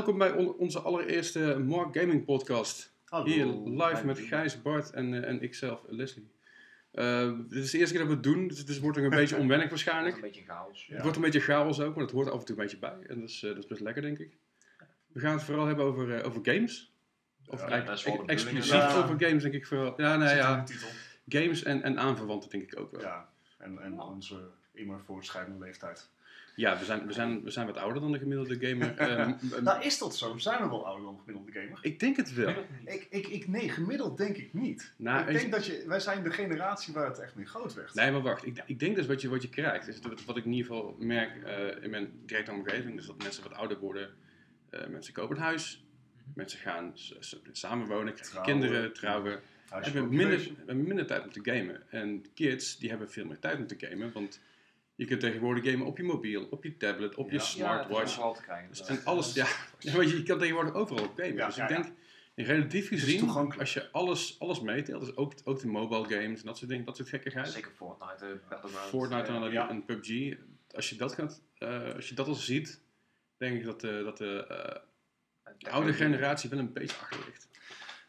welkom bij on- onze allereerste Mark Gaming podcast. Hallo. Hier live Hi. met Gijs, Bart en, eh, en ikzelf, Leslie. Eh, dit is de eerste keer dat we het doen, dus het wordt nog een beetje onwennig waarschijnlijk. Een beetje chaos. Ja. Het wordt een beetje chaos ook, maar het hoort af en toe een beetje bij. En dat is, eh, dat is best lekker, denk ik. We gaan het vooral hebben over, eh, over games. Of Ja, eigenlijk exclusief ja. over games, denk ik vooral. Ja, nee, in ja. Games en, en aanverwanten, denk ik ook wel. Ja, Ja, en, en onze immer voortschrijdende leeftijd. We, zijn, we, zijn, we zijn wat ouder dan de gemiddelde gamer. Ehm, Nou, is dat zo? Zijn we wel ouder dan de gemiddelde gamer? ik denk het wel. Ik, ik, ik, nee, gemiddeld denk ik niet. Nou, ik denk dat je, wij zijn de generatie waar het echt mee groot werd. Nee, maar wacht. Ik, ik denk dus wat je, wat je krijgt, is dat- wat ik in ieder geval merk eh, in mijn directe omgeving, is dat mensen wat ouder worden. Eh, mensen kopen een huis, mensen gaan samenwonen, krijgen Trouwen. kinderen, trouwen. Huisje Hebben minder, occupation. hebben minder tijd om te gamen. En kids, die hebben veel meer tijd om te gamen, want je kunt tegenwoordig gamen op je mobiel, op je tablet, op je smartwatch. Ja, te krijgen. Dus- en alles, ja. ja maar je, je kan tegenwoordig overal op gamen. Ja, dus ja, ik denk, relatief gezien, als je alles, alles meetelt, dus ook, ook de mobile games en dat soort dingen, dat soort gekkigheid. Zeker Fortnite, eh, Battlegrounds. Fortnite eh, en, ja. en PUBG. Als je dat, gaat, eh, als je dat al ziet, denk ik dat, de dat de eh, ja, oude generatie wel een beetje achter ligt.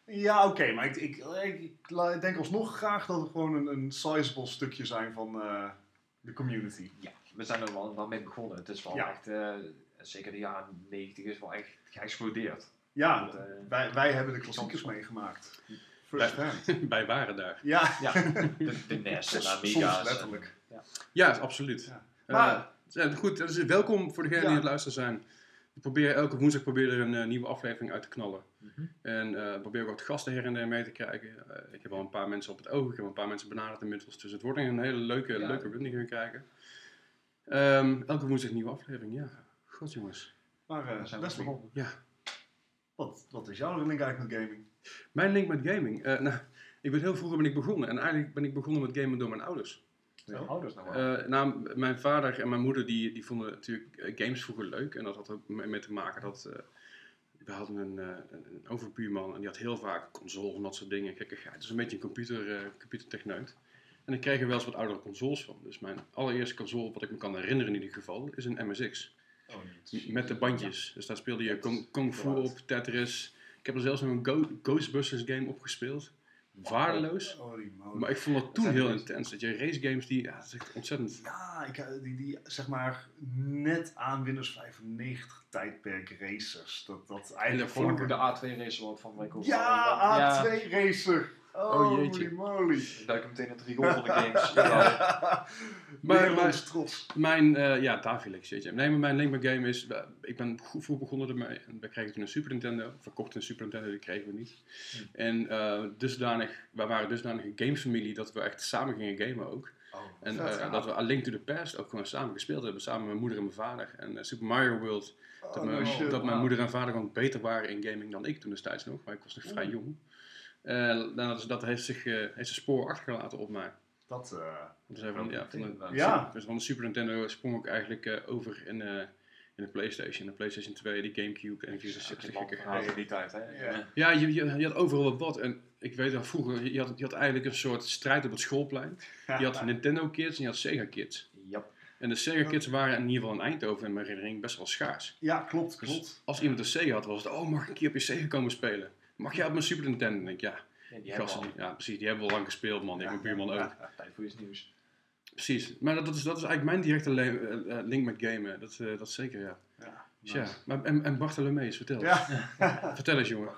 Ja, oké, maar ik, ik, ik, ik denk alsnog graag dat we gewoon een, een sizable stukje zijn van eh, de community. Ja, we zijn er wel, wel mee begonnen. Het is wel Ja. echt, eh, zeker de jaren 90 is wel echt geëxplodeerd. Ja, eh, wij, wij hebben de klassiekers meegemaakt. First hand. Wij waren daar. Ja, ja, de, de NES en Amiga's. letterlijk. Ja, absoluut. Ja. Eh, Maar- ja, goed, dus welkom voor degenen die aan het luisteren zijn. We proberen elke woensdag proberen er een eh, nieuwe aflevering uit te knallen. Mhm. En eh proberen ook wat gasten her en der mee te krijgen. Eh, ik heb al een paar mensen op het oog, ik heb een paar mensen benaderd inmiddels. Dus het wordt een hele leuke, Ja. leuke run die we krijgen. Ehm, elke woensdag een nieuwe aflevering, ja. God jongens. Maar eh zijn we Leslie, begonnen. Ja. wat, wat is jouw link eigenlijk met gaming? Mijn link met gaming. Eh, nou, ik ben heel vroeger ben ik begonnen. En eigenlijk ben ik begonnen met gamen door mijn ouders. Ouders wel? Eh, nou, mijn vader en mijn moeder die, die vonden natuurlijk eh, games vroeger leuk. En dat had ook mee te maken dat... eh, we hadden een, een overbuurman en die had heel vaak consoles en dat soort dingen. Gekkigheid. Dus een beetje een computer, computertechneut. En ik kreeg er wel eens wat oudere consoles van. Dus mijn allereerste console, wat ik me kan herinneren in ieder geval, is een MSX. Oh. Met de bandjes. Dus daar speelde je Kung, Kung Fu op, Tetris. Ik heb er zelfs nog een Go- Ghostbusters game op gespeeld. Waardeloos. Maar ik vond dat toen heel intens. Dat je race games die, ja, dat is echt ontzettend. Ja, ik, eh, die, die zeg maar net aan Windows 95 tijdperk racers. Dat, dat eigenlijk Vond ik gewoon... ook de A2 race wat van Winkel. Ja, A2 racer. Oh, Oh, holy jeetje. moly. Ik meteen het riool van de games. Ja. Maar- Nederlands maar- trots. Mijn, eh, ja, daar viel ik jeetje. Nee, maar mijn link met game is, eh, ik ben vroeg begonnen ermee. En we kregen toen een Super Nintendo. Verkocht een Super Nintendo, die kregen we niet. Hm. En eh, dusdanig, wij waren dusdanig een gamesfamilie dat we echt samen gingen gamen ook. Oh, En eh, dat we A Link to the Past ook gewoon samen gespeeld hebben. Samen met mijn moeder en mijn vader. En Super Mario World. Oh, Dat, no mijn, shit. dat mijn wow. moeder en vader gewoon beter waren in gaming dan ik toen destijds nog. Maar ik was nog vrij jong. Eh, nou, dat, is- dat heeft, zich, eh, heeft zijn spoor achtergelaten op mij. Dat, eh, Dus van, ja, van, de, Ja. dus van de Super Nintendo sprong ik eigenlijk eh, over in, eh, in de PlayStation. De PlayStation 2, die Gamecube en de 64 gekke verhaal in die tijd, hè? Ja. Ja, je, je, je had overal wat wat. En ik weet dat vroeger, je had, je had eigenlijk een soort strijd op het schoolplein. Je had Nintendo Kids en je had Sega Kids. Ja. En de Sega Kids waren in ieder geval in Eindhoven in mijn herinnering best wel schaars. Ja, klopt, Dus klopt. als iemand een Sega had, was het, oh mag ik een keer op je Sega komen spelen? Mag jij op mijn Super Nintendo? En ik, ja, Ja, die gasten, ja, precies, die hebben we al lang gespeeld man. Ik mijn buurman ook. Tijd voor iets nieuws. Precies. Maar dat, dat, is, dat is eigenlijk mijn directe eh, eh, link met gamen. Dat, eh, dat is zeker, ja. Ja, nice. maar, en, en Bartholomeus, vertel. Ja. Vertel eens, jongen.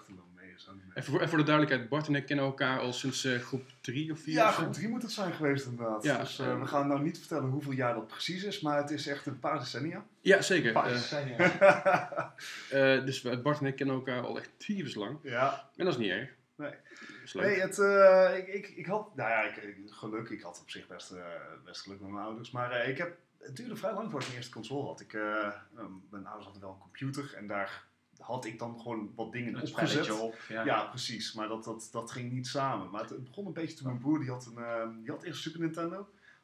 Niet. Even voor, voor de duidelijkheid, Bart en ik kennen elkaar al sinds eh, groep 3 of 4 Ja, of groep 3 moet het zijn geweest inderdaad. Ja. Dus eh, we gaan nou niet vertellen hoeveel jaar dat precies is, maar het is echt een paar decennia. Ja, zeker. Eh, zijn hier. eh, dus we- Bart en ik kennen elkaar al echt tyfus lang. ja. En dat is niet erg. Nee. Dat is leuk. Nee, het, eh, ik, ik, ik had, nou ja, ik, ik- geluk, ik had op zich best, eh, best geluk met mijn ouders, maar eh, ik heb, het duurde vrij lang voordat ik mijn eerste console had. Ik, mijn ouders hadden wel een computer en daar had ik dan gewoon wat dingen Een opgezet. op. Ja. Ja, precies, maar dat, dat, dat ging niet samen. Maar het, begon een beetje toen mijn broer, die had, een, eh, die had eerst Super Nintendo,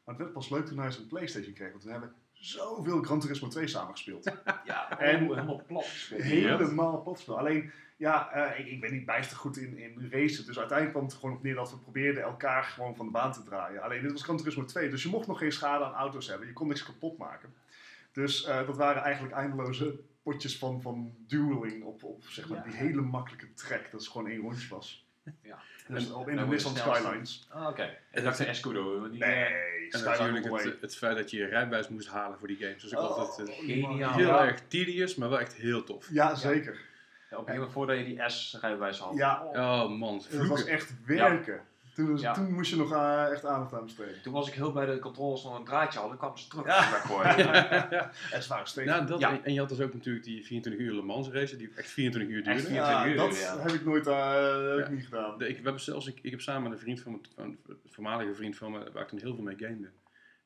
maar het werd pas leuk toen hij zijn Playstation kreeg, want toen hebben we zoveel Gran Turismo 2 samengespeeld. Ja, En- helemaal plat gespeeld. Helemaal potspel. Alleen, ja, eh, ik, ik ben niet bijster goed in, in racen. Dus uiteindelijk kwam het gewoon op neer dat we probeerden elkaar gewoon van de baan te draaien. Alleen, dit was Gran Turismo 2. Dus je mocht nog geen schade aan auto's hebben. Je kon niks kapot maken. Dus eh, dat waren eigenlijk eindeloze potjes van, van dueling op, op zeg maar, Ja. die hele makkelijke track. Dat is gewoon één rondje was. Ja. Dus En- op, en in de Nissan het. Skylines. Ah, oké. Ik dacht de Escudo. Die, Nee, En natuurlijk het, het feit dat je je rijbewijs moest halen voor die games. Dus ik Oh, altijd eh, Geniaal. heel Ja. erg tedious, maar wel echt heel tof. Ja, zeker. Ja, op een gegeven moment voordat je die S-rijbewijs had. Ja. Oh man, Dat was echt werken. Toen, Ja. toen moest je nog eh, echt aandacht aan besteden. Toen was ik heel bij de controles nog een draadje hadden, kwamen ze terug Ja. weggooien. Het waren steken. Nou, dat, Ja. en, en je had dus ook natuurlijk die 24 uur Le Mans race, die echt 24 uur Echt duurde. Ja. ja, 24 uur, dat ja. heb ik nooit eh, heb ik Ja. niet gedaan. De- ik, we hebben zelfs, ik, ik heb samen met een vriend van me, van, een voormalige vriend van me, waar ik toen heel veel mee gamede,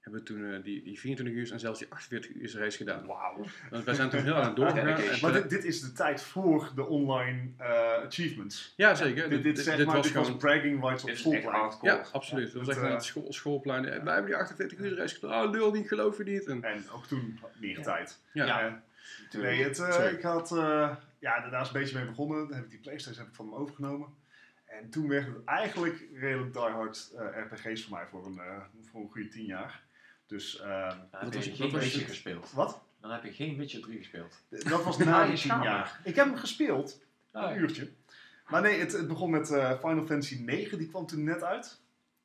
hebben we toen eh, die, die 24 uur en zelfs die 48 uur race gedaan. Wauw. Want wij zijn toen heel aan het en Maar toen- dit, dit is de tijd voor de online eh, achievements. ja, zeker. dit dit, zeg maar, was dit was gewoon... bragging rights op schoolplein. Ja, absoluut. Dat was Dat, echt aan eh, het school, schoolplein. En wij hebben die 48 uur race gedaan. Oh, lul, die geloof je niet. En, En ook toen meer Ja. tijd. ja. Ja. Eh, nee, het, eh, ik had, eh, ja, daar is een beetje mee begonnen. Dan heb ik die Playstation heb ik van hem overgenomen. En toen werd het eigenlijk redelijk diehard eh RPG's voor mij voor een, eh, voor een goede tien jaar. Dus, eh, Dan Wat heb was- geen was Witcher het? gespeeld. wat? Dan heb je geen Witcher 3 gespeeld. Dat was na die jaar. Ik heb hem gespeeld, Ah, een uurtje. Maar nee, het, het begon met eh, Final Fantasy 9, die kwam toen net uit.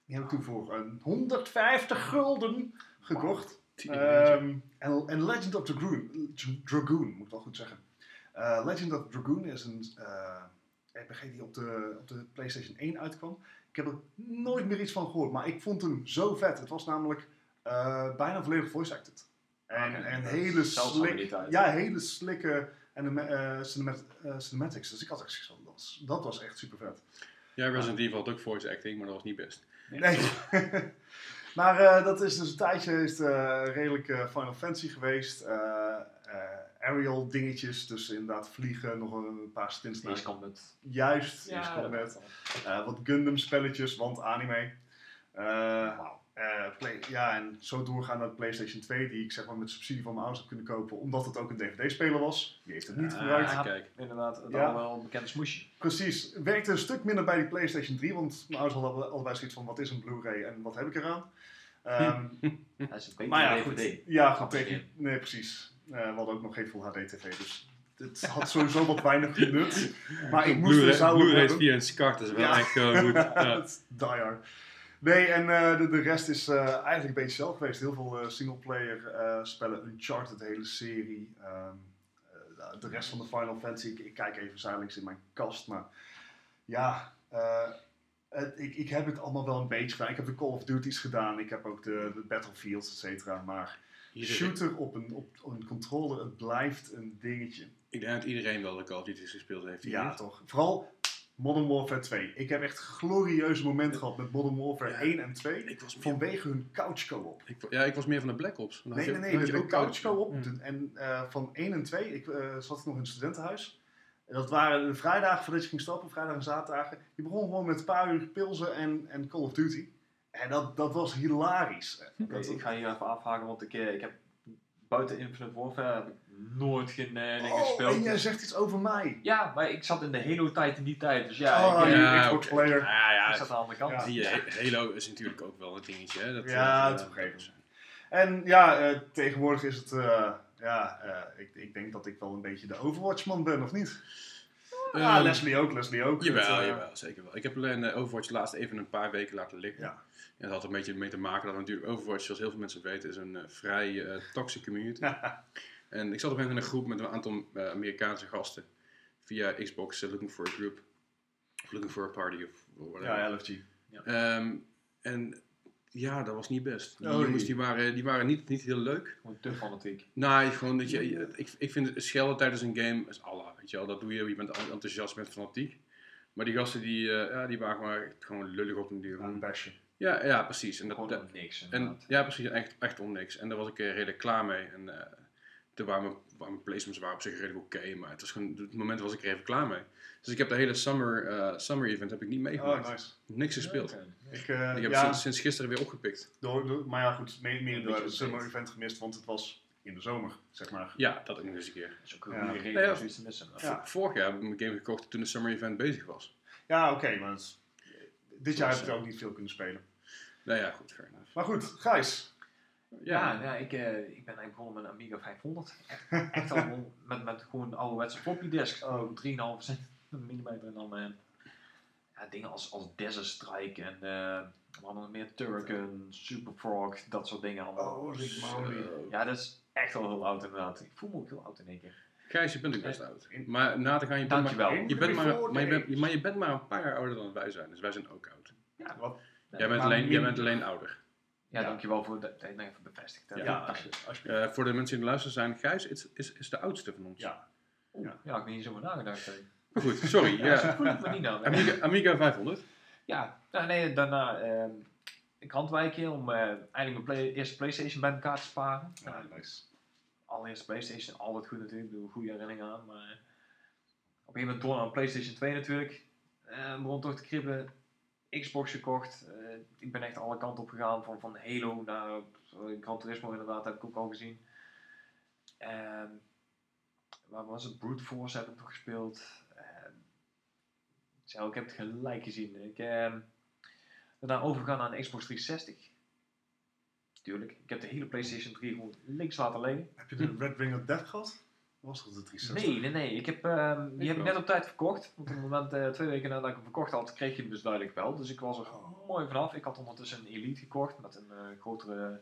Die heb ik toen voor een 150 gulden gekocht. Ehm, en, en Legend of Dragoon, Dragoon, moet ik wel goed zeggen. Eh, Legend of Dragoon is een eh, RPG die op de, op de PlayStation 1 uitkwam. Ik heb er nooit meer iets van gehoord, maar ik vond hem zo vet. Het was namelijk eh, bijna volledig voice-acted. En, Oké, en dat hele slick, ja, hele slikke eh, cinemat- eh, cinematics. Dus ik had echt zoiets van, dat was, dat was echt super vet. Ja, Resident Evil had ook voice acting, maar dat was niet best. Nee. maar eh, dat is dus een tijdje is, het, eh, redelijk Final Fantasy geweest. Eh, eh, aerial dingetjes, dus inderdaad vliegen, nog een paar stints naar Ace Combat. Juist, Ja. Eh, wat Gundam spelletjes, want anime. Eh, eh, play, ja, en zo doorgaan naar de PlayStation 2, die ik zeg maar met subsidie van mijn ouders heb kunnen kopen, omdat het ook een DVD-speler was. Die heeft het niet Ah, gebruikt. Ja. kijk. Inderdaad, het Ja. allemaal wel bekende smoesje. Precies. Werkte een stuk minder bij die PlayStation 3, want mijn ouders hadden alle- allebei zoiets van: wat is een Blu-ray en wat heb ik eraan? Ehm, Dat is een beetje maar ja, een goed. DVD. Ja, goed. Tegen, nee, precies. Eh, we hadden ook nog geen Full HD-TV, dus het had sowieso wat weinig nut. Maar ik moest er Blu-ray zouden hebben. via een SCART, dat is wel Ja. echt gewoon goed. Ja. Die hard. Nee, en eh, de, de rest is eh, eigenlijk een beetje zelf geweest. Heel veel eh, singleplayer spellen, Uncharted, de hele serie. Ehm, eh, de rest van de Final Fantasy, ik, ik kijk even zijdelings in mijn kast, maar ja, het- ik, ik heb het allemaal wel een beetje gedaan. Ik heb de Call of Duty's gedaan, ik heb ook de, de Battlefields, et cetera. Maar shooter op een, op, op een controller, het blijft een dingetje. Ik denk dat iedereen wel de Call of Duty gespeeld heeft. Ja, niet. toch. Vooral Modern Warfare 2. Ik heb echt glorieuze momenten gehad met Modern Warfare Ja. 1 en 2. Ik was meer, Vanwege hun couch co-op. ik, ja, ik was meer van de Black Ops. Dan Nee, je- nee, nee, had de, je de ook couch co-op. Mm. En eh, van 1 en 2, ik eh, zat nog in het studentenhuis. En dat waren de vrijdagen voordat je ging stappen, vrijdag en zaterdagen. Je begon gewoon met een paar uur pilsen en, en Call of Duty. En dat, dat was hilarisch. Dat, ik ga hier even afhaken, want ik, eh, ik heb buiten Infinite Warfare heb ik nooit geen dingen oh, gespeeld. en jij zegt iets over mij. Ja, maar ik zat in de Halo-tijd in die tijd, dus ja, Oh, ik, je eh, Ja, Xbox oké. player. Ja, ja, ik zat aan de andere kant. He- Halo is natuurlijk ook wel een dingetje. Hè? Dat, Ja, opgeven. En ja, eh, tegenwoordig is het, eh, ja, eh, ik, ik denk dat ik wel een beetje de Overwatch-man ben, of niet? Ja, Ehm, Leslie ook, Leslie ook. Jawel, Het, jawel, zeker wel. Ik heb alleen Overwatch laatst even een paar weken laten liggen. Ja. En dat had er een beetje mee te maken dat natuurlijk Overwatch, zoals heel veel mensen weten, is een vrij toxic community. en ik zat op een moment in een groep met een aantal eh, Amerikaanse gasten via Xbox eh, Looking for a Group. Of Looking for a Party of whatever. Ja, LFG. Ehm, en ja, dat was niet best. Die Oh, jongens nee. die waren, die waren niet, niet heel leuk. Gewoon te fanatiek. Nou, gewoon dat je, ik, ik vind het schelden tijdens een game is Allah, weet je wel. Dat doe je, je bent enthousiast, bent fanatiek. Maar die gasten die, eh, ja, die waren maar gewoon lullig op een duur. Ja, een basje. Ja, ja, precies. En dat, Gewoon om niks. en, ja, precies. Echt, echt om niks. En daar was ik redelijk klaar mee. En mijn, waren mijn placements waren op zich redelijk oké. maar het was gewoon, het moment was ik er even klaar mee. Dus ik heb de hele summer, eh, summer event heb ik niet meegemaakt. Oh, nice. Niks gespeeld. Ik, eh, Ik heb ja, sinds, sinds gisteren weer opgepikt. door, door- maar ja, goed, meer, door het summer event gemist, want het was in de zomer, zeg maar. Ja, dat ook nog eens een keer. Dat is ook een Ja. goede reden ja. om zoiets te missen. Ja. Vorig jaar heb ik mijn game gekocht toen de summer event bezig was. Ja, oké, maar het dit jaar heb ik er ook niet veel kunnen spelen. Nou ja, goed, fair enough. Maar goed, Gijs. Ja, Ja, ja, ik, eh, ik ben eigenlijk begonnen met een Amiga 500. Echt, echt al met, met gewoon ouderwetse floppy disk. Oh. 3,5 centimeter en dan eh, ja, dingen als, als Desert Strike en eh we hadden nog meer Turrican, Super Frog, dat soort dingen allemaal. Oh, Mowgli. Zo. Ja, dat is echt wel heel oud inderdaad. Ik voel me ook heel oud in één keer. Gijs, je bent ook best oud. Maar na te gaan, je bent maar, je bent maar, je bent, maar je bent maar een paar jaar ouder dan wij zijn. Dus wij zijn ook oud. Wat? Jij bent, alleen, jij bent alleen ouder. Ja, Ja. dankjewel voor dat het even bevestigd. Ja, alsjeblieft. Eh, voor de mensen die luisteren zijn, Gijs is, is, is de oudste van ons. Ja. Ja. ja. ik heb niet over nagedacht. Maar goed, sorry. Ja, zo ja. voel ik me niet nou. Amiga, Amiga 500. Ja, nou, nee, daarna ehm ik handwijkje om eh, eigenlijk mijn play- eerste Playstation bij elkaar te sparen. Ja, nice. Allereerste Playstation, altijd goed natuurlijk, ik doe goede herinneringen aan. Maar eh, op een gegeven moment door naar een Playstation 2 natuurlijk. Eh begon toch te kribbelen. Xbox gekocht. Eh, ik ben echt alle kanten op gegaan. Van, van Halo naar eh, Gran Turismo inderdaad, heb ik ook al gezien. Ehm waar was het? Brute Force heb ik nog gespeeld. Zo, ik heb het gelijk gezien. Ik ehm daarna overgegaan naar Xbox 360. Tuurlijk, ik heb de hele PlayStation 3 gewoon links laten liggen. Heb je de Red Ring of Death gehad? Was dat de 360? Nee, nee, nee. Ik heb, ehm, die Ik heb ik net op tijd verkocht. Want op het moment, eh, twee weken nadat ik hem verkocht had, kreeg je hem dus duidelijk wel. Dus ik was er mooi vanaf. Ik had ondertussen een Elite gekocht met een eh, grotere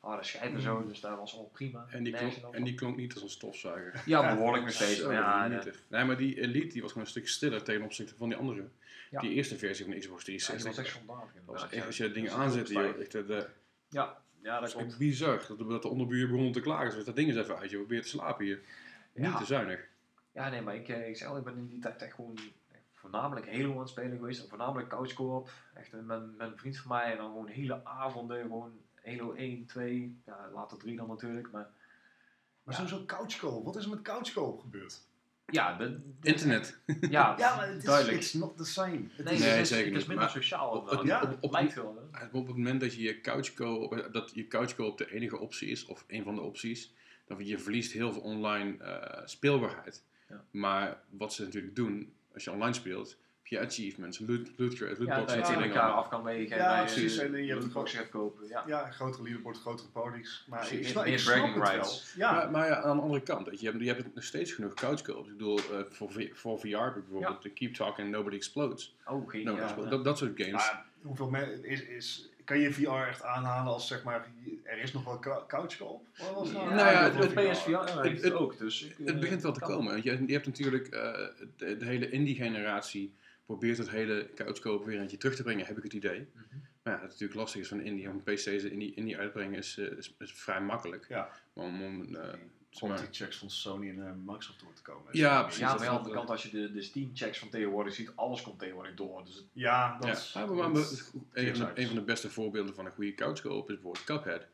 harde schijf en zo. Dus daar was allemaal prima. En die, klonk, en die klonk niet als een stofzuiger. Ja, behoorlijk nog steeds. Zo, ja, eh, echt. Nee, maar die Elite die was gewoon een stuk stiller ten opzichte van die andere. Ja. Die eerste versie van de Xbox ja, die 360. was echt schandalig. dat was inderdaad, echt, ja. als je dat ding Dus aanzet, dat joh, echt, de, Ja, ja, dat dat is klopt. bizar. Dat, dat de onderbuur begon te klagen. Ze dat ding eens even uit, je probeert te slapen hier. Niet Ja. te zuinig. Ja, nee, maar ik, eh, ik zeg al, ik ben in die tijd echt gewoon voornamelijk Halo aan het spelen geweest. En voornamelijk couch co-op. Echt met, met een vriend van mij. En dan gewoon hele avonden. Gewoon Halo 1, 2. Ja, later 3 dan natuurlijk. Maar Maar Ja. sowieso couch co-op. Wat is er met couch co-op gebeurd? ja, de, de- Internet. Ja, Ja, maar het is duidelijk. it's not the same. Het Nee, is- Nee, het is, zeker het is niet, minder maar sociaal. op- inderdaad. ja, op- op- lijkt wel. Hè? Op het moment dat je couchco, dat je couchco op de enige optie is, of een van de opties, dan je verliest heel veel online eh, speelbaarheid. Ja. Maar wat ze natuurlijk doen, als je online speelt, heb je achievements, loot, loot, Ja, lootboxes, dat je soort dingen elkaar af kan wegen. Ja, en precies. je En je hebt lootboxen gaat kopen. Ja. Ja, grotere leaderboard, grotere parties. Maar Precies, ik meer- snap, ik snap bragging het wel. rights. Ja, Maar, maar ja, aan de andere kant, je, hebt, je hebt nog steeds genoeg couchco-ops. Ik bedoel, eh, voor, voor VR bijvoorbeeld de Keep Talking Nobody Explodes. Oh, geen Nobody ja, Explodes. ja. Dat, dat soort games. maar hoeveel men, is, is, kan je VR echt aanhalen als zeg maar, er is nog wel cou- couch co-op? Wat was nou? Ja, Nou ja, het- PSVR het- het ook. Dus ik, Het eh, begint wel te komen. want Je, je hebt natuurlijk eh, de, de hele indie-generatie probeert het hele couchkoop weer eentje terug te brengen, heb ik het idee. Mhm. Maar ja, het natuurlijk lastig is van indie. Om PC's indie, indie uitbrengen is, eh, is, is vrij makkelijk. Ja. Maar om, eh, checks van Sony en eh, Microsoft door te komen. Ja, precies. Ja, maar aan de andere kant, als je de, de Steam-checks van tegenwoordig ziet, alles komt tegenwoordig door. Dus het- Ja, dat ja. is... Ja, maar, maar- een, van een van de beste voorbeelden van een goede couchkoop is bijvoorbeeld Cuphead.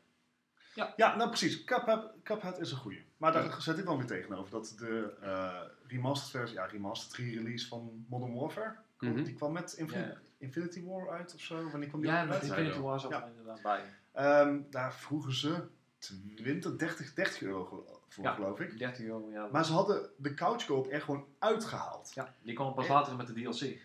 Ja, nou precies. Cuphead, Cuphead is een goeie. Maar daar zet ik wel weer tegenover dat de eh remastered versie, ja, remastered re-release van Modern Warfare, Mhm. die kwam met Infin- Ja. Infinity War uit of zo. Wanneer kwam die ja, met uit? Infinity. War zat Ja. er inderdaad bij. Ehm, daar vroegen ze 20, 30, 30 euro voor, Ja. geloof ik. 30 euro, ja. Maar ze hadden de couchkoop er gewoon uitgehaald. ja, die kwam pas later met de DLC.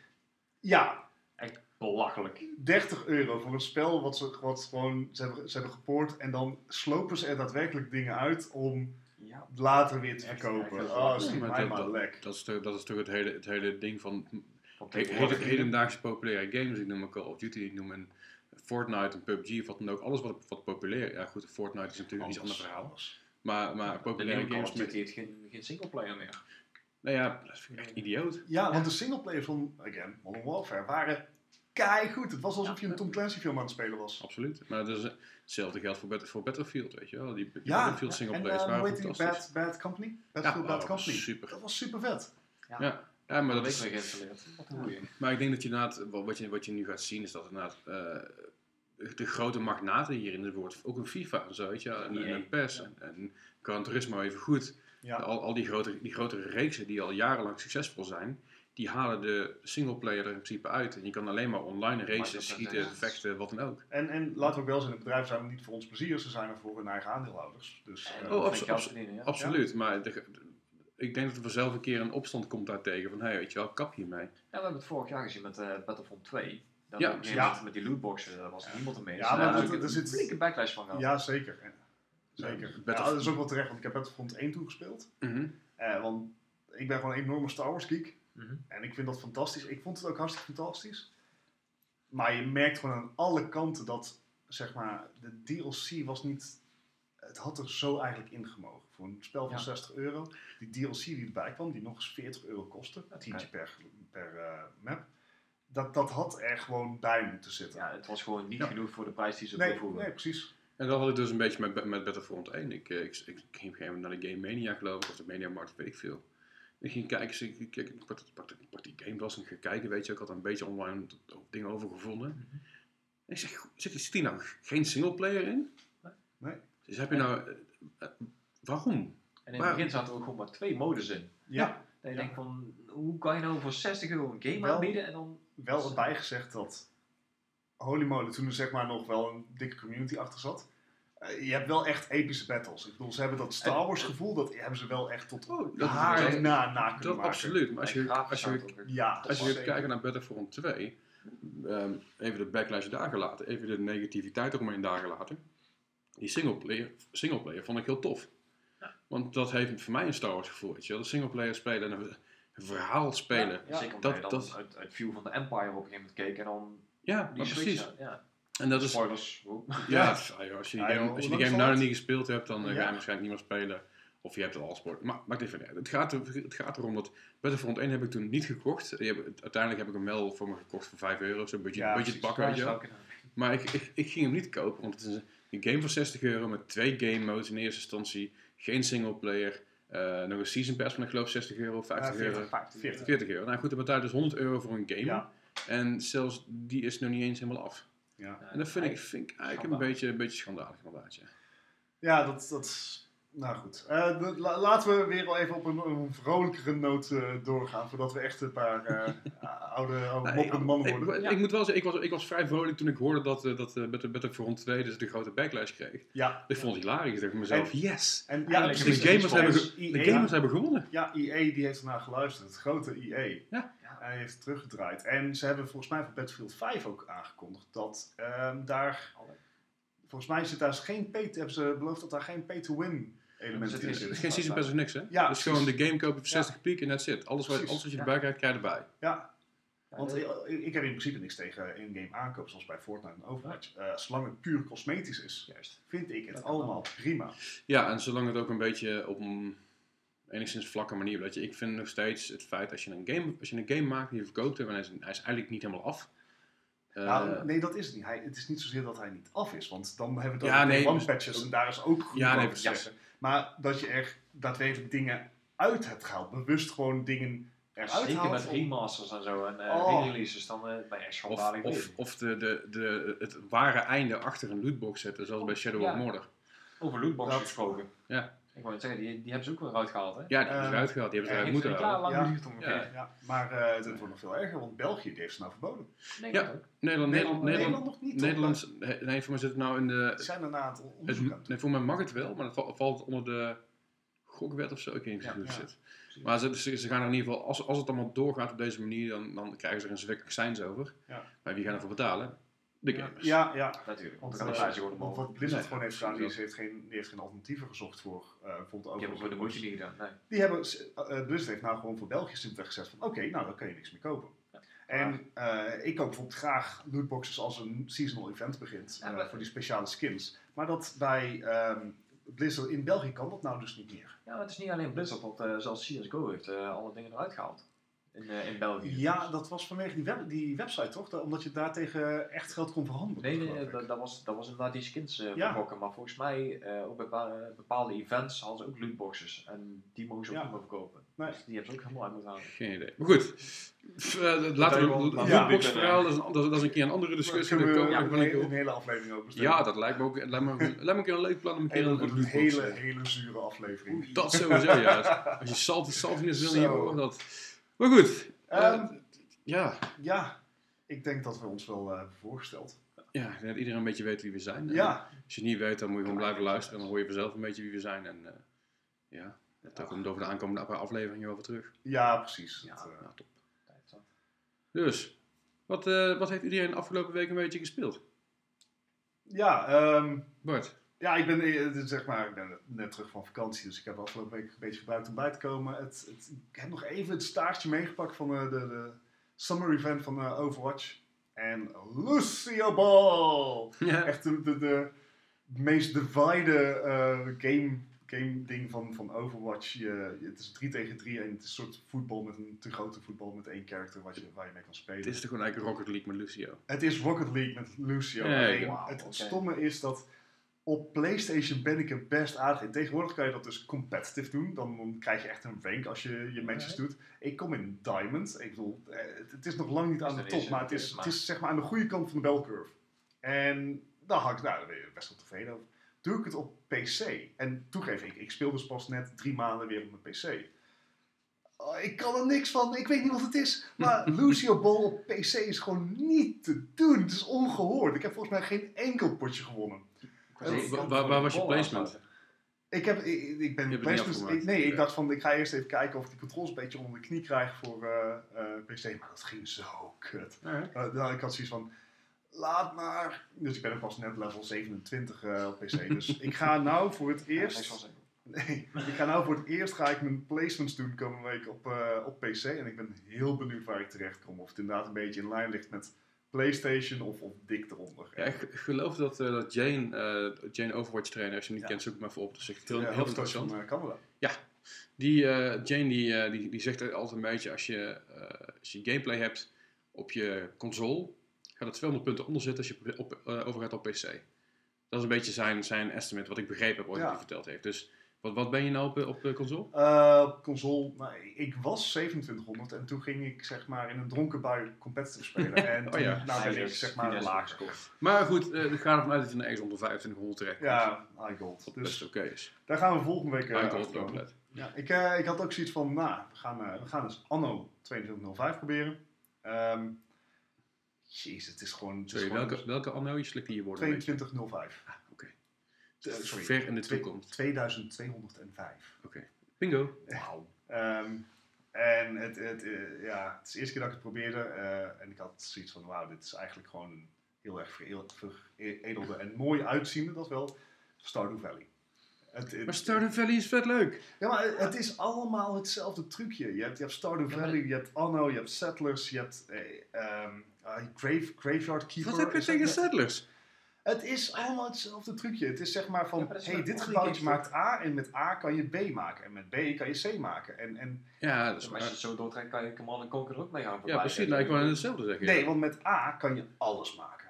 Ja, Echt belachelijk. 30 euro voor een spel wat ze, wat gewoon, ze hebben, ze hebben gepoord en dan slopen ze er daadwerkelijk dingen uit om Ja, later weer te Echt, verkopen. echt, Oh, echt. schiet Ja, maar mij dat- maar dat- lek. Dat is toch, dat is toch het, hele, het hele ding van van hedendaagse populaire games. Ik noem een Call of Duty, ik noem een Fortnite, een PUBG, of wat dan ook. Alles wat, wat populair Ja goed, Fortnite is natuurlijk een iets ander verhaal. Maar, maar populaire games met... heeft geen, geen singleplayer meer. Nou ja, dat vind ik echt idioot. Ja, want de singleplayers van, again, Modern Warfare waren goed. Het was alsof je een Tom Clancy film aan het spelen was. Absoluut. Maar dat is, eh, hetzelfde geldt voor, Battle- voor Battlefield, weet je wel. Die, die Ja, Battlefield en singleplayers uh, waren fantastisch. Bad, Bad Company? Battlefield Ja, Bad oh, dat was Company. super. Dat was super vet. Ja, Ja. Ja, maar dat is, goeie. Maar ik denk dat je inderdaad, wat wat je, wat je nu gaat zien, is dat inderdaad eh, de, grote magnaten hier in het woord, ook een FIFA en zo, weet je, en, en een PES Ja. en, en Gran Turismo even goed. Ja. Al, al die, grote, die grotere reeksen die al jarenlang succesvol zijn, die halen de singleplayer er in principe uit. En je kan alleen maar online racen, schieten, vechten, wat dan ook. En, en laten we ook wel zijn, de bedrijven zijn niet voor ons plezier, ze zijn er voor hun eigen aandeelhouders. Dus, eh, Oh, abso- abso- ja. Absoluut, maar de- de- ik denk dat er vanzelf een keer een opstand komt daartegen van, hé, weet je wel, kap hiermee. Ja, we hebben het vorig jaar gezien met eh, Battlefront 2. Dat Ja, een met die lootboxen, daar was Ja. niemand ermee. Ja, Dus maar daar heb ik er een zit- flinke backlash van gehad. Ja, zeker. Zeker. Ja, Battlefront- dat is ook wel terecht, want ik heb Battlefront 1 toegespeeld. Mhm. Eh, want ik ben gewoon een enorme Star Wars geek. Mhm. En ik vind dat fantastisch. Ik vond het ook hartstikke fantastisch. Maar je merkt gewoon aan alle kanten dat, zeg maar, de DLC was niet... Het had er zo eigenlijk ingemogen. Voor een spel van Ja. 60 euro. Die DLC die erbij kwam, die nog eens 40 euro kostte. Dat Tientje per, per eh, map. Dat, dat had er gewoon bij moeten zitten. Ja, het was gewoon niet Ja. genoeg voor de prijs die ze nee, ervoor vroegen. nee, precies. En dat had ik dus een beetje met, met Battlefront 1. Ik, eh, ik, ik, ging op een gegeven moment naar de Game Mania geloof ik, of de Media Markt, weet ik veel. Ik ging kijken, ik, ik, ik, ik pak, die Game was en ik ga kijken, weet je, ik had een beetje online dingen over gevonden. Mhm. En ik zeg, "Goh, zit, zit hier nou geen singleplayer in? Nee. Dus heb je nou, eh, waarom? En in het Maar- begin zaten er ook gewoon maar twee modes in. Ja, Dat je Ja. denkt van, hoe kan je nou voor 60 euro een game Wel- aanbieden en dan... wel erbij gezegd dat Holy moly, toen er zeg maar nog wel een dikke community achter zat. eh, je hebt wel echt epische battles. Ik bedoel, ze hebben dat Star Wars gevoel, dat hebben ze wel echt tot Oh, dat- haar na, na kunnen Dat maken. absoluut, maar als je, als je, ook Ja, als je kijken naar Battlefront 2, ehm, even de backlash daar gelaten, even de negativiteit eromheen daar gelaten. Die singleplayer, singleplayer vond ik heel tof. Want dat heeft voor mij een Star Wars gevoel, weet je wel. De singleplayer spelen en een, een verhaal spelen. Ja, Zeker omdat dat- je dan dat- uit, uit View van de Empire op een gegeven moment keek en dan Ja, die precies. ja. ja. En dat is, Spoilers. Ja, als je die game, joh, als je hoe die lang game nou nog niet gespeeld hebt, dan ga je waarschijnlijk niet meer spelen. Of je hebt het al gespeeld. Maar maakt even niet uit. Het gaat, er- het gaat erom dat Battlefront 1 heb ik toen niet gekocht. Uiteindelijk heb ik hem wel voor me gekocht voor 5 euro. Zo'n beetje, Ja, pakken, weet je kunnen. Maar ik, ik, ik ging hem niet kopen, want het is een, een game voor 60 euro met twee game modes in eerste instantie. Geen singleplayer. eh nog een season pass van ik geloof 60 euro, 50 Ja, 40, euro. 50. 40. 40 euro. Nou goed, dan betaal je dus 100 euro voor een game. Ja. En zelfs die is nog niet eens helemaal af. Ja, En dat vind ik, eigenlijk- vind ik eigenlijk een beetje, een beetje schandalig inderdaad. Ja. ja dat, dat is... Nou goed, Eh, de- la- laten we weer wel even op een, een vrolijkere noot eh, doorgaan, voordat we echt een paar eh, oude, oude Nou, moppende mannen worden. ik, ik moet wel zeggen, ik was, ik was vrij vrolijk toen ik hoorde dat, eh, dat uh, Battlefront 2 dus de grote backlash kreeg. Ja, Ik vond het hilarisch. Ik dacht mezelf, yes! en ja, Eindelijk De gamers, hebben, de EA gamers hebben gewonnen. Ja, EA die heeft ernaar geluisterd. Het grote EA. Ja. Hij heeft teruggedraaid. En ze hebben volgens mij voor Battlefield 5 ook aangekondigd dat ehm, daar... Volgens mij zit daar geen pay... Hebben ze beloofd dat daar geen pay-to-win zit in geen- Het is geen season pass of niks, hè? Ja, dus precies. gewoon de game kopen voor Ja. 60 piek en that's it. Alles wat, alles wat je Ja. erbij krijgt, krijg je erbij. Ja, Ja, want dat- ik, ik heb in principe niks tegen in-game aankoop, zoals bij Fortnite en Overwatch. Eh, zolang het puur cosmetisch is, Juist. vind ik het Dat allemaal prima. Ja, en zolang het ook een beetje op een enigszins vlakke manier... Dat je, ik vind nog steeds het feit, als je een game, als je een game maakt en je verkoopt hem... en hij is, hij is eigenlijk niet helemaal af... eh, nou, nee, dat is het niet. Hij, het is niet zozeer dat hij niet af is, want dan hebben we Ja, dan nee, one dus- patches en daar is ook goed Ja, nee, over te precies. zeggen. Maar dat je er daadwerkelijk dingen uit hebt gehaald, bewust gewoon dingen eruit Zeker met om- remasters en zo en eh Oh. re-releases, dan eh, je echt Of, of, of de, de, de, het ware einde achter een lootbox zetten, zoals bij Shadow Ja. of Mordor. Over lootboxes Dat- gesproken. Ja. Ik wou zeggen, die, die hebben ze ook weer eruit gehaald, hè? Ja, die hebben ze Eh, eruit gehaald, die hebben ze heeft moeten halen. lang Ja. maar eh, het wordt nog veel erger, want België heeft ze nou verboden. Nee, Ja. dat ook. Nederland, Nederland, Nederland, nog niet. Nederland, nee, voor mij zit het nou in de... Zijn daarna aan het onderzoek nee, voor mij mag het wel, maar het val- valt onder de gokwet of zo. Ik weet niet zit. Maar ze, ze, gaan er in ieder geval, als, als het allemaal doorgaat op deze manier, dan, dan krijgen ze er een zwik accijns over. Ja. Maar wie gaan ervoor betalen? De Ja, gamers. ja, ja. Natuurlijk. Want eh, prijzen gewoon want omhoog. wat Blizzard Nee, gewoon heeft gedaan, die heeft geen, die heeft geen alternatieven gezocht voor uh, bijvoorbeeld Die hebben over. voor de moeite niet gedaan. Nee. Die hebben, eh, Blizzard heeft nou gewoon voor België simpelweg gezegd van oké, nou dan kun je niks meer kopen. Ja. En eh, ik koop bijvoorbeeld graag lootboxes als een seasonal event begint, Ja, eh, maar- voor die speciale skins. Maar dat bij ehm, Blizzard in België kan dat nou dus niet meer. Ja, maar het is niet alleen Blizzard, want eh, zelfs CSGO heeft eh, alle dingen eruit gehaald. In, eh, in België. Ja, dat was vanwege die, web, die website toch? Da- Omdat je daar tegen echt geld kon verhandelen. Nee, nee, dat, dat, was, dat was inderdaad die skins Ja. vertrokken. Maar volgens mij, eh op bepaalde, bepaalde events hadden ze ook lootboxes. En die mogen ze ook Ja. niet meer verkopen. Nee. Dus die hebben ze ook helemaal uit moeten halen. Geen idee. Maar goed, eh, laten we het laten we lootbox-verhaal, dat, is een- dat is- dat is een keer een andere discussie. we komen we een, nog wel een hele- een hele aflevering over besteden. Ja, dat lijkt me ook lijkt me, lijkt me een keer een leuk plan om een keer een hele, hele zure aflevering. Dat sowieso, ja. Als je salty saltiness wil horen, dat... Maar goed, eh, Ehm, ja. ja, ik denk dat we ons wel eh, hebben voorgesteld. Ja, ik denk dat iedereen een beetje weet wie we zijn. En Ja, Als je het niet weet, dan moet je gewoon blijven luisteren. Dan hoor je vanzelf een beetje wie we zijn. En eh, ja, daar komt over de aankomende afleveringen over terug. ja precies. Ja. Eh, Nou, top. Dus, Wat, eh, wat heeft iedereen de afgelopen week een beetje gespeeld? Ja, ehm, Bart? Ja ik, ben, eh, zeg maar, ik ben net terug van vakantie, dus ik heb de afgelopen week een beetje gebruikt om bij te komen. Het, het, ik heb nog even het staartje meegepakt van eh, de, de summer event van eh, Overwatch. En Lucio Ball! Ja. Echt de, de, de meest divide eh, game, game ding van, van Overwatch. Je, het is 3 tegen 3 en het is een soort voetbal met een te grote voetbal met één character wat je, waar je mee kan spelen. Het is toch gewoon eigenlijk Rocket League met Lucio? Het is Rocket League met Lucio. Ja, het stomme is dat op PlayStation ben ik er best aardig in. Tegenwoordig kan je dat dus competitive doen. Dan, dan krijg je echt een rank als je je matches doet. Ik kom in Diamond. Ik bedoel, eh, het, het is nog lang niet Is aan de top, maar het is, het is zeg maar aan de goede kant van de bell curve. En daar had ik nou, daar ben je best wel tevreden over. Doe ik het op PC. En toegeef ik, ik speel dus pas net drie maanden weer op mijn PC. Oh, ik kan er niks van, ik weet niet wat het is. Maar Lucio Ball op PC is gewoon niet te doen. Het is ongehoord. Ik heb volgens mij geen enkel potje gewonnen. Waar- was je placement? Ik, heb, ik, ik ben ik- nee, ik Ja. dacht van ik ga eerst even kijken of ik die controls een beetje onder de knie krijg voor eh, eh, PC. Maar dat ging zo kut. Alright. Eh, nou, ik had zoiets van, laat maar. Dus ik ben pas net level 27 eh, op PC. Dus ik ga nou voor het Ja, eerst... Nee, ik ga nou voor het eerst ga ik mijn placements doen komende week op, eh, op PC. En ik ben heel benieuwd waar ik terecht kom. Of het inderdaad een beetje in lijn ligt met PlayStation of, of dik eronder. Ja, ik geloof dat, eh, dat Jane, eh, Jane Overwatch trainer, als je hem niet Ja. kent, zoek maar even op. Dat is echt heel, Ja, heel interessant. van eh, Canada. Die, eh, Jane die, die, die zegt altijd een beetje, als je, als je gameplay hebt op je console, gaat het 200 punten onder zitten als je op, overgaat op PC. Dat is een beetje zijn, zijn estimate, wat ik begrepen heb, wat Ja. hij verteld heeft. Dus wat, wat ben je nou op, op de console? Eh, op console, nou, ik was 2700 en toen ging ik zeg maar in een dronken bui competitive spelen. En Oh toen, ja. nou ben ik zeg maar laag. Maar goed, eh ik ga ervan uit dat je ergens onder 2500 terecht komt. Ja, high gold. Best Dus oké is. daar gaan we volgende week uh, High gold roguelite. Ja, ik, eh, ik had ook zoiets van, nou, we gaan, eh, we gaan dus anno 2205 proberen. Ehm jeez, het is gewoon... Het is Sorry, gewoon welke, welke anno? Je slikt hier je beetje. 2205. Oké. Sorry, Ver in de toekomst. 2205. Bingo. Wauw. Ehm, en het, het, eh, ja, het is de eerste keer dat ik het probeerde. eh, en ik had zoiets van, wauw, dit is eigenlijk gewoon een heel erg veredelde en mooi uitziende, dat wel, Stardew Valley. Het, het- Maar Stardew Valley is vet leuk. Ja, maar het is allemaal hetzelfde trucje. Je hebt, je hebt Stardew Valley, je hebt Anno, je hebt Settlers, je hebt ah, Grave, Graveyard Keeper. Wat heb je tegen net- Settlers? Het is allemaal hetzelfde trucje. Het is zeg maar van, Ja, hey, wel dit gebouwtje maakt A en met A kan je B maken. En met B kan je C maken. En, en Ja, Maar als je het zo doortrekt, kan je Command and Conquer er ook mee gaan Ja, voorbij. precies. Nou, ik wou net hetzelfde zeggen. Nee, want met A kan je alles maken.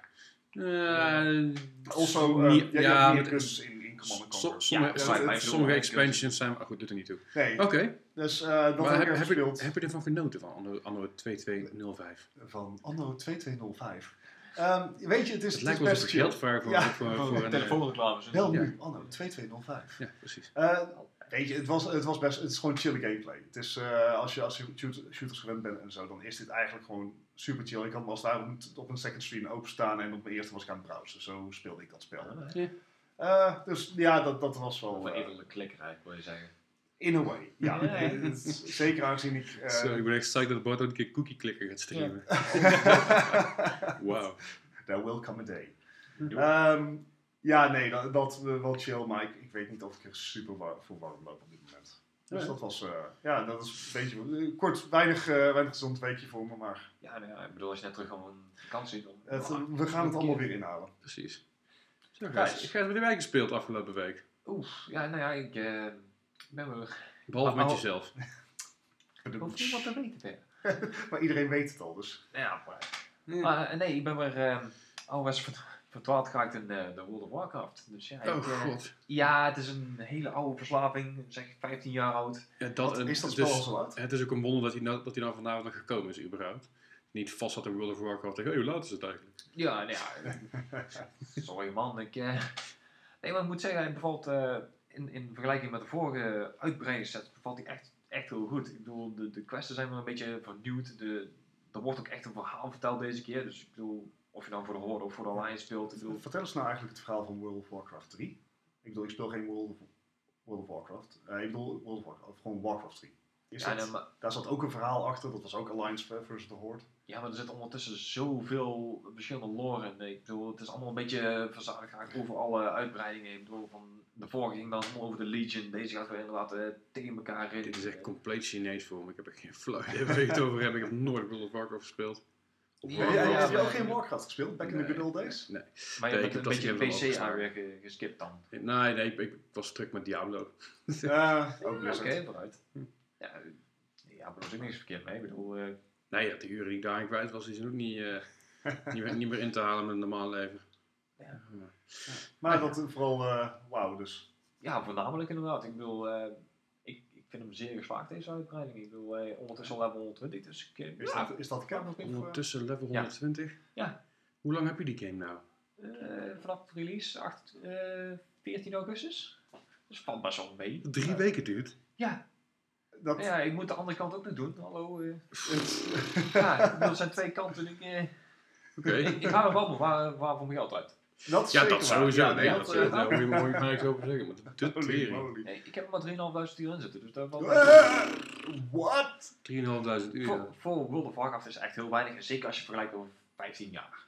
Eh, Also, eh, niet- ja, ja, meer in, in Command Conquer. sommige, Ja, sommige- expansions zijn... Oh, goed, doet er niet toe. Nee, Oké, dus eh, dat maar heb heb, heb, je, gespeeld. heb je ervan genoten van anno, anno 2205? Van Anno 2205. Ehm, weet je, het is, Het het lijkt is wel best chill. geld voor, Ja, voor, voor, Voor een... een eh, telefoonreclame. Wel Ja. nu, Anno 2205. Ja, precies. Eh, weet je, het was, het was best, het is gewoon chille gameplay. Het is, eh, als je, als je shoot- shooters gewend bent en zo, dan is dit eigenlijk gewoon super chill. Ik had als daar op een, op een second screen openstaan en op mijn eerste was ik aan het browsen. Zo speelde ik dat spel. Ja. Eh, dus ja, dat, dat was wel... Of een eh, edele klikkerij, wil je zeggen. In a way, ja. Ja. Eh, zeker aangezien ik... eh, Zo, ik ben echt psyched dat Bart ook een keer cookie clicker gaat streamen. Wauw. There will come a day. Ja. Ehm, ja, nee, dat, dat eh, wel chill, maar ik, ik weet niet of ik er super war- voor warm loop op dit moment. Dus Ja. dat was, eh, ja, dat is een beetje, kort, weinig, eh, weinig gezond weekje voor me, maar Ja, nou ja, ik bedoel, als je net terug van een vakantie dan... het, we gaan het allemaal weer inhalen. Precies. Zo, Gijs. Gijs. Gijs, wat heb jij gespeeld afgelopen week? Oeh, ja, nou ja, ik ben weer... Behalve Oh, met oh. jezelf. Hoeft niemand te weten verder. Maar iedereen weet het al, dus. Ja, maar... Maar eh, nee, ik ben weer uh, vert- verdwaald geraakt in eh, de World of Warcraft. Dus ja, ik, Oh eh, god. ja, het is een hele oude verslaving, zeg 15 jaar oud. Ja, dat, Wat, is dat al zo? Het is ook een wonder dat hij nou, dat hij nou vanavond nog gekomen is, überhaupt. Niet vast zat in World of Warcraft. Hoe laat is het eigenlijk? Ja, nou ja, sorry man, ik... eh, nee, maar ik moet zeggen, hij bevalt eh, in, in vergelijking met de vorige uitbreidingsset, bevalt hij echt, echt heel goed. Ik bedoel, de, de quests zijn weer een beetje vernieuwd. De, er wordt ook echt een verhaal verteld deze keer. Dus ik bedoel, of je dan voor de Horde of voor de Alliance speelt, ik bedoel... Vertel eens nou eigenlijk het verhaal van World of Warcraft 3. Ik bedoel, ik speel geen World of, World of Warcraft. Eh, ik bedoel World of Warcraft, gewoon Warcraft 3. Is Ja, dat, nee, maar, Daar zat ook een verhaal achter, dat was ook Alliance versus The Horde. Ja, maar er zit ondertussen zoveel verschillende lore in. Ik bedoel, het is allemaal een beetje verzadigd geraakt over alle uitbreidingen. Ik bedoel, van de vorige ging dan allemaal over de Legion. Deze gaat weer inderdaad eh, tegen elkaar in. Dit is echt compleet Chinees voor me. Ik heb er geen flauw idee waar het over hebt. Ik heb nooit World of Warcraft gespeeld. Ja, Ja, heb ook ja. geen Warcraft gespeeld, back in the good old days? Nee. Maar je Nee, bent ik heb een beetje PC ge- geskipt dan. Nee, nee ik, ik was druk met Diablo. Ja, ook Oké, Blizzard. vooruit. Ja, eh, er is ook niks verkeerd mee. Ik bedoel, eh, Nee, ja, de uren die ik daarin kwijt was, zijn ook niet, eh, niet, meer, niet meer in te halen met een normaal leven. Ja. Maar dat vooral, eh wauw dus. ja, voornamelijk inderdaad. Ik bedoel, eh, ik, ik vind hem zeer geslaagd deze uitbreiding. Ik bedoel, eh, ondertussen al level 120, dus ik, Is, ja, dat, is dat cap? Ondertussen level Ja. 120. Ja. Hoe lang heb je die game nou? eh, vanaf release 8, eh, 14 augustus. Dus valt best wel mee. Drie weken duurt. Ja, dat, ja, ik moet de andere kant ook nog doen. Hallo. eh. ja, er zijn twee kanten. Ik, eh, Oké. ik, ik haal er wel maar waar, waar voor mijn geld uit. dat is Ja, dat sowieso. Ja, nee, ja, dat, eh, daar moet je moet je niks over zeggen. Maar de tering. Nee, ik heb er maar 3.500 uur in zitten. Dus valt Eh, What? 3.500 uur. voor, voor World of Warcraft is echt heel weinig. En zeker als je vergelijkt over 15 jaar.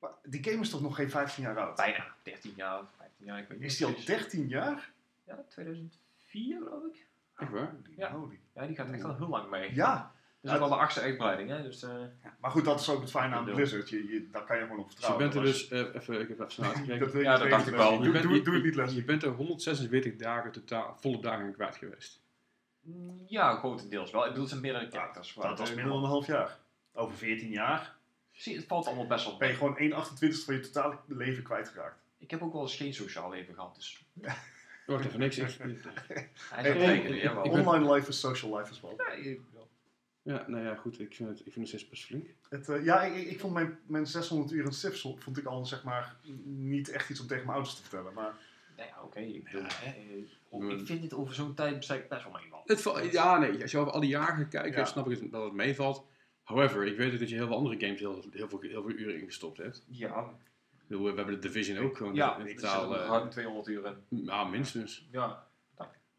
Maar Die game is toch nog geen 15 jaar oud? Bijna 13 jaar, 15 jaar. Ik weet niet Is die al precies. 13 jaar? Ja, 2004 geloof ik. Echt waar? Ja. Ja, die gaat echt al heel lang mee. Ja, Dus ook al de achtste uitbreiding, hè. Dus, eh, maar goed, dat is ook het fijne aan. Blizzard. Je, je, daar kan je gewoon op Dus je vertrouwen. bent er dus, eh, even, ik heb even snel je- uitgekeken. Ja, je dat dacht ik wel. Je Doe, bent, doe, je- doe het niet, je, Leslie. je bent er 146 dagen totaal, volle dagen kwijt geweest. mm, ja, grotendeels wel. Ik bedoel, het zijn meerdere characters. Dat was minder dan een half jaar. Over 14 jaar Zie, het valt allemaal best wel ben je gewoon 1 28 van je totale leven kwijtgeraakt. Ik heb ook wel eens geen sociaal leven gehad, dus... Wacht even, niks. Ik, Hij tekenen, ik ben- Online life is social life as well. Ja, je- ja, nou ja, goed. Ik vind het, ik vind het steeds best flink. Het, eh, ja, ik, ik- ik vond mijn, mijn 600 uur in Civ zo- vond ik al zeg maar niet echt iets om tegen mijn ouders te vertellen. Maar Nou ja, oké. ik, bedoel, Ja. hè, eh, ik vind dit over zo'n tijd best best wel meevallen. Het val- ja, nee. Als je over al die jaren gaat kijken, Ja. snap ik het, dat het meevalt. However, ik weet ook dat je heel veel andere games heel, heel, veel, heel veel uren ingestopt hebt. Ja, We hebben de Division ook gewoon ja in ik totaal, ruim 200 uur in. ja, minstens. Ja,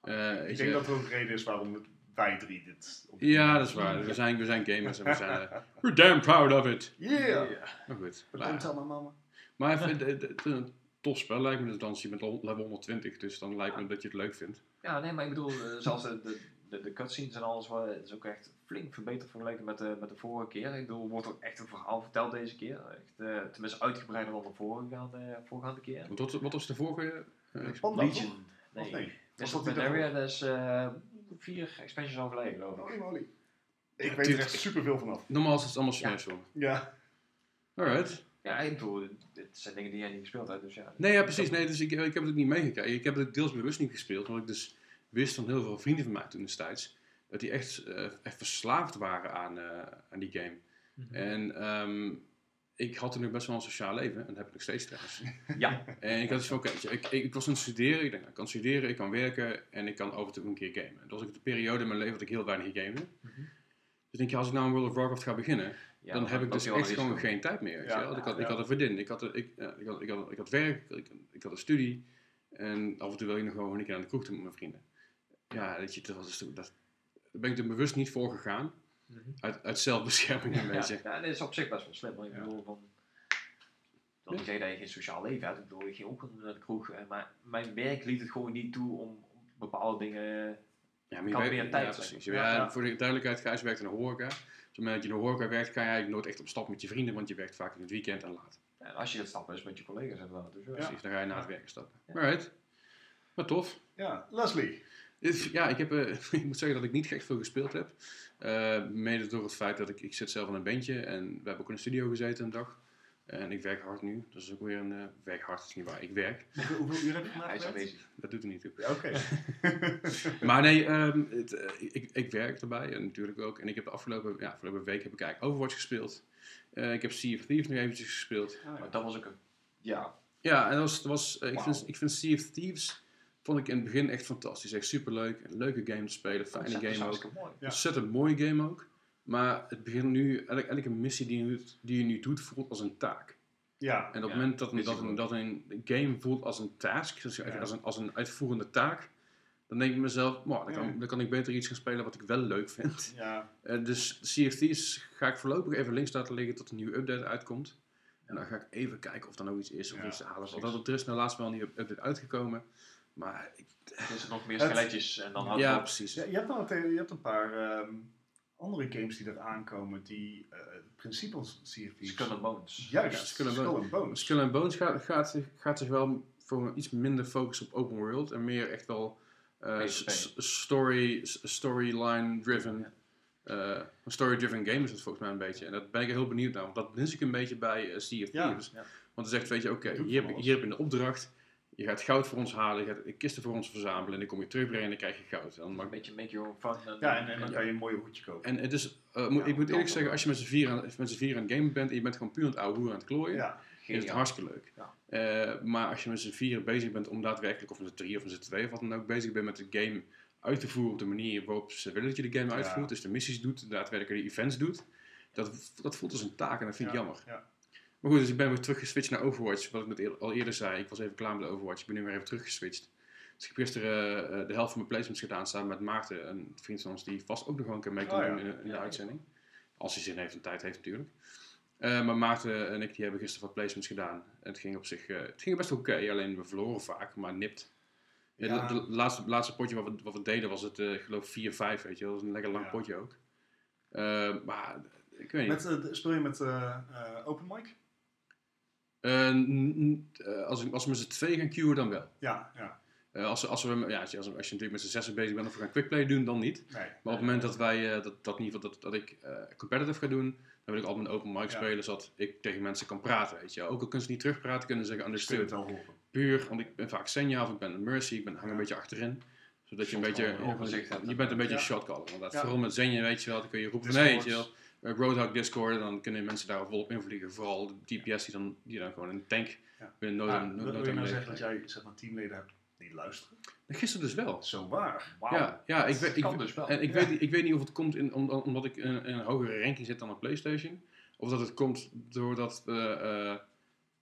Eh, weet ik je- denk dat er ook een reden is waarom wij drie dit... op- Ja, dat is waar. We zijn, we zijn gamers en we zijn... eh, we're damn proud of it. Yeah! Maar goed. Nou don't ja. tell my mama. Maar even, het- het- het is een tof spel lijkt me. Dus dan je bent al level 120, dus dan lijkt me dat je het leuk vindt. ja nee, maar ik bedoel, eh, zelfs de, de, de, cutscenes en alles, wa- het is ook echt flink verbeterd vergeleken met de, met de vorige keer. Ik bedoel, er wordt ook echt een verhaal verteld deze keer. Echt, eh, tenminste uitgebreider dan de voorgaande, voorgaande keer. Wat, wat was de vorige? eh, Panda, toch? Legion. Of Nee. nee? Was dat Pandaria, dat is eh, vier expansions overleden, geloof ik. Ik Ja, weet er echt superveel vanaf. Normaal is het allemaal Ja. smash voor. Ja. Alright. Ja, ik bedoel, dit zijn dingen die jij niet gespeeld hebt, dus ja. Nee, ja, precies. Nee, dus ik, ik heb het ook niet meegekeken. Ik heb het deels bewust niet gespeeld, omdat ik dus wist van heel veel vrienden van mij toen destijds, dat die echt, eh, echt verslaafd waren aan, eh, aan die game. Mhm. En ehm, ik had toen ook best wel een sociaal leven, en dat heb ik nog steeds trouwens. Ja, En ik had dus van, oké, ik, ik, ik was aan het studeren, ik denk, ik kan studeren, ik kan werken en ik kan af en toe een keer gamen. Dat was ook de periode in mijn leven dat ik heel weinig gamede. Mhm. Dus denk je, als ik nou een World of Warcraft ga beginnen, ja dan heb ik dus echt gewoon geen tijd meer. Ja? Ik, had, ik had een vriendin, ik had, ik, ja, ik, had, ik, had, ik had werk, ik, ik had een studie. En af en toe wil je nog gewoon een keer aan de kroeg toe met mijn vrienden. Ja, weet je, dat was, dat, daar ben ik er bewust niet voor gegaan. Uit, uit zelfbescherming een Ja, beetje. ja, dat is op zich best wel slim. Want ik Ja. bedoel, van, ik wil niet zeggen dat je geen sociaal leven hebt. Ik bedoel, ik ging ook naar de kroeg. eh, Maar mijn werk liet het gewoon niet toe om bepaalde dingen... Ja, maar Kan je meer tijd ja. Ja, Ja, ja. Voor de duidelijkheid, Gijs werkt in de horeca. Dus op het moment dat je in de horeca werkt, ga je eigenlijk nooit echt op stap met je vrienden, want je werkt vaak in het weekend en laat. En als je gaat stappen is met je collega's inderdaad. Dus ja. Precies, dan ga je na het werken stappen. Ja. Alright. Maar tof. Ja, Leslie. Ja, ik, heb, eh, ik moet zeggen dat ik niet gek veel gespeeld heb. Eh, mede door het feit dat ik, ik zit zelf aan een bandje en we hebben ook in een studio gezeten een dag. En ik werk hard nu. Dat is ook weer een... eh, werk hard is niet waar, ik werk. Hoeveel, uur heb je vandaag Hij is aanwezig. Dat doet er niet toe. Ja, Oké. Maar nee, ehm, het, ik, ik werk erbij en natuurlijk ook. En ik heb de afgelopen, ja, afgelopen week heb ik eigenlijk Overwatch gespeeld. Eh, ik heb Sea of Thieves nog eventjes gespeeld. Maar dat was ook een... Ja, Ja, en dat was, dat was, ik, vind, ik vind Sea of Thieves vond ik in het begin echt fantastisch. Echt superleuk. Een leuke game te spelen. Fijne dat is game ook. mooi. Ja. Ontzettend mooie game ook. Maar het begint nu, elke, elke missie die je, doet- die je nu doet, voelt als een taak. Ja. En op het Ja, moment dat een, dat, een, goed. dat een game voelt als een task, dus Ja. als, een, als een uitvoerende taak, dan denk ik mezelf, "Mwah, dan, kan, Ja. dan kan ik beter iets gaan spelen wat ik wel leuk vind. Ja, Eh, dus CFT's ga ik voorlopig even links laten liggen tot een nieuwe update uitkomt. En dan ga ik even kijken of er nou iets is of Ja, iets te halen. Want er is nou laatst wel een nieuwe update uitgekomen. Maar ik, Er is nog meer Het- skeletjes en dan houdt ja, het op. precies. Ja, je, hebt te- je hebt een paar ehm, andere games die er aankomen die eh, het principe van CFP's... Skull and Bones. Juist, Ja, Skull Skull and, Bones. Skull and Bones gaat, gaat, zich- gaat zich wel voor een iets minder focussen op open world en meer echt wel eh, s- story, storyline driven. eh, een story-driven game is het volgens mij een beetje. En daar ben ik heel benieuwd naar, want dat mis ik een beetje bij eh, Sea of Ja, Thieves. ja. Want dan zegt, weet je, oké, hier, hier heb je een opdracht. Je gaat goud voor ons halen, je gaat kisten voor ons verzamelen en dan kom je terugbrengen en dan krijg je goud. En dan mag Een beetje make your own fun. En, Ja, en, en dan kan je een mooie hoedje kopen. En het is, eh, moet, Ja, ik moet eerlijk zeggen, als je met z'n vier aan, met z'n vier aan het gamen bent en je bent gewoon puur aan het ouwe hoeren aan het klooien, Ja, is het hartstikke leuk. Ja. Eh, maar als je met z'n vier bezig bent om daadwerkelijk, of met z'n drie of met z'n twee, of wat dan ook, bezig bent met de game uit te voeren op de manier waarop ze willen dat je de game Ja. uitvoert, dus de missies doet, daadwerkelijk de events doet, dat, dat voelt als een taak en dat vind ik Ja, jammer. ja. Maar goed, dus ik ben weer teruggeswitcht naar Overwatch, wat ik net eer- al eerder zei. Ik was even klaar met Overwatch, ik ben nu weer even teruggeswitcht. Dus ik heb gisteren eh, de helft van mijn placements gedaan samen met Maarten, een vriend van ons die vast ook nog wel een keer mee kan Oh ja. doen in, in de Ja. uitzending. Als hij zin heeft en tijd heeft natuurlijk. Eh, maar Maarten en ik die hebben gisteren wat placements gedaan. En het ging op zich eh, het ging best oké, alleen we verloren vaak, maar nipt. Ja. De laatste, laatste potje wat we, wat we deden was het, eh, ik geloof 4-5, weet je. Dat was een lekker lang potje ook. Eh, maar ik weet niet. Met, eh, speel je met eh, eh, open mic? Eh, eh, als, als we met z'n twee gaan queuen, dan wel. Ja, ja. Eh, als, als, we, ja, als, je, als je natuurlijk met z'n zessen bezig bent of we gaan quickplay doen, dan niet. Nee. Maar op het moment dat wij, dat, dat, in ieder geval dat, dat ik competitive ga doen, dan wil ik altijd met open mic Ja. spelen, zodat ik tegen mensen kan praten, weet je. Ook al kunnen ze niet terugpraten, kunnen ze zeggen understood. Puur, want ik ben vaak Senja of ik ben een Mercy, ik ben, hang een beetje achterin. Zodat je een beetje, je bent een beetje Ja. shotcaller. Want dat. Vooral met Zenja, weet je wel, dan kun je roepen, Discords. nee, weet je wel. Eh, Roadhog Discord, dan kunnen mensen daar volop invliegen. Vooral de DPS die dan, die dan gewoon een tank Ja. binnen no Ah, no- wil je nou zeggen dat jij zeg maar, teamleden hebt die luisteren? Gisteren dus wel. Zo waar. Wauw. Ja, ja ik, weet, ik, kan dus wel. En ik, Ja. weet, niet- ik weet niet of het komt in, om- omdat ik in, in een hogere ranking zit dan een PlayStation. Of dat het komt doordat we, eh,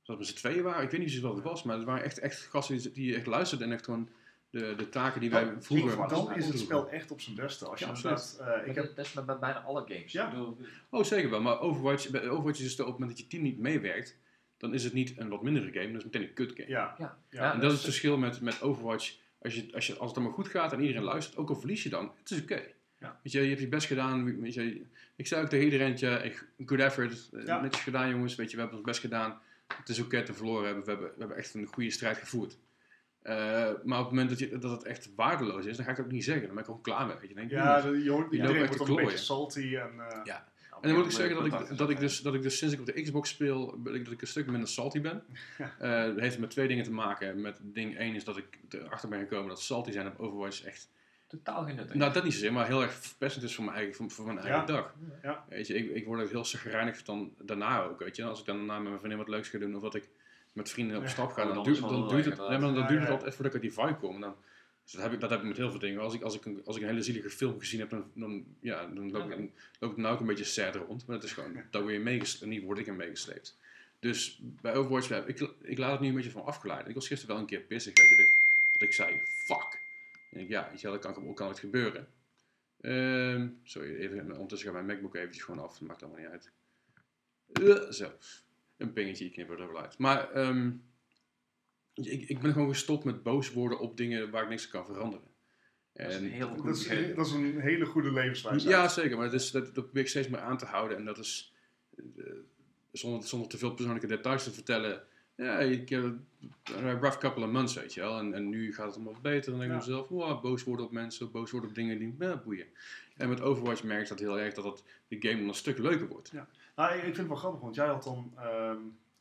dat we z'n tweeën waren. Ik weet niet precies wat het was, maar het waren echt, echt gasten die, die echt luisterden en echt gewoon de, de taken die wij Dan- vroeger... dan is het spel echt op zijn beste. Als je Ja, inderdaad, eh, ik heb, dat is met, met bijna alle games. Ja. Bedoel, Oh, zeker wel. Maar Overwatch, bij Overwatch is het op het moment dat je team niet meewerkt, dan is het niet een wat mindere game, dat is meteen een kut game. ja, ja. Ja, en dat is het verschil met, met Overwatch. Als, je, als, je, als het allemaal goed gaat en iedereen luistert, ook al verlies je dan, het is oké. Ja. Weet je, je hebt je best gedaan. Weet je, ik zei ook tegen iedereen, ja, good effort, eh, Ja. netjes gedaan jongens. Weet je, we hebben ons best gedaan. Het is oké te verloren hebben. We, hebben. we hebben echt een goede strijd gevoerd. Eh, maar op het moment dat, je, dat het echt waardeloos is, dan ga ik het ook niet zeggen. Dan ben ik gewoon klaar mee. Weet je. Denk ja, de, je hoort- Die wordt echt een beetje salty. En, eh, Ja. En dan moet ik ja, zeggen dat ik, dat, ik dus, dat ik dus sinds ik op de Xbox speel, ben ik- dat ik een stuk minder salty ben. Ja. Eh, dat heeft met twee dingen te maken. Met ding één is dat ik erachter ben gekomen dat salty zijn op Overwatch echt... Totaal geen nut. Nou, dat niet zozeer, maar heel erg verpestend is voor mijn eigen, voor, voor mijn eigen Ja. dag. Ja. Weet je, ik, ik word ook heel chagrijnig dan daarna ook, weet je. Als ik dan daarna met mijn vriendin wat leuks ga doen of dat ik met vrienden op stap ga, Oh, dan, duurt, dan duurt het, nee, maar dan duurt het altijd voordat ik uit die vibe kom. En Dan, dus dat heb, ik, dat heb ik met heel veel dingen. Als ik, als ik, een, als ik een hele zielige film gezien heb, dan, dan, ja, dan loop, ik, loop ik nou ook een beetje sad rond. Maar het is gewoon, daar word je meegesleept, niet word ik in meegesleept. Dus bij Overwatch, ik, ik laat het nu een beetje van afgeleid. Ik was gisteren wel een keer pissig, weet je, dat, dat ik zei, fuck. En ik, ja, weet je wel, dat kan, kan het gebeuren. Ehm, sorry, even, ondertussen gaat mijn MacBook eventjes gewoon af, dat maakt allemaal niet uit. Eh, zo, een pingetje, ik knip wel uit. Maar ehm, ik, ik ben gewoon gestopt met boos worden op dingen waar ik niks aan kan veranderen. Dat is een En, heel goed dat, is, dat een hele goede levenswijze. ja, zeker, maar dat, is, dat, dat probeer ik steeds meer aan te houden. En dat is, eh, zonder, zonder te veel persoonlijke details te vertellen, ja, ik heb een rough couple of months, weet je wel. En, en nu gaat het allemaal beter. Dan denk ik Ja. mezelf, wow, boos worden op mensen, boos worden op dingen die me boeien. En met Overwatch merk ik dat heel erg, dat het, de game dan een stuk leuker wordt. Nou, ik vind het wel grappig, want jij had dan ehm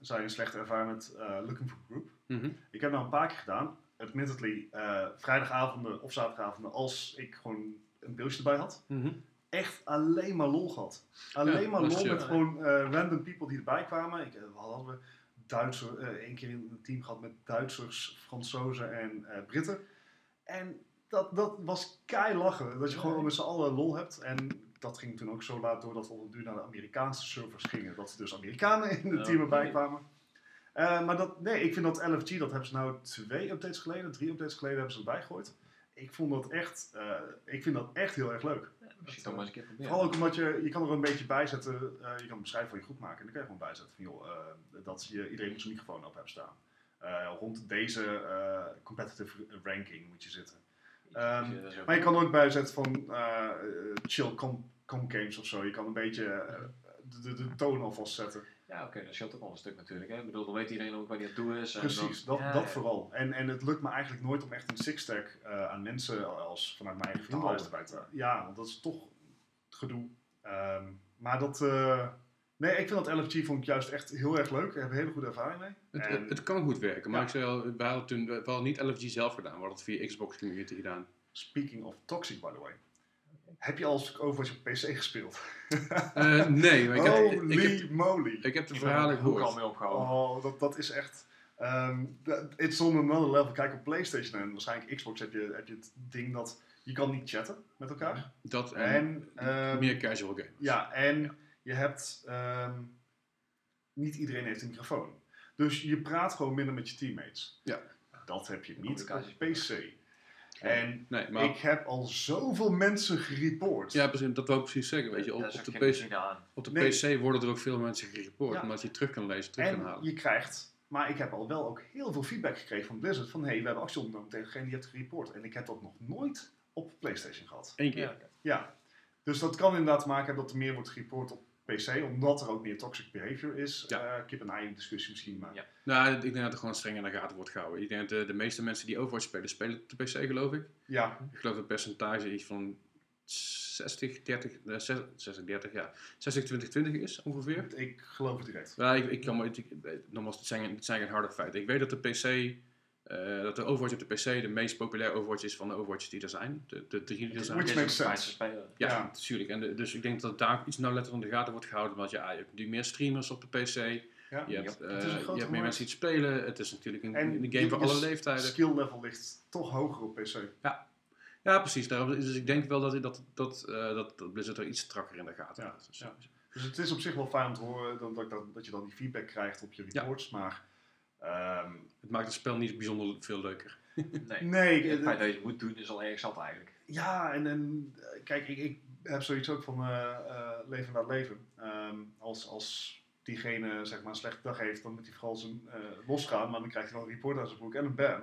zei een slechte ervaring met eh, Looking for Group. Mhm. Ik heb nou een paar keer gedaan. Admittedly, eh vrijdagavonden of zaterdagavonden, als ik gewoon een pilsje erbij had. Mhm. Echt alleen maar lol gehad. Alleen Ja, maar dat lol met gewoon eh, random people die erbij kwamen. Ik, we hadden we Duitser, één keer in een team gehad met Duitsers, Fransozen en Britten. En dat, dat was kei lachen. Dat je gewoon met z'n allen lol hebt. En dat ging toen ook zo laat door dat we op een duur naar de Amerikaanse servers gingen. Dat er dus Amerikanen in het Ja, team erbij kwamen. Eh, maar dat, nee, ik vind dat LFG, dat hebben ze nou twee updates geleden, drie updates geleden hebben ze erbij gegooid. ik vond dat echt, eh, ik vind dat echt heel erg leuk. Maar eens proberen. Vooral ook omdat je, je kan er een beetje bij zetten, eh, je kan een beschrijving van je groep maken en dan kan je gewoon bijzetten van joh, eh, dat je iedereen moet zijn microfoon op hebben staan. Eh, rond deze eh, competitive ranking moet je zitten. Ehm, Maar je kan ook bijzetten van chill com, com games of zo. Je kan een beetje eh, de, de, de toon alvast zetten. Ja, oké, dat scheelt ook wel een stuk natuurlijk. Hè. Ik bedoel, dan weet iedereen ook waar die aan toe is. en Precies, dan- dat, ja, dat ja. vooral. En, en het lukt me eigenlijk nooit om echt een six-stack eh, aan mensen als vanuit mijn eigen vriendenlijst bij te Ja, want dat is toch gedoe. Ehm, maar dat... eh, nee, ik vind dat LFG vond ik juist echt heel erg leuk. Ik heb een hele goede ervaring mee. Het, En- het, het kan goed werken, maar Ja. ik zei al, we hadden toen we hadden niet LFG zelf gedaan, we hadden het via Xbox Community gedaan. Speaking of toxic, by the way. Heb je al Overwatch op PC gespeeld? Eh, nee, maar ik heb, Holy ik, heb, moly. ik heb de Ik verhalen er ook al gehoord. mee opgehouden. Oh, dat, dat is echt. ehm dat- it's on another level. Kijk, op PlayStation en waarschijnlijk Xbox heb je, heb je het ding dat je kan niet chatten met elkaar. Dat en, En, ehm, meer casual games. ja, en je hebt. ehm, niet iedereen heeft een microfoon. Dus je praat gewoon minder met je teammates. Ja. Dat heb je niet op. PC. En Nee, maar ik heb al zoveel mensen gereport. ja, precies, dat wil ik precies zeggen. Weet je, op, de, PC, op de Nee. PC worden er ook veel mensen gereport, Ja. omdat je terug kan lezen, terug kan En halen. je krijgt, maar ik heb al wel ook heel veel feedback gekregen van Blizzard. Van hé, hey, we hebben actie ondernomen tegen degene die hebt gereport. En ik heb dat nog nooit op PlayStation gehad. Eén keer. Ja, dus dat kan inderdaad maken hebben dat er meer wordt gereport op PC, omdat er ook meer toxic behavior is. Ja. Eh, kip en ei discussie misschien, maar Ja. Nou, ik denk dat er gewoon streng in de gaten wordt gehouden. Ik denk dat de, de meeste mensen die Overwatch spelen, spelen op de PC geloof ik. ja, Ik geloof dat het percentage iets van 60, 30, eh, 60, 30, ja. 60, 20, 20 is ongeveer. ik geloof het direct. Ja, ik, ik kan ik- nogmaals, het zijn, het zijn geen harde feiten. Ik weet dat de PC, eh, dat de Overwatch op de PC de meest populaire Overwatch is van de Overwatch die er zijn. De, de drie die er zijn. Which makes sense. Ja, Ja. natuurlijk. En de- dus ik denk dat daar iets nauwletters in de gaten wordt gehouden. Want ja, je hebt nu meer streamers op de PC. Ja. Je hebt, Ja, eh, het is een je hebt meer markt. mensen die het spelen. Het is natuurlijk een, En een je- game voor alle leeftijden. Skill level ligt toch hoger op PC. Ja, precies. Daarom, dus ik denk wel dat, dat, dat, eh, dat, dat Blizzard er iets strakker in de gaten Ja, houdt. Dus, ja. Dus het is op zich wel fijn om te horen dat, dat, dat, je dan die feedback krijgt op je Ja. reports. Maar ehm, Het maakt het spel niet bijzonder veel leuker. Nee. nee, Het eh, feit dat je het moet doen is al erg zat eigenlijk. Ja, en, en eh, kijk, ik, ik heb zoiets ook van eh, eh, leven naar leven. Ehm, als, als diegene zeg maar, een slechte dag heeft, dan moet hij vooral zijn, eh, losgaan, maar dan krijgt hij wel een report aan zijn broek en een ban.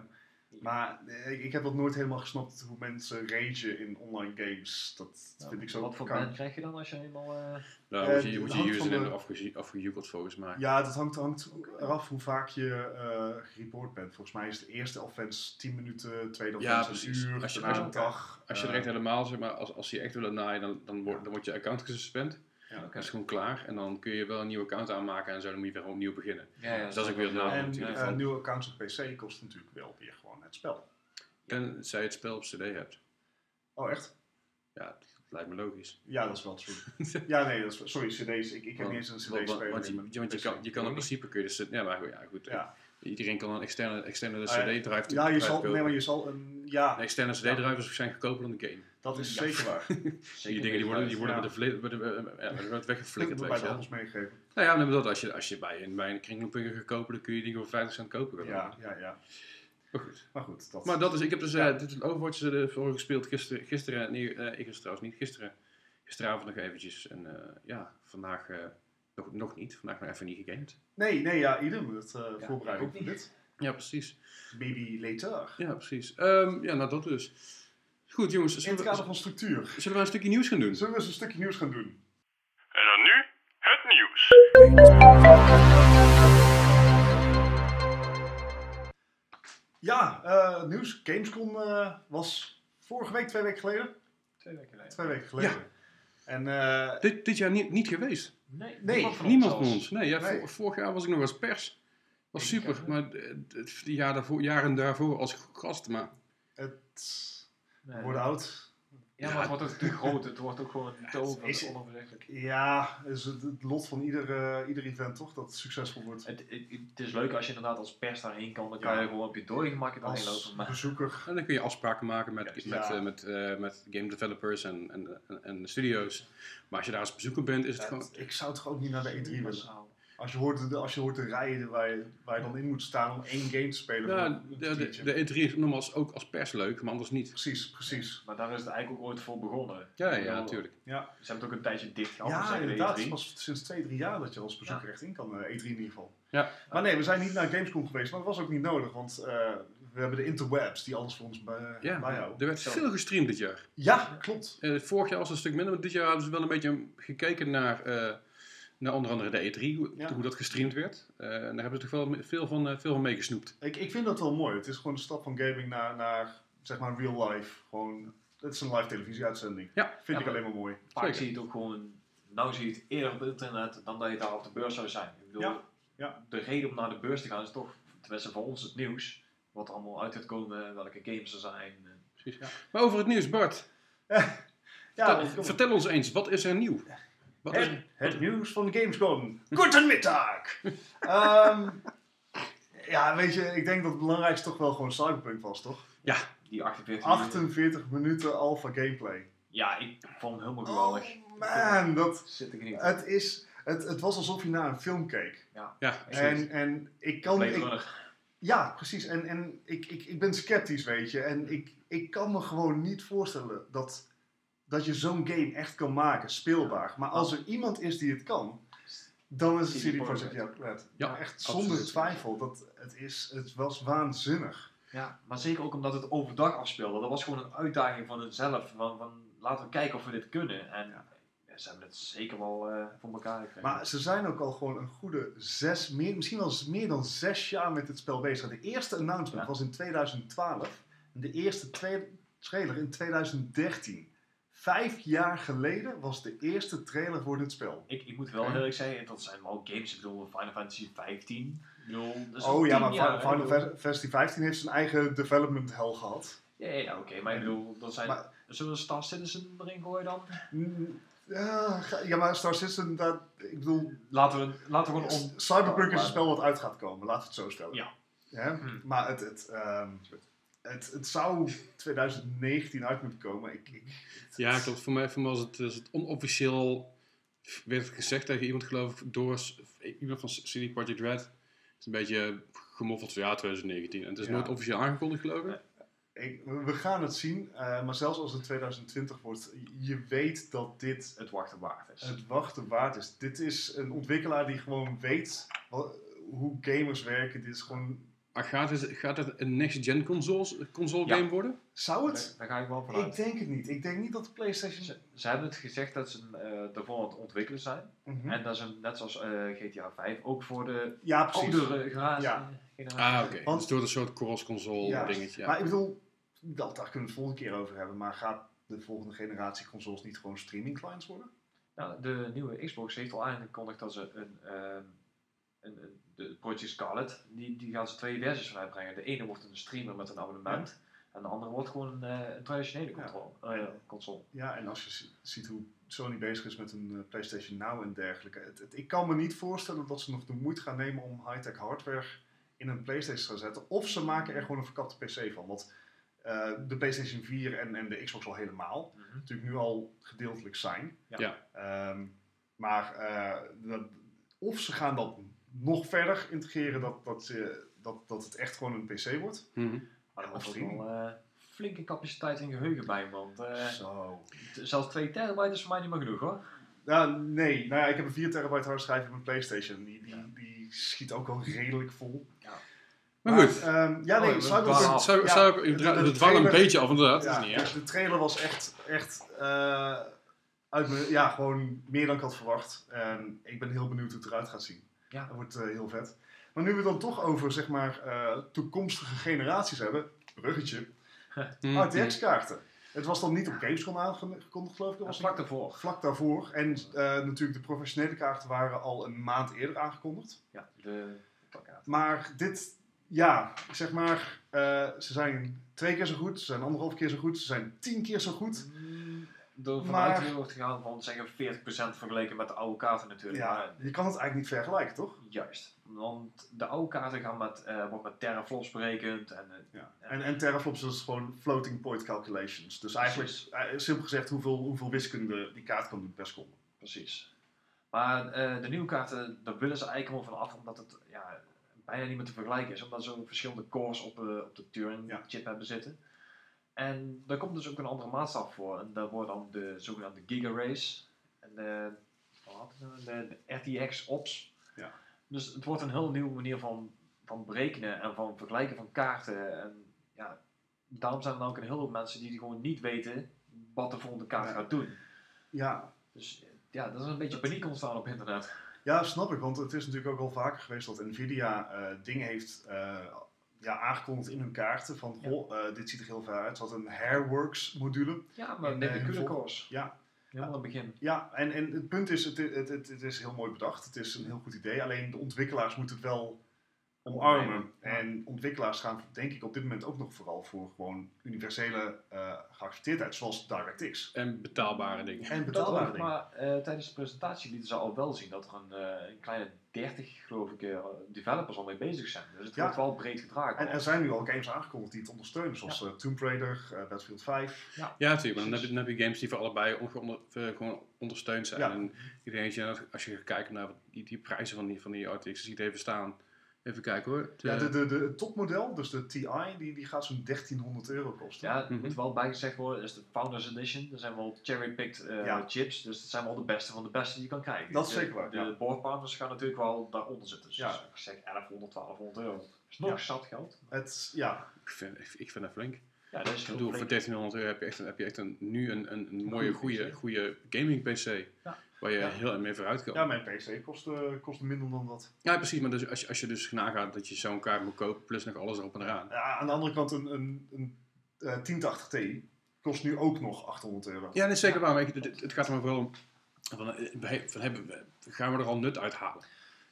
Maar eh, ik, ik heb dat nooit helemaal gesnapt hoe mensen ragen in online games. Dat vind ik zo Wat voor ban krijg je dan als je eenmaal... eh, Nou, Eh, word je, wordt je username de- afge- afgejoekeld volgens mij. Ja, dat hangt, hangt eraf hoe vaak je eh gereport bent. Volgens mij is de eerste offense 10 minuten, tweede Ja, offense precies. een uur, Als je- als een je- dag. Als je er Eh, echt helemaal, zeg maar, als, als je echt willen naaien, dan, dan, wordt, dan wordt je account gesuspend. Ja. Dat is gewoon klaar. En dan kun je wel een nieuw account aanmaken en zo, dan moet je weer opnieuw beginnen. ja, ja, Dus dat is ook weer een wel- nadeel En natuurlijk. eh, nieuwe accounts op PC kost natuurlijk wel weer gewoon het spel. Tenzij je het spel op cd hebt. Oh, echt? Ja, dat lijkt me logisch. Ja, dat is wel true. ja, nee, dat is, sorry, cd's. Ik, ik heb Want- niet eens een cd-speler Want, je, want je, kan, je kan in principe kun je de cd... Ja, maar goed, ja, goed. Ja. Iedereen kan een externe, externe Ah, ja. cd-drive Ja, je zal, kopen. nee, maar je zal een, ja, Een externe cd-drive is waarschijnlijk goedkoper dan de game. dat is Ja. zeker waar. Zeker die dingen die worden, die worden ja. met de met de- eh, ja, met de- weggeflikkerd, bij weet de je wel. appels meegegeven. Nou ja, maar dat, als je, als je bij een, bij een kringloopwinkel gaat kopen, dan kun je dingen voor 50 cent kopen. Ja, ja, ja. Maar goed. Maar goed, dat... Maar dat is, ik heb dus Ja. eh, dit is Overwatch uh, voor gespeeld gisteren, gisteren nee, eh, ik gisteren trouwens niet, gisteren, gisteravond nog eventjes. En eh, ja, vandaag eh, nog, nog niet, vandaag nog even niet gegamed. Nee, nee, ja, idem. Het uh, Ja, voorbereiding ik voor ook dit. Ja, precies. Maybe later. Ja, precies. Ehm, ja, nou dat dus. Goed jongens, In het zullen kader we, van structuur. zullen we een stukje nieuws gaan doen? Zullen we eens een stukje nieuws gaan doen? En dan nu het nieuws. Ja, eh, nieuws. Gamescom eh, was vorige week, twee weken geleden. Twee weken geleden. Twee weken geleden. En eh, Dit, dit jaar niet, niet geweest. Nee, Nee, niemand van Niemand ons. Nee, ja, Nee. vor- vorig jaar was ik nog als pers. Was Ik, super, maar eh, die jaar daarvoor, jaren daarvoor als gast. Maar het Nee. wordt oud. Ja, maar het wordt ook te groot. Het wordt ook gewoon te over. is- onoverzichtelijk. Ja, het is het, het lot van ieder, eh, ieder event toch, dat het succesvol wordt. Het, het, het is leuk als je inderdaad als pers daarheen kan. Dan kan Ja. je gewoon op je dode gemak erheen Als lopen. Maar bezoeker. En dan kun je afspraken maken met, met, ja. eh, met, eh, met game developers en, en, en, en de studio's. Maar als je daar als bezoeker bent, is het Ja, gewoon... ik zou toch ook niet naar de E3 willen. Als je hoort, de- als je hoort de rijen waar je, waar je dan in moet staan om één game te spelen. Ja, de, de, de E3 is nogmaals ook als pers leuk, maar anders niet. Precies, precies. Maar daar is het eigenlijk ook ooit voor begonnen. Ja, ja, natuurlijk. Ja, Ze hebben het ook een tijdje dicht gehaald. ja inderdaad. Het E3. is pas sinds twee, drie jaar dat je als bezoeker echt in kan, eh, E3 in ieder geval. Ja. Maar nee, we zijn niet naar Gamescom geweest, maar dat was ook niet nodig, want eh, we hebben de interwebs die alles voor ons bij, Ja, bijhouden. er werd Zo. veel gestreamd dit jaar. Ja, klopt. Eh, vorig jaar was het een stuk minder, maar dit jaar hadden ze wel een beetje gekeken naar, eh, naar onder andere de E3, hoe, Ja. hoe dat gestreamd werd. Eh, en daar hebben ze toch wel veel van, eh, veel van meegesnoept. Ik, ik vind dat wel mooi. Het is gewoon een stap van gaming naar, naar zeg maar real life. Gewoon, het is een live televisieuitzending. Ja. Vind Ja, ik maar- alleen maar mooi. Vaak Zeker. zie je het ook gewoon, nou zie je het eerder op internet dan dat je daar op de beurs zou zijn. Ik bedoel, Ja, ja. de reden om naar de beurs te gaan is toch, tenminste voor ons het nieuws, wat er allemaal uit gaat komen, welke games er zijn. Precies. Maar over het nieuws, Bart. Ja, vertel, vertel ons eens, wat is er nieuw? Wat is, Het, het nieuws van Gamescom. Goedemiddag! Ehm ja, weet je, ik denk dat het belangrijkste toch wel gewoon Cyberpunk was, toch? Die 48 48 minuten alpha gameplay. Ja, ik vond hem helemaal geweldig. Oh man, dat, Zit ik niet. het, is, het, het was alsof je naar een film keek. ja, En, en ik kan... Blade Ik, Runner. Ja, precies. En, en ik, ik, ik ben sceptisch, weet je. En ik, ik kan me gewoon niet voorstellen dat, dat je zo'n game echt kan maken, speelbaar. Maar als er iemand is die het kan, dan is het CD Projekt. Red. Ja, Ja, echt absoluut. zonder twijfel. Dat, het, is, het was waanzinnig. Ja, maar zeker ook omdat het overdag afspeelde. Dat was gewoon een uitdaging van hunzelf. Van, van laten we kijken of we dit kunnen. En Ja. ze hebben het zeker wel eh, voor elkaar gekregen. Maar ze zijn ook al gewoon een goede zes, meer, misschien wel meer dan zes jaar met het spel bezig. De eerste announcement Ja. was in 2012 en de eerste tweede trailer in 2013. Vijf jaar geleden was de eerste trailer voor dit spel. ik, ik moet wel eerlijk zeggen, dat zijn wel games. Ik bedoel, Final Fantasy 15. Ik bedoel, dat is Oh ja, 10 maar jaar, Final Fantasy 15 heeft zijn eigen development hell gehad. Ja, ja, ja, oké. maar ik bedoel, dat zijn... Maar- zullen we Star Citizen erin gooien dan? Mm, Ja, maar Star Citizen, dat, ik bedoel, Laten we, laten we gewoon... On... Cyberpunk is een spel wat uit gaat komen, laten we het zo stellen. Ja. Ja? Hmm. Maar het, het, ehm, het, het zou 2019 uit moeten komen. Ik, ik, het- ja klopt. Voor mij, voor mij was het, het onofficieel, werd het gezegd tegen iemand geloof ik, door iemand van CD Projekt Red. Het is een beetje gemoffeld van ja, 2019. En het is Ja. nooit officieel aangekondigd geloof ik. ik- we gaan het zien, eh, maar zelfs als het 2020 wordt, je weet dat dit Het wachten waard is. het wachten waard is. Dit is een ontwikkelaar die gewoon weet wat- hoe gamers werken. Dit is gewoon, gaat het, gaat het een next-gen consoles, console Ja. game worden? zou het? daar ga ik wel van Ik denk het niet. Ik denk niet dat de PlayStation. Ze, ze hebben het gezegd dat ze eh ervoor aan het ontwikkelen zijn. Mhm. En dat ze net zoals eh, GTA 5 ook voor de Ja, precies. oudere Ja. generatie. Ah, oké. Want- Dus door een soort cross-console Ja. dingetje. Ja. Maar ik bedoel, dat, daar kunnen we het volgende keer over hebben. Maar gaat de volgende generatie consoles niet gewoon streaming clients worden? Nou, de nieuwe Xbox heeft al aangekondigd dat ze een, ehm, een, een de Project Scarlet, die, die gaan ze twee versies van uitbrengen. De ene wordt een streamer met een abonnement. En de andere wordt gewoon een, eh, een traditionele Ja. controle, eh, console. Ja, en als je zi- ziet hoe Sony bezig is met een eh, PlayStation Now en dergelijke. Het, het- ik kan me niet voorstellen dat ze nog de moeite gaan nemen om high-tech hardware in een PlayStation te gaan zetten. Of ze maken er gewoon een verkapte PC van. Want eh, de PlayStation 4 en, en de Xbox al helemaal. Natuurlijk nu al gedeeltelijk zijn. Ja. Ja. Ehm, maar eh, dat, of ze gaan dat nog verder integreren dat, dat, ze, dat, dat het echt gewoon een PC wordt. Maar Of moet ook streaming. wel eh, flinke capaciteit en geheugen bij, want eh, Zo. zelfs 2 terabyte is voor mij niet meer genoeg hoor. Nou, nee. Nou ja, ik heb een 4 terabyte hardschijf in mijn PlayStation. Die, die, Ja. die schiet ook al redelijk vol. Maar goed, ehm, ja, nee, Oh, Cyberpunk- dwalen ja, het dwaal een beetje af inderdaad. Ja, dat is niet de trailer was echt, echt eh, uit me, ja, gewoon meer dan ik had verwacht. En ik ben heel benieuwd hoe het eruit gaat zien. Ja. Dat wordt eh, heel vet. Maar nu we het dan toch over zeg maar, eh, toekomstige generaties hebben, bruggetje, Mhm. RTX-kaarten. Het was dan niet op Gamescom aangekondigd, geloof ik. Dat was vlak daarvoor. vlak daarvoor. En eh, natuurlijk, de professionele kaarten waren al een maand eerder aangekondigd. Ja, de plakkaat. Maar dit, ja, zeg maar, eh, ze zijn twee keer zo goed, ze zijn anderhalf keer zo goed, ze zijn tien keer zo goed. Door Maar- vanuit wordt gegaan van zeggen 40% vergeleken met de oude kaarten natuurlijk. Ja, Maar je kan het eigenlijk niet vergelijken, toch? juist. Want de oude kaarten gaan met, wordt met teraflops berekend. En, eh, Ja. En, en teraflops is gewoon floating point calculations. Dus eigenlijk, Precies. eh, simpel gezegd, hoeveel, hoeveel wiskunde die kaart kan doen per seconde. precies. Maar de nieuwe kaarten, daar willen ze eigenlijk helemaal van af, omdat het ja, bijna niet meer te vergelijken is. Omdat ze ook verschillende cores op, de op de Turing Ja. chip hebben zitten. En daar komt dus ook een andere maatstaf voor. En dat wordt dan de zogenaamde Giga Race. En de, nou? de, de RTX Ops. Ja. Dus het wordt een heel nieuwe manier van, van berekenen en van vergelijken van kaarten. En ja, daarom zijn er dan ook een hele hoop mensen die gewoon niet weten wat de volgende kaart Ja. gaat doen. Ja, Dus ja, dat is een beetje paniek ontstaan op internet. Ja, snap ik. Want het is natuurlijk ook al vaker geweest dat Nvidia eh, dingen heeft eh, ja, aangekondigd in hun kaarten. Van, Ja. eh, dit ziet er heel ver uit. Wat een Hairworks module. Ja, maar eh, de cores. Ja, Helemaal aan het begin. ja en, en het punt is, het, het, het, het is heel mooi bedacht. Het is een heel goed idee. Alleen de ontwikkelaars moeten het wel omarmen. Ja. En ontwikkelaars gaan denk ik op dit moment ook nog vooral voor gewoon universele eh geaccepteerdheid. Zoals DirectX. En betaalbare dingen. En betaalbare ook, dingen. maar eh, tijdens de presentatie lieten ze al wel zien dat er een, eh, een kleine 30, geloof ik, developers al mee bezig zijn. Dus het Ja. wordt wel breed gedragen. En er zijn nu al games aangekondigd die het ondersteunen. Zoals eh, Tomb Raider, Battlefield 5. Ja, natuurlijk. Maar dan heb, je, dan heb je games die voor allebei on- onder- eh, gewoon ondersteund zijn. Ja. En ik denk dat je, als je gaat kijken naar die, die prijzen van die, van die RTX, ziet even staan. Even kijken hoor. Ja, De- de, de, topmodel, dus de TI, die, die gaat zo'n 1300 euro kosten. Ja, het Mhm. moet wel bijgezegd worden, is de Founders Edition. Er zijn wel cherry-picked eh, Ja. chips, dus dat zijn wel de beste van de beste die je kan krijgen. Dat is zeker waar, De ja. boardpartners gaan natuurlijk wel daaronder zitten. Dus Ja. ik zeg 1100, 1200 euro. is nog Ja. zat geld. Het, ja, ik, vind, ik, ik vind dat flink. Ja, dat is Ik bedoel, voor flink. 1300 euro heb je echt, een, heb je echt een, nu een, een, een mooie, goede goede gaming PC. Ja. Waar je Ja. heel erg mee vooruit kan. ja, mijn PC kostte, kostte minder dan dat. Ja, precies. Maar dus als, je, als je dus nagaat dat je zo'n kaart moet kopen, plus nog alles erop en eraan. Ja, aan de andere kant, een, een, een eh, 1080 Ti kost nu ook nog 800 euro. Ja, dat is zeker waar. Maar ik- het, het gaat er maar vooral om, van, eh, van, hebben, we- gaan we er al nut uithalen?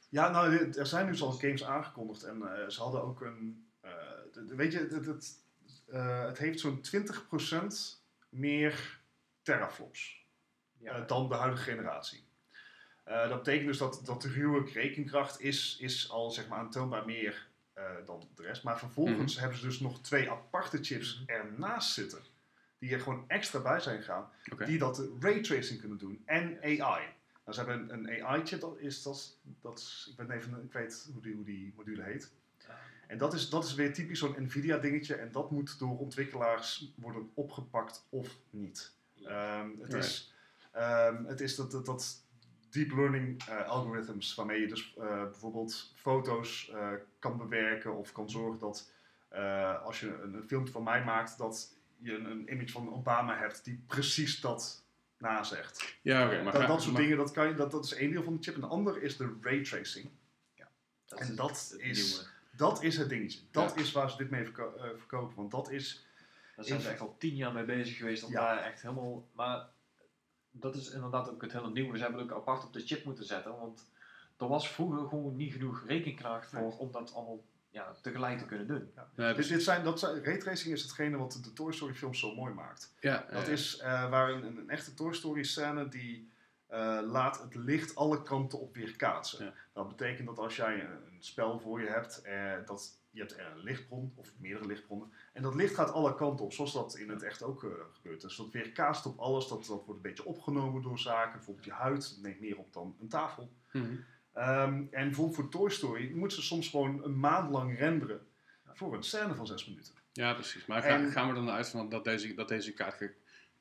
Ja, nou, er zijn nu zoals games aangekondigd en eh, ze hadden ook een. eh, weet je, het, het, eh, het heeft zo'n 20% meer teraflops. Ja. eh, dan de huidige generatie. Eh, dat betekent dus dat, dat de ruwe rekenkracht is, is al zeg maar, aantoonbaar meer eh, dan de rest. Maar vervolgens hebben ze dus nog twee aparte chips ernaast zitten. Die er gewoon extra bij zijn gegaan. Die dat raytracing kunnen doen. En AI. Nou, ze hebben een, een AI-chip, dat is, dat, dat is, ik, even, ik weet hoe die, hoe die module heet. En dat is, dat is weer typisch zo'n Nvidia-dingetje. En dat moet door ontwikkelaars worden opgepakt of niet. Ehm, het, is, ehm, het is dat, dat, dat deep learning eh, algorithms waarmee je dus eh, bijvoorbeeld foto's eh, kan bewerken of kan zorgen dat eh, als je een, een filmpje van mij maakt, dat je een, een image van Obama hebt die precies dat nazegt. Ja, oké. maar dat, soort maar- dingen, dat, kan je, dat, dat is één deel van de chip. En de ander is de raytracing. Dat En is dat is, nieuwe. dat is het dingetje. Dat Ja. is waar ze dit mee verko- verkopen. Want dat is Daar zijn ze echt al tien jaar mee bezig geweest om Ja. daar echt helemaal... Maar dat is inderdaad ook het hele nieuwe. Ze hebben het ook apart op de chip moeten zetten. Want er was vroeger gewoon niet genoeg rekenkracht voor Nee. om dat allemaal ja, tegelijk te kunnen doen. Ja, dus- dit zijn, dat zijn, raytracing is hetgene wat de Toy Story films zo mooi maakt. ja, Dat is eh, waar een, een echte Toy Story scène die eh, laat het licht alle kanten op weerkaatsen. Ja. Dat betekent dat als jij een, een spel voor je hebt, eh, dat je hebt een lichtbron of meerdere lichtbronnen. En dat licht gaat alle kanten op, zoals dat in het echt ook eh, gebeurt. Dus dat weerkaatst op alles, dat, dat wordt een beetje opgenomen door zaken. Bijvoorbeeld je huid neemt meer op dan een tafel. mhm. Ehm, en bijvoorbeeld voor Toy Story moeten ze soms gewoon een maand lang renderen voor een scène van zes minuten. Ja, precies. Maar ga- En- gaan we dan uit van dat deze, dat deze kaart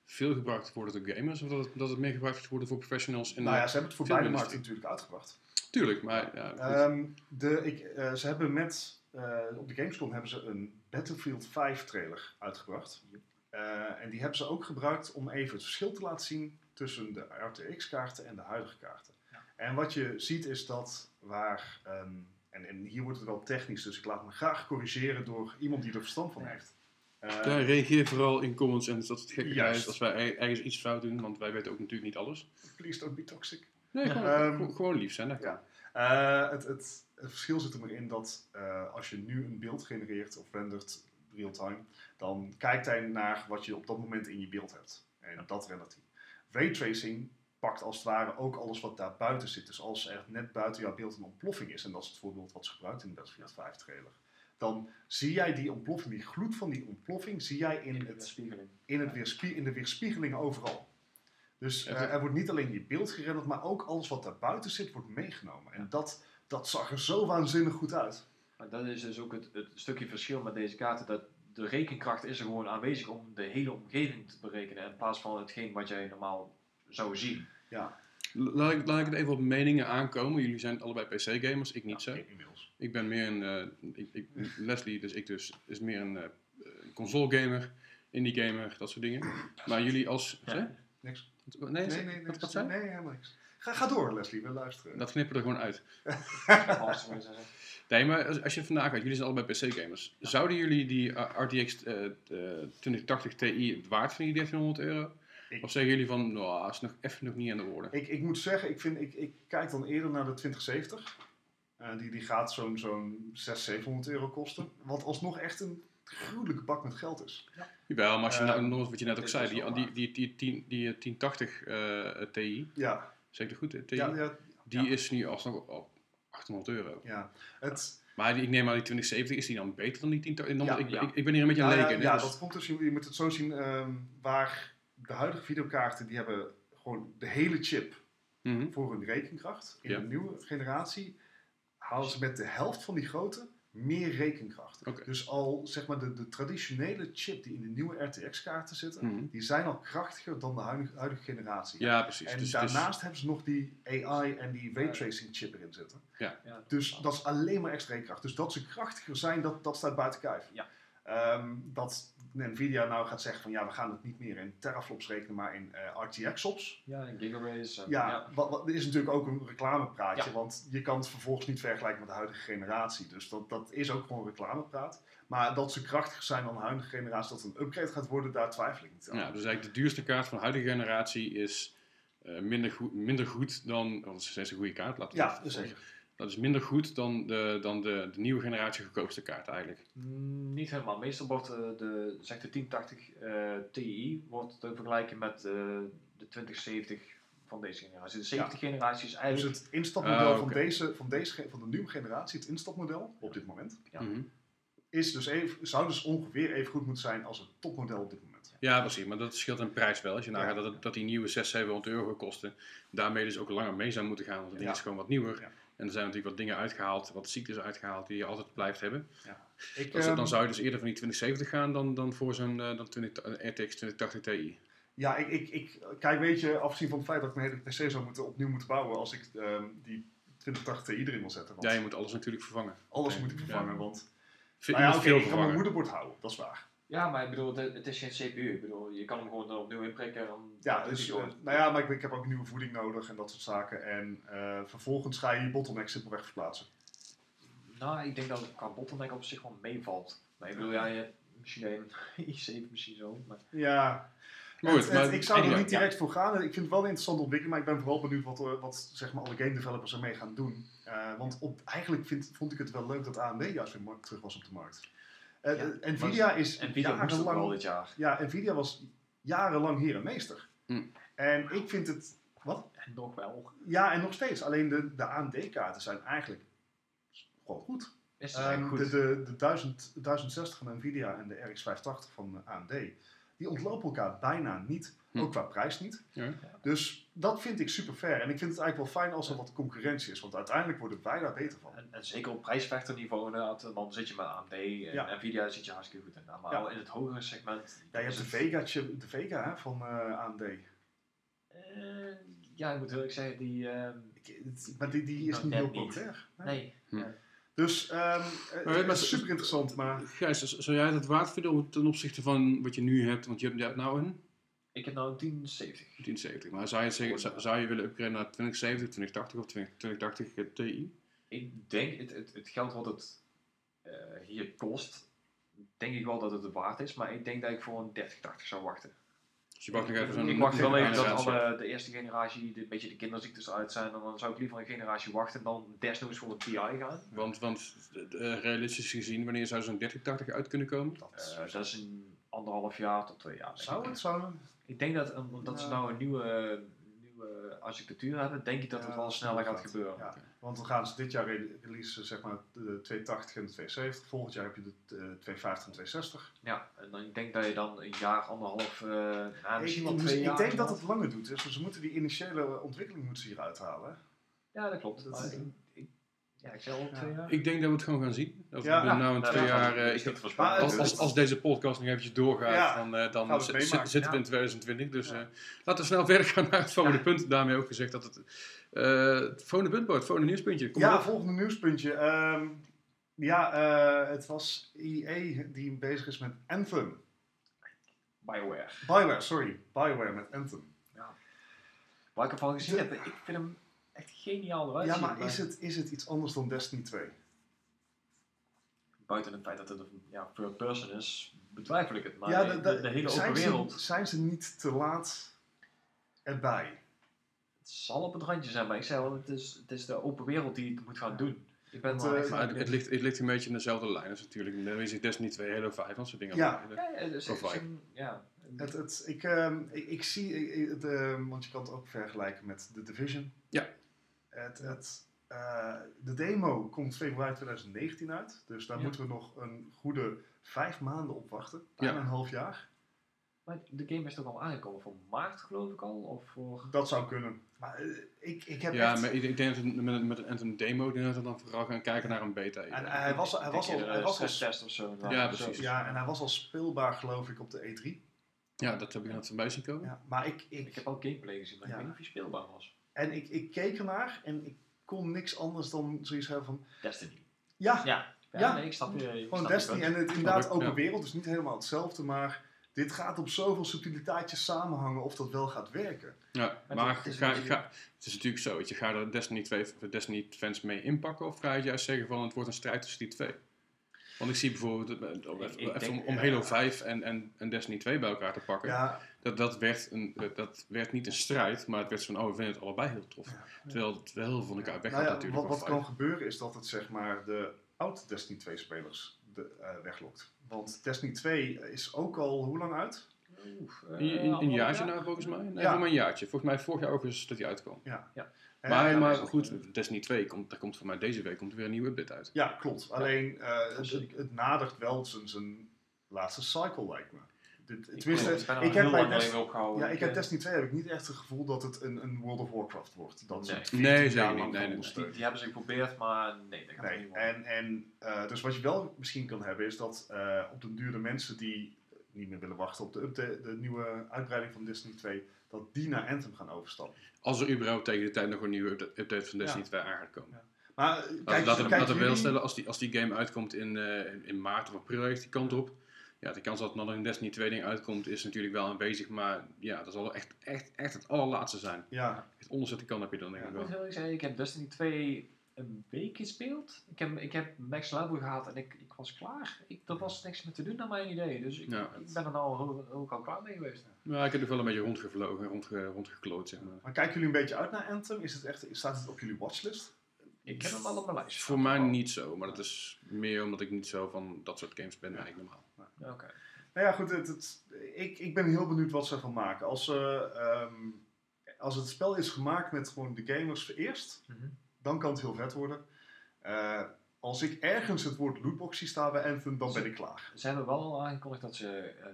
veel gebruikt wordt door gamers, of dat het, dat het meer gebruikt wordt voor professionals? In nou ja, ze hebben het voor beide markten natuurlijk uitgebracht. Tuurlijk, maar ja. Ehm, de, ik, eh, ze hebben met, op de Gamescom hebben ze een Battlefield 5 trailer uitgebracht. Eh, en die hebben ze ook gebruikt om even het verschil te laten zien tussen de RTX kaarten en de huidige kaarten. En wat je ziet is dat waar, ehm, en, en hier wordt het wel technisch, dus ik laat me graag corrigeren door iemand die er verstand van heeft. Eh, Ja, reageer vooral in comments en dat het gekke Juist. is als wij er- ergens iets fout doen, want wij weten ook natuurlijk niet alles. please don't be toxic. Nee, gewoon, Ehm, gewoon lief zijn. Dat kan. Ja. Eh, het, het, het verschil zit er maar in dat eh, als je nu een beeld genereert of rendert real-time, dan kijkt hij naar wat je op dat moment in je beeld hebt. En dat rendert hij. Raytracing pakt als het ware ook alles wat daar buiten zit. Dus als er net buiten jouw beeld een ontploffing is, en dat is het voorbeeld wat ze gebruikt in de Battlefield 5 trailer, dan zie jij die ontploffing, die gloed van die ontploffing, zie jij in, het, in, het weerspie in de weerspiegeling overal. Dus eh, er wordt niet alleen je beeld gerenderd, maar ook alles wat daarbuiten zit, wordt meegenomen. En dat, dat zag er zo waanzinnig goed uit. Maar dat is dus ook het, het stukje verschil met deze kaarten. Dat de rekenkracht is er gewoon aanwezig om de hele omgeving te berekenen. In plaats van hetgeen wat jij normaal zou zien. Laat ik, laat ik het even op meningen aankomen. Jullie zijn allebei PC-gamers, ik niet zo. Ja, inmiddels. Ik ben meer een, eh, ik, ik, Leslie, dus ik dus, is meer een eh, console-gamer, indie-gamer, dat soort dingen. Maar jullie als, Ja. Niks. Nee, Nee, nee, nee. wat, wat zei? Nee, helemaal niks. Ga, ga door, Leslie, we luisteren. Dat knippen we er gewoon uit. Nee, maar als, als je vandaag gaat, jullie zijn allebei PC-gamers. Zouden jullie die eh, RTX eh, eh, 2080 Ti het waard vinden, die 1300 euro? Ik- Of zeggen jullie van, nou, dat is nog even nog niet aan de orde? Ik, ik moet zeggen, ik, vind, ik, ik kijk dan eerder naar de 2070. Eh, die, die gaat zo'n zo'n 600, 700 euro kosten. Wat alsnog echt een gruwelijke bak met geld is. Jawel, maar als je Eh, nou, wat je net ook zei, is die, die, die, die, die, die, eh, 1080 eh, Ti, Ja, het goed? Ti? ja, ja, die ja. is nu alsnog op 800 euro. ja. Het, Maar die, ik neem aan die 2070, is die dan beter dan die 1080? Dan- Ja, ik, ja. Ik, ik ben hier een beetje een Nou leek ja, ja, dus- dat komt dus, je moet het zo zien, ehm, waar de huidige videokaarten, die hebben gewoon de hele chip Mhm. voor hun rekenkracht. In Ja. de nieuwe generatie halen ze met de helft van die grote meer rekenkracht. Dus al zeg maar de, de traditionele chip die in de nieuwe RTX-kaarten zitten, Mhm. die zijn al krachtiger dan de huidige, huidige generatie. Ja, precies. En Dus- dus- daarnaast hebben ze nog die AI en die raytracing chip erin zitten. Ja, Dus dat is alleen maar extra kracht. Dus dat ze krachtiger zijn, dat, dat staat buiten kijf. Ja. Ehm, dat Nvidia nou gaat zeggen van ja, we gaan het niet meer in teraflops rekenen, maar in eh, RTX-ops. ja en Gigarays. en- Ja, ja. Wat, wat, is natuurlijk ook een reclamepraatje, Ja. want je kan het vervolgens niet vergelijken met de huidige generatie. Dus dat, dat is ook gewoon reclamepraat. Maar dat ze krachtiger zijn dan de huidige generatie, dat het een upgrade gaat worden, daar twijfel ik niet aan. ja, dus eigenlijk de duurste kaart van de huidige generatie is eh, minder, goed, minder goed dan... Want het is steeds een goede kaart, laten we Ja, dat zeker. Dat is minder goed dan de, dan de, de nieuwe generatie goedkoopste kaart eigenlijk. Mm, Niet helemaal. Meestal wordt eh, de, zeg de 1080 eh, Ti wordt te vergelijken met eh, de 2070 van deze generatie. De 70 generatie is Dus eigenlijk... het instapmodel Ah, van, deze, van, deze, van de nieuwe generatie, het instapmodel op dit moment, Ja. Mhm. is dus even, zou dus ongeveer even goed moeten zijn als het topmodel op dit moment. Ja, precies. Maar dat scheelt in prijs wel. Als je Ja. nagaat dat, dat die nieuwe 600, 700 euro kosten, daarmee dus ook langer mee zou moeten gaan. Want het ding Ja. is gewoon wat nieuwer. Ja. En er zijn natuurlijk wat dingen uitgehaald, wat ziektes uitgehaald die je altijd blijft hebben. Ik, Dus ehm, dan zou je dus eerder van die 2070 gaan dan, dan voor zo'n eh, dan 20, RTX 2080 Ti. Ja, ik, ik, ik, kijk, weet je, afgezien van het feit dat ik mijn hele PC zou moeten, opnieuw moeten bouwen als ik ehm, die 2080 Ti erin wil zetten. Want Ja, je moet alles natuurlijk vervangen. alles Ja. moet ik vervangen, Ja. want... Nou ja, ik kan mijn moederbord houden, dat is waar. Ja, maar ik bedoel, het, het is geen CPU. Ik bedoel, je kan hem gewoon opnieuw inprikken. dan- Ja, dus, eh, nou ja, maar ik, ik heb ook nieuwe voeding nodig en dat soort zaken. En eh, vervolgens ga je je bottleneck simpelweg verplaatsen. Nou, ik denk dat het qua bottleneck op zich wel meevalt. Maar ik bedoel, ja, je, misschien een i7 misschien zo. Maar Ja, goed, Het- maar het- ik zou er niet direct voor gaan. Ik vind het wel een interessante ontwikkeling, maar ik ben vooral benieuwd wat, er- wat zeg maar, alle game developers ermee gaan doen. Eh, want op, eigenlijk vind, vond ik het wel leuk dat AMD juist weer terug was op de markt. Ja, eh, Nvidia is Nvidia jarenlang... dit jaar. Ja, Nvidia was jarenlang heer en meester. Hm. En ik vind het... Wat? En nog wel. Ja, en nog steeds. Alleen de, de AMD-kaarten zijn eigenlijk gewoon goed. Is het Ehm, eigenlijk de, goed? de, de 1000, 1060 van Nvidia en de RX 580 van AMD, die ontlopen elkaar bijna niet. Hm. Ook qua prijs niet. Ja. Dus dat vind ik super fair. En ik vind het eigenlijk wel fijn als er wat concurrentie is. Want uiteindelijk worden wij daar beter van. En, en zeker op prijsvechterniveau inderdaad, dan zit je met AMD en Ja. Nvidia zit je hartstikke goed inderdaad. Maar Ja. al in het hogere segment... Ja, je hebt de het- Vega, chip- de Vega hè, van eh, AMD. Eh, ja, ik moet eerlijk zeggen, die... ehm, Ik- het- maar die, die is Nou, niet heel populair. nee. Hm. Dus ehm, Maar eh, maar het is super interessant. Maar Gijs, zou jij het waard vinden ten opzichte van wat je nu hebt? Want je hebt, nou een Ik heb nou een 1070. 1070. Maar zou je, zeggen, zou, zou je willen upgraden naar 2070, 2080 of 20, 2080 Ti? Ik denk, het, het, het geld wat het eh, hier kost, denk ik wel dat het het waard is. Maar ik denk dat ik voor een 3080 zou wachten. Dus je wacht nog even zo'n ik wacht wel even dat alle, de eerste generatie de, een beetje de kinderziektes uit zijn. En dan zou ik liever een generatie wachten dan desnoods voor een TI gaan. Want, want eh, realistisch gezien, wanneer zou zo'n 3080 uit kunnen komen? dat Eh, dat is een anderhalf jaar tot twee jaar. zou ik. het? Zou het? Ik denk dat, um, omdat ze nou een nieuwe, architectuur hebben, denk ik dat het wel sneller gaat gebeuren. Ja, want dan gaan ze dit jaar re- releasen zeg maar de 280 en de 270. Volgend jaar heb je de eh, 250 en 260. Ja, en dan, ik denk dat je dan een jaar, anderhalf, eh ik, misschien wel ik- twee ik jaar. denk dat het langer doet. Dus ze moeten die initiële ontwikkeling moeten ze hier uithalen. Ja, dat klopt. Dat Maar is- ik, ik, ja, ik zei al Ja. twee jaar. Ik denk dat we het gewoon gaan zien. Dat we Ja. nou een Nou, twee jaar... eh, ik-. Maar als, als, als deze podcast nog eventjes doorgaat, Ja, dan, eh, dan zitten we Ja. in 2020. Dus Ja. eh, laten we snel verder gaan naar het volgende punt. Daarmee ook gezegd dat het... eh het volgende punt het volgende nieuwspuntje. Kom ja, volgende nieuwspuntje. Ehm, ja, eh, het was EA die bezig is met Anthem. Bioware. Bioware, sorry. Bioware met Anthem. Waar ik ervan gezien De- heb, ik vind hem echt geniaal eruit Ja, maar is het, is het iets anders dan Destiny 2? Buiten het feit dat het een ja, third person is, betwijfel ik het. Maar ja, de, de- de, de hele zijn open ze- wereld, zijn ze niet te laat erbij? het zal op het randje zijn, maar ik zei al, het is, het is de open wereld die het moet gaan doen. Ik ben wel eh, Maar het, het, ligt, het ligt een beetje in dezelfde lijn als natuurlijk. Dan is het Destiny 2, Halo 5, dat soort dingen. Ja. Dus Of een- ja. Het, het, ik, ehm, ik, ik zie, ik- het, ehm, want je kan het ook vergelijken met The Division. Ja. Het, het, eh, de demo komt februari 2019 uit, dus daar Ja. moeten we nog een goede vijf maanden op wachten. Bijna Ja. een half jaar. Maar de game is toch al aangekomen voor maart, geloof ik al? Of voor... Dat zou kunnen. Maar eh, ik, ik heb Ja, echt... maar ik, ik denk dat met, een- met een demo, denk dat we dan vooral gaan kijken naar een beta. En hij was, hij was, al, hij een was al, stresstest of zo. Ja, precies. ja, en hij was al speelbaar geloof ik op de E3. Ja, dat heb ik net voorbij zien komen. Ja, maar ik, ik, Ik heb al gameplay gezien, maar Ja. ik weet niet of hij speelbaar was. En ik, ik keek ernaar en ik kon niks anders dan zoiets hebben van... Destiny. Ja, Ja, ja, Ja. nee, ik snap je. ik Gewoon Destiny en het inderdaad open ja. wereld, dus niet helemaal hetzelfde, maar dit gaat op zoveel subtiliteitjes samenhangen of dat wel gaat werken. Ja, maar het is ga, het is natuurlijk zo, weet je, ga er Destiny 2 of Destiny fans mee inpakken of ga je juist zeggen van het wordt een strijd tussen die twee? Want ik zie bijvoorbeeld, eh, om, Ik- even, ik even denk, om, om ja. Halo 5 en, en, en Destiny 2 bij elkaar te pakken, Ja, dat, dat, werd een, dat- werd niet een strijd, maar het werd zo van, oh we vinden het allebei heel tof. Ja. Terwijl het wel heel veel van elkaar weg nou ja, natuurlijk. wat, kan gebeuren is dat het zeg maar de oud Destiny 2 spelers de, eh, weglokt. Want Destiny 2 is ook al hoe lang uit? Eh, een jaartje jaar? nou volgens mij? Nee, Ja. maar een jaartje. Volgens mij vorig jaar augustus dat hij uitkwam. Maar en- maar is ook, goed, eh, Destiny 2 komt, daar komt voor mij deze week komt er weer een nieuwe update uit. Ja, klopt. Alleen eh, het, het, nadert wel zijn, zijn laatste cycle, lijkt me. Dit, Ik tenminste, ben er ik heb heel bij lang Dest- geleden opgehouden. ja, ik heb Destiny 2 heb ik niet echt het gevoel dat het een, een World of Warcraft wordt. Dat Nee. het Nee, 14 zeker niet. Nee, nee. Die, die hebben ze geprobeerd, maar nee, dat gaat Nee, niet worden. en, en eh, dus wat je wel misschien kan hebben is dat eh, op den duur de mensen die niet meer willen wachten op de, update, de nieuwe uitbreiding van Destiny 2, dat die naar Anthem gaan overstappen. Als er überhaupt tegen de tijd nog een nieuwe upda- update van Destiny 2 aan gaat komen. Maar eh, Laten, kijk, laten, we- kijk laten we wel stellen, als die, als die game uitkomt in, eh, in- in maart of april, heeft die kant op. Ja, de kans dat er nog een Destiny 2 ding uitkomt is natuurlijk wel aanwezig, maar ja, dat zal echt, echt, echt het allerlaatste zijn. Ja, Het onderzette kan heb je dan denk ik Ik wel. heel eerlijk zeggen, ik heb Destiny 2 een week gespeeld. Ik heb, ik heb max level gehad en ik, ik was klaar. Ik, er was niks meer te doen naar mijn idee. Dus ik, Ja, ik ben er nou ook, ook al klaar mee geweest. Maar ik heb er wel een beetje rondgevlogen, rondge, rondgekloot, zeg maar. maar kijken jullie een beetje uit naar Anthem? Is het echt, staat het op jullie watchlist? Ik heb hem al op mijn lijst. Voor mij niet zo, maar dat is meer omdat ik niet zo van dat soort games ben eigenlijk normaal. Oké. Nou ja, goed, het, het- ik, ik ben heel benieuwd wat ze ervan maken. Als, ze, ehm, als het spel is gemaakt met gewoon de gamers eerst, Mhm. dan kan het heel vet worden. Eh, als ik ergens het woord lootbox zie staan bij Anthem, dan ben ik klaar. Ze hebben wel al aangekondigd dat ze eh,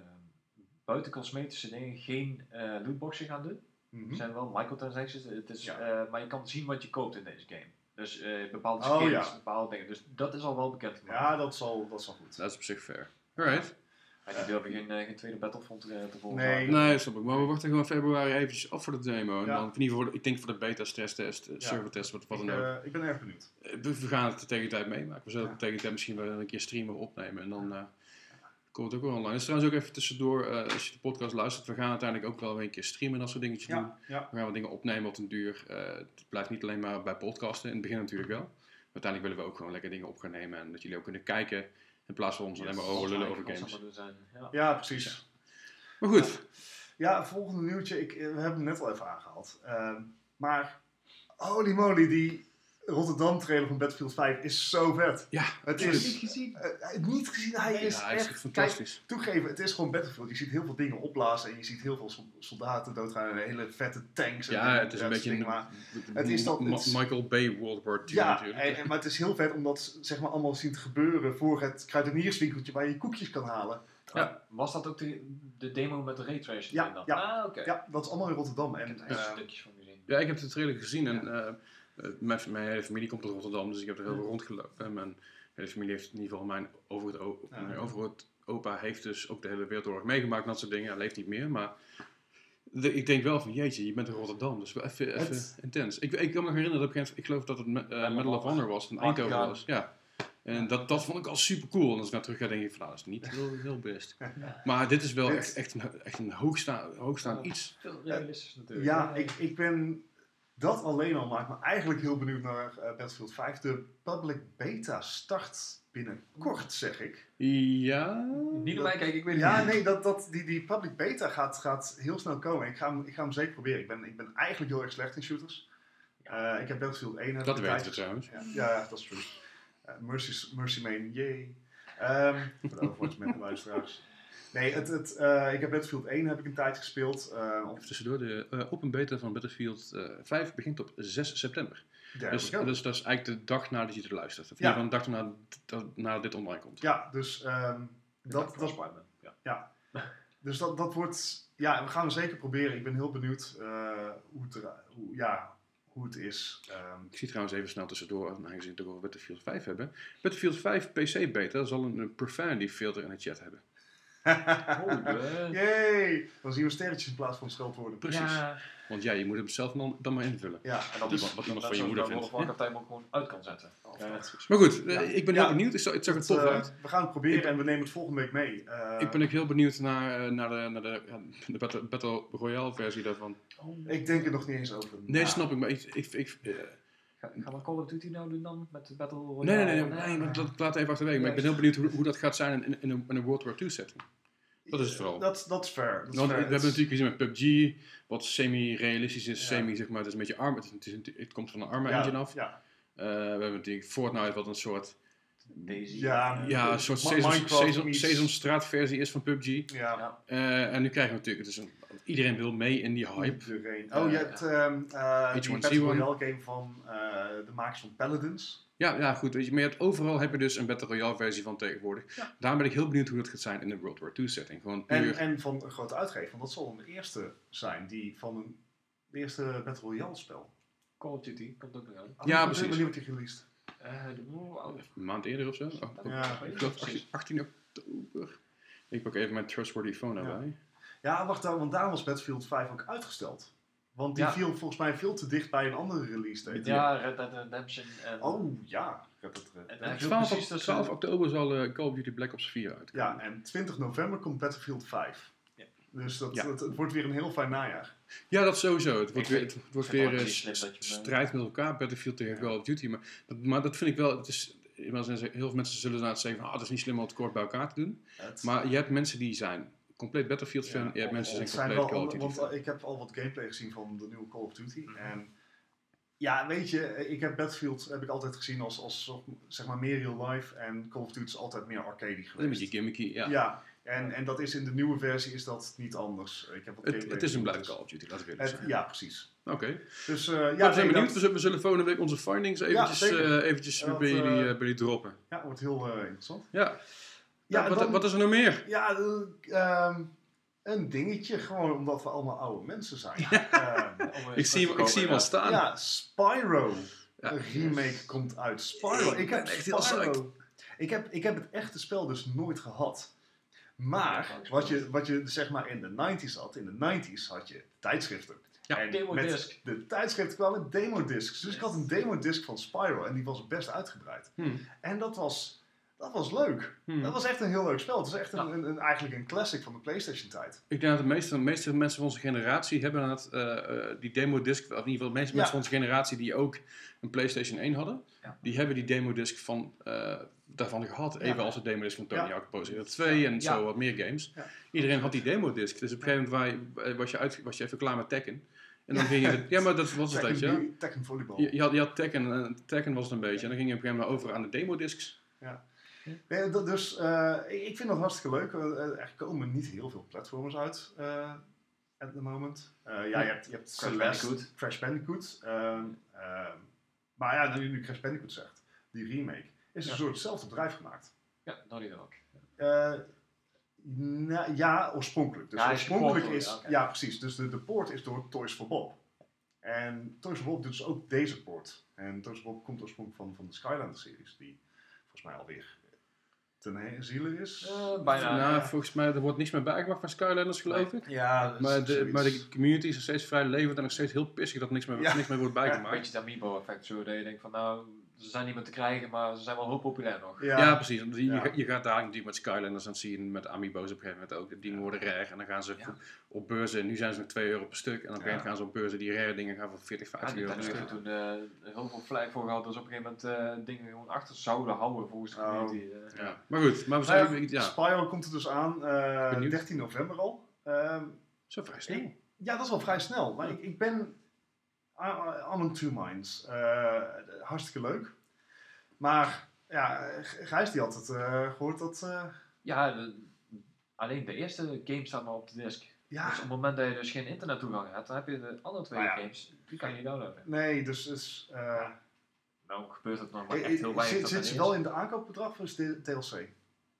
buiten cosmetische dingen geen eh lootboxen gaan doen. Mhm. Er zijn wel microtransactions, het is, Ja. eh, maar je kan zien wat je koopt in deze game. Dus eh, bepaalde Oh, skins, ja. bepaalde dingen. Dus dat is al wel bekend gemaakt. Ja, dat zal, dat zal goed. Dat is op zich fair. Alright. Ja, die durven geen, eh, geen tweede Battlefront eh, te volgen. Nee. Nee, snap ik. Maar we wachten gewoon februari eventjes af voor de demo. En Ja. dan, in ieder geval, voor de- ik denk voor de beta, stresstest, eh, servertest, wat, wat ik, dan ook. eh, ik ben erg benieuwd. We, we gaan het tegen de tijd meemaken. We zullen Ja. het tegen de tijd misschien wel een keer streamen of opnemen. En dan eh, komt het ook wel online. Dus trouwens ook even tussendoor, eh, als je de podcast luisteren, we gaan uiteindelijk ook wel weer een keer streamen en dat soort dingetjes doen. Ja, ja. We gaan wat dingen opnemen op den duur. Eh, het blijft niet alleen maar bij podcasten. In het begin natuurlijk wel. Uiteindelijk willen we ook gewoon lekker dingen op gaan nemen. En dat jullie ook kunnen kijken. In plaats van ons alleen maar over lullen over games. Ja. ja, precies. Maar goed. Ja, volgende nieuwtje. Ik, we hebben het net al even aangehaald. Ehm, maar, holy moly, die Rotterdam trailer van Battlefield 5 is zo vet. Ja, Het Ik is niet gezien. eh, eh, niet gezien, hij Nee, is ja, hij is echt fantastisch. Kijk, toegeven, het is gewoon Battlefield. Je ziet heel veel dingen opblazen en je ziet heel veel sol- soldaten doodgaan en hele vette tanks. en- ja, en het is een beetje dingen, maar- Het is dat- Ma- het is- Michael Bay World War II Ja, natuurlijk. en, maar het is heel vet om dat zeg maar, allemaal zien te gebeuren voor het kruidenierswinkeltje waar je koekjes kan halen. Ja. Was dat ook de, de demo met de raytracing? Ja, dan? ja, Ah, oké. Ja, dat is allemaal in Rotterdam. Ik En, heb er eh, stukjes van gezien. Ja, ik heb de trailer gezien en eh, eh, mijn, mijn hele familie komt uit Rotterdam, dus ik heb er heel veel rondgelopen. En mijn hele familie heeft in ieder geval mijn overgroot, Ja. mijn overgroot opa heeft dus ook de hele wereldoorlog meegemaakt en dat soort dingen. Hij leeft niet meer, maar de- ik denk wel van jeetje, je bent in Rotterdam, dus wel even, even Het- intens. Ik, ik kan me herinneren dat op een gegeven moment, ik geloof dat het me- eh, Medal of Honor was, van Ah, Eindhoven ja. was. Ja. En dat, dat vond ik al super cool. En als ik naar terug ga, denk ik van nou, dat is niet heel, heel best. Maar dit is wel echt, echt een, echt een iets. Veel realistisch natuurlijk. ja, ik, ik ben dat alleen al maakt me eigenlijk heel benieuwd naar eh, Battlefield 5. De public beta start binnenkort, zeg ik. Ja. Niet naar mij kijken, ik weet het Ja, niet. nee, dat, dat, die, die public beta gaat, gaat heel snel komen. Ik ga, hem, ik ga hem zeker proberen. Ik ben, ik ben eigenlijk heel erg slecht in shooters. Eh, ik heb Battlefield 1 heb Dat weten we trouwens. Ja, ja, dat is true. Eh, Mercy, Mercy Main, yay. Ehm voor de Overwatch met luisteraars. Nee, het, het, eh, ik heb Battlefield 1 heb ik een tijd gespeeld. eh op Even tussendoor, de eh, open beta van Battlefield eh 5 begint op 6 september. there Dus, dus dat is eigenlijk de dag nadat je het luistert. Of Ja. geval een dag nadat dat- nadat dit online komt. Ja, dus, ehm, dat, dat, Spider-Man, ja. dus dat, dat wordt... Ja, we gaan hem zeker proberen. Ik ben heel benieuwd eh, hoe, het hoe, ja, hoe het is. Ehm, Ik zie trouwens even snel tussendoor, aangezien we het over Battlefield 5 hebben. Battlefield 5 PC beta zal een, profanity filter in de chat hebben. Oh, Yay! Dan zien we sterretjes in plaats van scheldwoorden. Precies. Ja, Want ja, je moet hem zelf dan, dan maar invullen. Ja, en dat Dus is wat iemand dat van je moeder dat vindt. Of Warcraft hem ook gewoon uit kan zetten. Ja. Maar goed, eh, Ja. ik ben heel Ja. benieuwd. Het zag, het zag er tof uit. we gaan het proberen Ik- en we nemen het volgende week mee. Eh, Ik ben ook heel benieuwd naar, eh, naar de, naar de, de Battle, Battle Royale versie daarvan. ik denk er nog niet eens over. Nee, na. snap ik. Maar ik, ik, ik, Gaan we Call of Duty nou doen dan? Met de Battle nee, Royale? nee, nee, nee, nee, maar dat laat even achterwege. Maar ik ben heel benieuwd hoe, hoe dat gaat zijn in, in, een, in een World War II setting. Dat is het vooral. Dat, dat is fair. Want we hebben natuurlijk gezien met PUBG, wat semi-realistisch is, Ja. semi zeg maar, het is een beetje arm, het, is, het, is het komt van een ja, engine af. Ja, Eh, we hebben natuurlijk Fortnite, wat een soort, Daisy. Ja. ja, een soort Sesam, versie is van PUBG. ja. Ja. Eh, en nu krijgen we natuurlijk, is een, iedereen wil mee in die hype. Iedereen. Eh, Oh, je hebt ehm eh die H1Z1. Battle Royale game van eh, de makers van Paladins. Ja, ja, goed, weet je, maar je hebt, overal heb je dus een Battle Royale versie van tegenwoordig. Ja. Daarom ben ik heel benieuwd hoe dat gaat zijn in een World War II setting. Gewoon puur, En, en van een grote uitgever. Want dat zal een eerste zijn die van een de eerste Battle Royale spel. Call of Duty komt ook nog aan. Oh, Ja, ik ben precies. Wanneer wordt die released? Eh, oh, een maand eerder of zo. Oh, Ja, ik geloof 18, 18 oktober. Ik pak even mijn trustworthy phone Ja. erbij. Ja, wacht dan, want daarom was Battlefield 5 ook uitgesteld. Want die Ja. viel volgens mij veel te dicht bij een andere release date. Ja, Red Dead Redemption. En, Oh ja. Ik heb het, eh, en, Eh, en 12, precies tussen- 12 oktober zal eh, Call of Duty Black Ops 4 uit. ja, en 20 november komt Battlefield 5. Dus dat, Ja. het, het wordt weer een heel fijn najaar. Ja, dat sowieso. Het wordt Ik weer, het wordt weer ook eh, dat strijd met elkaar, Battlefield tegen Ja. Call of Duty. Maar dat, maar dat vind ik wel, het is, heel veel mensen zullen inderdaad zeggen van, ah, het is niet slim om het kort bij elkaar te doen. Het, Maar je hebt mensen die zijn compleet Battlefield fan, Ja, je hebt mensen die het zijn compleet wel Call of Duty want fan. eh, ik heb al wat gameplay gezien van de nieuwe Call of Duty. Mhm. En ja, weet je, eh, ik heb Battlefield heb ik altijd gezien als, als zeg maar meer real life. En Call of Duty is altijd meer arcade Een geweest. beetje gimmicky, ja. Ja, en, en dat is in de nieuwe versie is dat niet anders. Ik heb Het, het is een dus- Call of Duty, laten we eerlijk ja, precies. Oké. Dus eh, Ja, ja, we zijn nee, benieuwd. dat- We zullen, volgende week onze findings eventjes, eh, eventjes bij, jullie, eh, bij jullie droppen. ja, wordt heel interessant. Ja. Ja, Ja, wat, dan- wat is er nog meer? Ja, eh, ehm, een dingetje, gewoon omdat we allemaal oude mensen zijn. Ik zie, hem, ik zie hem al staan. ja, Spyro. Ja. Een remake komt uit. Spyro. Ik Ik, heb Spyro. Ik heb, ik heb het echte spel dus nooit gehad. Maar wat je, wat je zeg maar in de 90s had, in de 90s had je tijdschriften. Ja, en demo met disc. de tijdschriften kwamen demodiscs. Dus ik had een demodisc van Spyro en die was best uitgebreid. Hmm. En dat was, dat was leuk. Hmm. Dat was echt een heel leuk spel. Het was echt een, Ja. een, een- eigenlijk een classic van de PlayStation tijd. Ik denk dat de meeste, de meeste mensen van onze generatie hebben inderdaad eh, eh, die demo-disc, of in ieder geval de meeste Ja. mensen van onze generatie die ook een PlayStation 1 hadden, Ja. die hebben die demo-disc van, eh, daarvan gehad. Even Ja. als de demo-disc van Tony Ja. Hawk Pro Skater 2 en Ja. zo wat meer games. Ja. Iedereen had die demo-disc. Dus op een gegeven moment wa- was je, uit, was je even klaar met Tekken. En dan ging je... Ja, maar dat was het, weet je. wel. Tekken, volleybal. Je, je had, je had Tekken, en Tekken was het een beetje. En dan ging je op een gegeven moment over aan de demodiscs. Dat- dus eh, ik ik vind dat hartstikke leuk. Eh, eh, er komen niet heel veel platformers uit eh at the moment. Eh, ja, je hebt, je hebt Crash Celeste, Bandicoot. Crash Bandicoot. ehm, ehm, maar ja, nu, nu Crash Bandicoot zegt, die remake, is een Ja. soort hetzelfde bedrijf gemaakt. Ja, Naughty Dog. Eh, na- ja, oorspronkelijk. Dus Ja, oorspronkelijk is, ja, precies. Dus de, de poort is door Toys for Bob. En Toys for Bob doet dus ook deze poort. En Toys for Bob komt oorspronkelijk van, van de Skylander series, die volgens mij alweer ten ziele is. Eh, bijna. nou, volgens mij er wordt niks meer bijgemaakt van Skylanders, geloof ik. Ja, dat Maar de, maar de community is nog steeds vrij levend en nog steeds heel pissig dat niks meer, Ja. niks meer wordt een bijgemaakt. beetje het Amiibo-effect zo, dat je denkt van nou, ze zijn niet meer te krijgen, maar ze zijn wel heel populair nog. Ja, precies. Want Je, Ja. je gaat- je gaat daar natuurlijk met Skylanders, dan zie je met Amiibo's op een gegeven moment ook. Die worden rare en dan gaan ze Ja. op, op beurzen, nu zijn ze nog 2 euro per stuk. En op een gegeven moment Ja. gaan ze op beurzen die rare dingen gaan voor 40, Ja, 50 euro per stuk. heeft er toen eh, heel veel vlijt voor gehad, dus op een gegeven moment eh, dingen gewoon achter zouden houden volgens de Oh. community. eh. Ja. Maar goed, maar we Nou zijn, ja, ja, Spyro komt er dus aan, eh, Benieuwd. 13 november al. Ehm, zo vrij snel. ik- ja, dat is wel vrij snel. Maar ik, ik ben uh, on two minds. Eh, hartstikke leuk. Maar ja, Gijs die had het eh, gehoord dat... eh, Ja, de- alleen de eerste game staat maar op de disk. ja, Dus op het moment dat je dus geen internettoegang hebt, dan heb je de andere twee Nou ja. games, die kan je niet downloaden. nee, dus... Nou gebeurt het nog maar echt heel weinig. zit ze wel in de aankoopbedrag of is het DLC?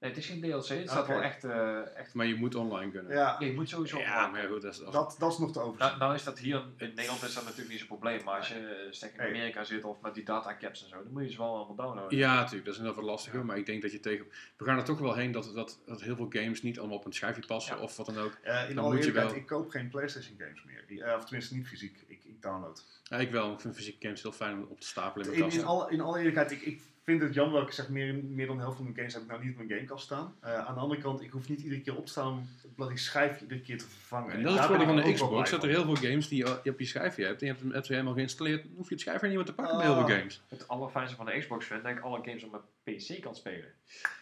Nee, het is geen DLC, het staat wel echt, eh, echt... Maar je moet online kunnen. Ja, je moet sowieso Ja, online. maar ja, goed, dat is, dat dat, is nog te overzien. Nou, nou is dat hier in Nederland is dat natuurlijk niet zo'n probleem, maar als je eh, stek in Hey. Amerika zit of met die datacaps en zo, dan moet je ze wel allemaal downloaden. Ja, natuurlijk, dat is inderdaad wat lastiger. Maar ik denk dat je tegen. We gaan er toch wel heen dat, dat, dat heel veel games niet allemaal op een schijfje passen Ja. of wat dan ook. Eh, in dan alle moet je eerlijkheid, wel- ik koop geen PlayStation games meer. Eh, of tenminste niet fysiek, ik, ik download. Ja, ik wel. Ik vind fysieke games heel fijn om op te stapelen in In, mijn kast. in, alle, in alle eerlijkheid, ik, ik vind het jammer dat ik zeg, meer, meer dan de helft van mijn games heb ik nou niet op mijn gamekast staan. Eh, aan de andere kant, ik hoef niet iedere keer op te staan om bloody schijfje iedere keer te vervangen. En dat is het voordeel van de ook Xbox, dat er heel veel games die je op je schijfje hebt, en je hebt hem helemaal geïnstalleerd, dan hoef je het schijfje niet meer te pakken bij heel Oh. veel games. Het allerfijnste van de Xbox vind ik dat ik alle games op mijn PC kan spelen.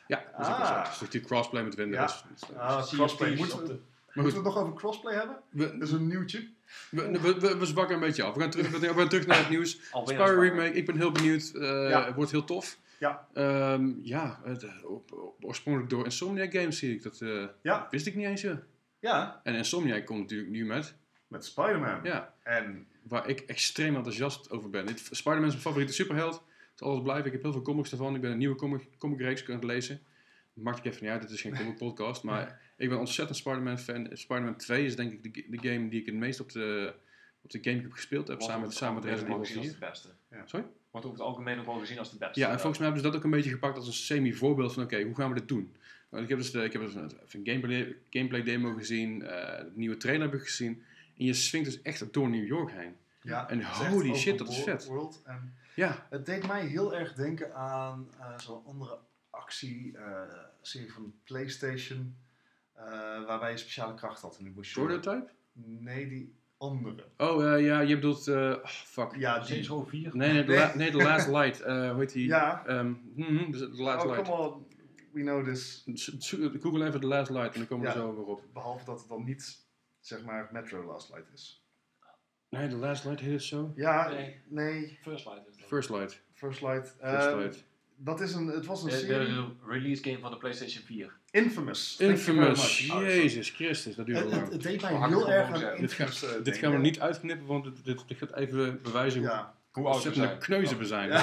Ja, dat is ook wel zo. Ah. Is natuurlijk crossplay met Windows. Ja. Dus. Ah, crossplay. op Moeten we, moeten we het nog over crossplay hebben? we, Dat is een nieuwtje. We, we, we, we zwakken een beetje af. We gaan terug, we gaan terug naar het nieuws. Spyro Remake, ik ben heel benieuwd. Eh, Ja. Het wordt heel tof. Ja. Ehm, ja, het, eh, oorspronkelijk door Insomniac Games zie ik. Dat eh, Ja, wist ik niet eens. Ja. ja, En Insomniac komt natuurlijk nu met. met Spider-Man. Ja, En waar ik extreem enthousiast over ben. Spider-Man is mijn favoriete superheld. Het zal alles blijven. Ik heb heel veel comics ervan. Ik ben een nieuwe comic, comicreeks aan het lezen. Maakt ik even niet uit, dit is geen comic podcast. Maar ik ben ontzettend Spider-Man fan. Spider-Man 2 is denk ik de, de game die ik het meest op de, op de Gamecube gespeeld heb. Samen, over samen met Resident Evil gezien 4. als de beste. Sorry? Wordt over het algemeen ook wel gezien als de beste. Ja, en volgens mij hebben ze dat ook een beetje gepakt als een semi-voorbeeld van oké, hoe gaan we dit doen? Want ik heb dus, de, ik heb dus een, een gameplay, gameplay demo gezien, eh de nieuwe trailer heb ik gezien. En je swingt dus echt door New York heen. ja, En holy shit, dat is vet. World. En Ja, het deed mij heel erg denken aan eh, zo'n andere actie-serie van PlayStation. Eh, waarbij je speciale kracht had. En die moest je- prototype? Nee, die andere. Oh ja, je bedoelt, eh, oh, fuck. Ja, die. Row 4. Nee, nee, de, Nee. la- nee, The Last Light. eh hoe heet die? Ja. Ehm, The The Last Oh, Light. come on. We know this. Zo- zo- Google even The Last Light en dan komen we Ja. zo weer op. Behalve dat het dan niet, zeg maar, Metro Last Light is. Nee, The Last Light heet het zo. Ja, Nee. nee. First Light is het. First Light. First Light. First Light. Dat is een, het was een serie. de release game van de PlayStation 4. Infamous. Infamous. Jezus Christus, dat duurt Het, al het, lang. het deed mij heel van erg aan. Dit, Infamous ga, eh, dit gaan we niet uitknippen, want dit, dit, dit gaat even bewijzen hoe Ja. Hoe oud we kneuzen we zijn.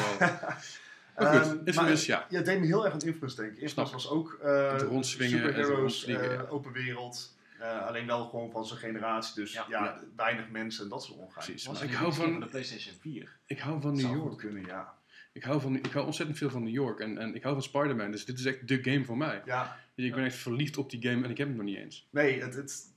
Maar goed, Ehm, Infamous, ja. Ja, het deed me heel erg aan Infamous denken. Infamous was ook eh Het rondzwingen en het superheroes, eh, ja. open wereld. Eh, alleen wel gewoon van zijn generatie. Dus ja, Ja. Ja. weinig mensen en dat soort ongein. Precies. Was Maar ik hou game van, de PlayStation 4. ik hou van New Zou York. goed kunnen, ja. Ik hou, van, ik hou ontzettend veel van New York. En, en ik hou van Spider-Man. Dus dit is echt de game voor mij. Ja, Dus ik ben echt verliefd op die game en ik heb hem nog niet eens. nee, het, het,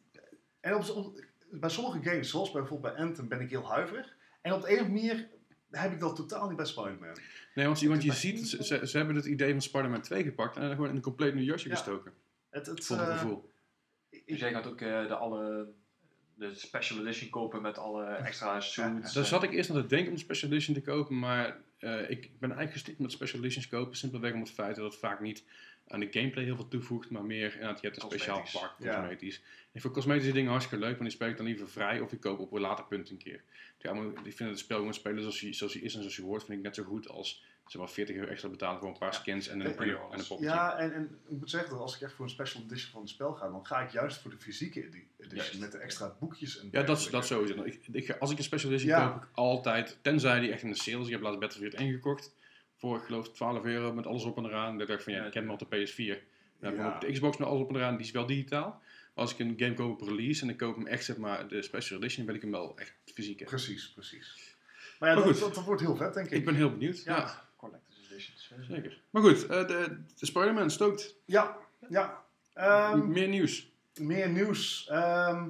en op, op- bij sommige games, zoals bijvoorbeeld bij Anthem, ben ik heel huiverig. En op de een of andere manier heb ik dat totaal niet bij Spider-Man. Nee, want, je- want je ziet, ze, ze, ze hebben het idee van Spider-Man 2 gepakt en er gewoon in een compleet nieuw jasje Ja. gestoken. Het, het, Voor mijn eh, gevoel. ik- Dus jij gaat ook eh, de, alle, de special edition kopen met alle extra suits. Daar zat ik eerst aan te denken om de Special Edition te kopen, maar eh, ik ben eigenlijk gestopt met special editions kopen. Simpelweg om het feit dat het vaak niet aan de gameplay heel veel toevoegt. Maar meer, inderdaad, je hebt een speciaal Cosmetisch. pak, Ja. cosmetisch. Ik vind cosmetische dingen hartstikke leuk, maar die speel ik dan liever vrij. Of ik koop op een later punt een keer. Ja, maar ik vind het spel gewoon spelen zoals hij, zoals hij is en zoals hij hoort. Vind ik net zo goed als zeg maar 40 euro extra betalen voor een paar skins en een, En en, een- en een poppetje. Ja, en, en ik moet zeggen dat als ik echt voor een special edition van het spel ga, dan ga ik juist voor de fysieke edi- edition Juist. met de extra boekjes en Ja, dat, dat sowieso. Ik, ik, als ik een special edition Ja. koop, ik altijd, tenzij die echt in de sale is. Ik heb laatst Battlefield 1 gekocht. Voor, ik geloof, 12 euro met alles op en eraan. Dan dacht ik van, ja, ik ken hem op de PS4. Dan heb ik op de Xbox met alles op en eraan. Die is wel digitaal. Als ik een game koop op release en ik koop hem echt, zeg maar, de special edition, wil ik hem wel echt fysiek hebben. Precies, precies. Maar ja, Maar dat, goed. dat, dat wordt heel vet, denk ik. Ik ben heel benieuwd. Ja, Ja. Zeker. Maar goed, eh, de, de Spider-Man stookt. Ja, ja. Ehm, Meer nieuws. meer nieuws. Ehm,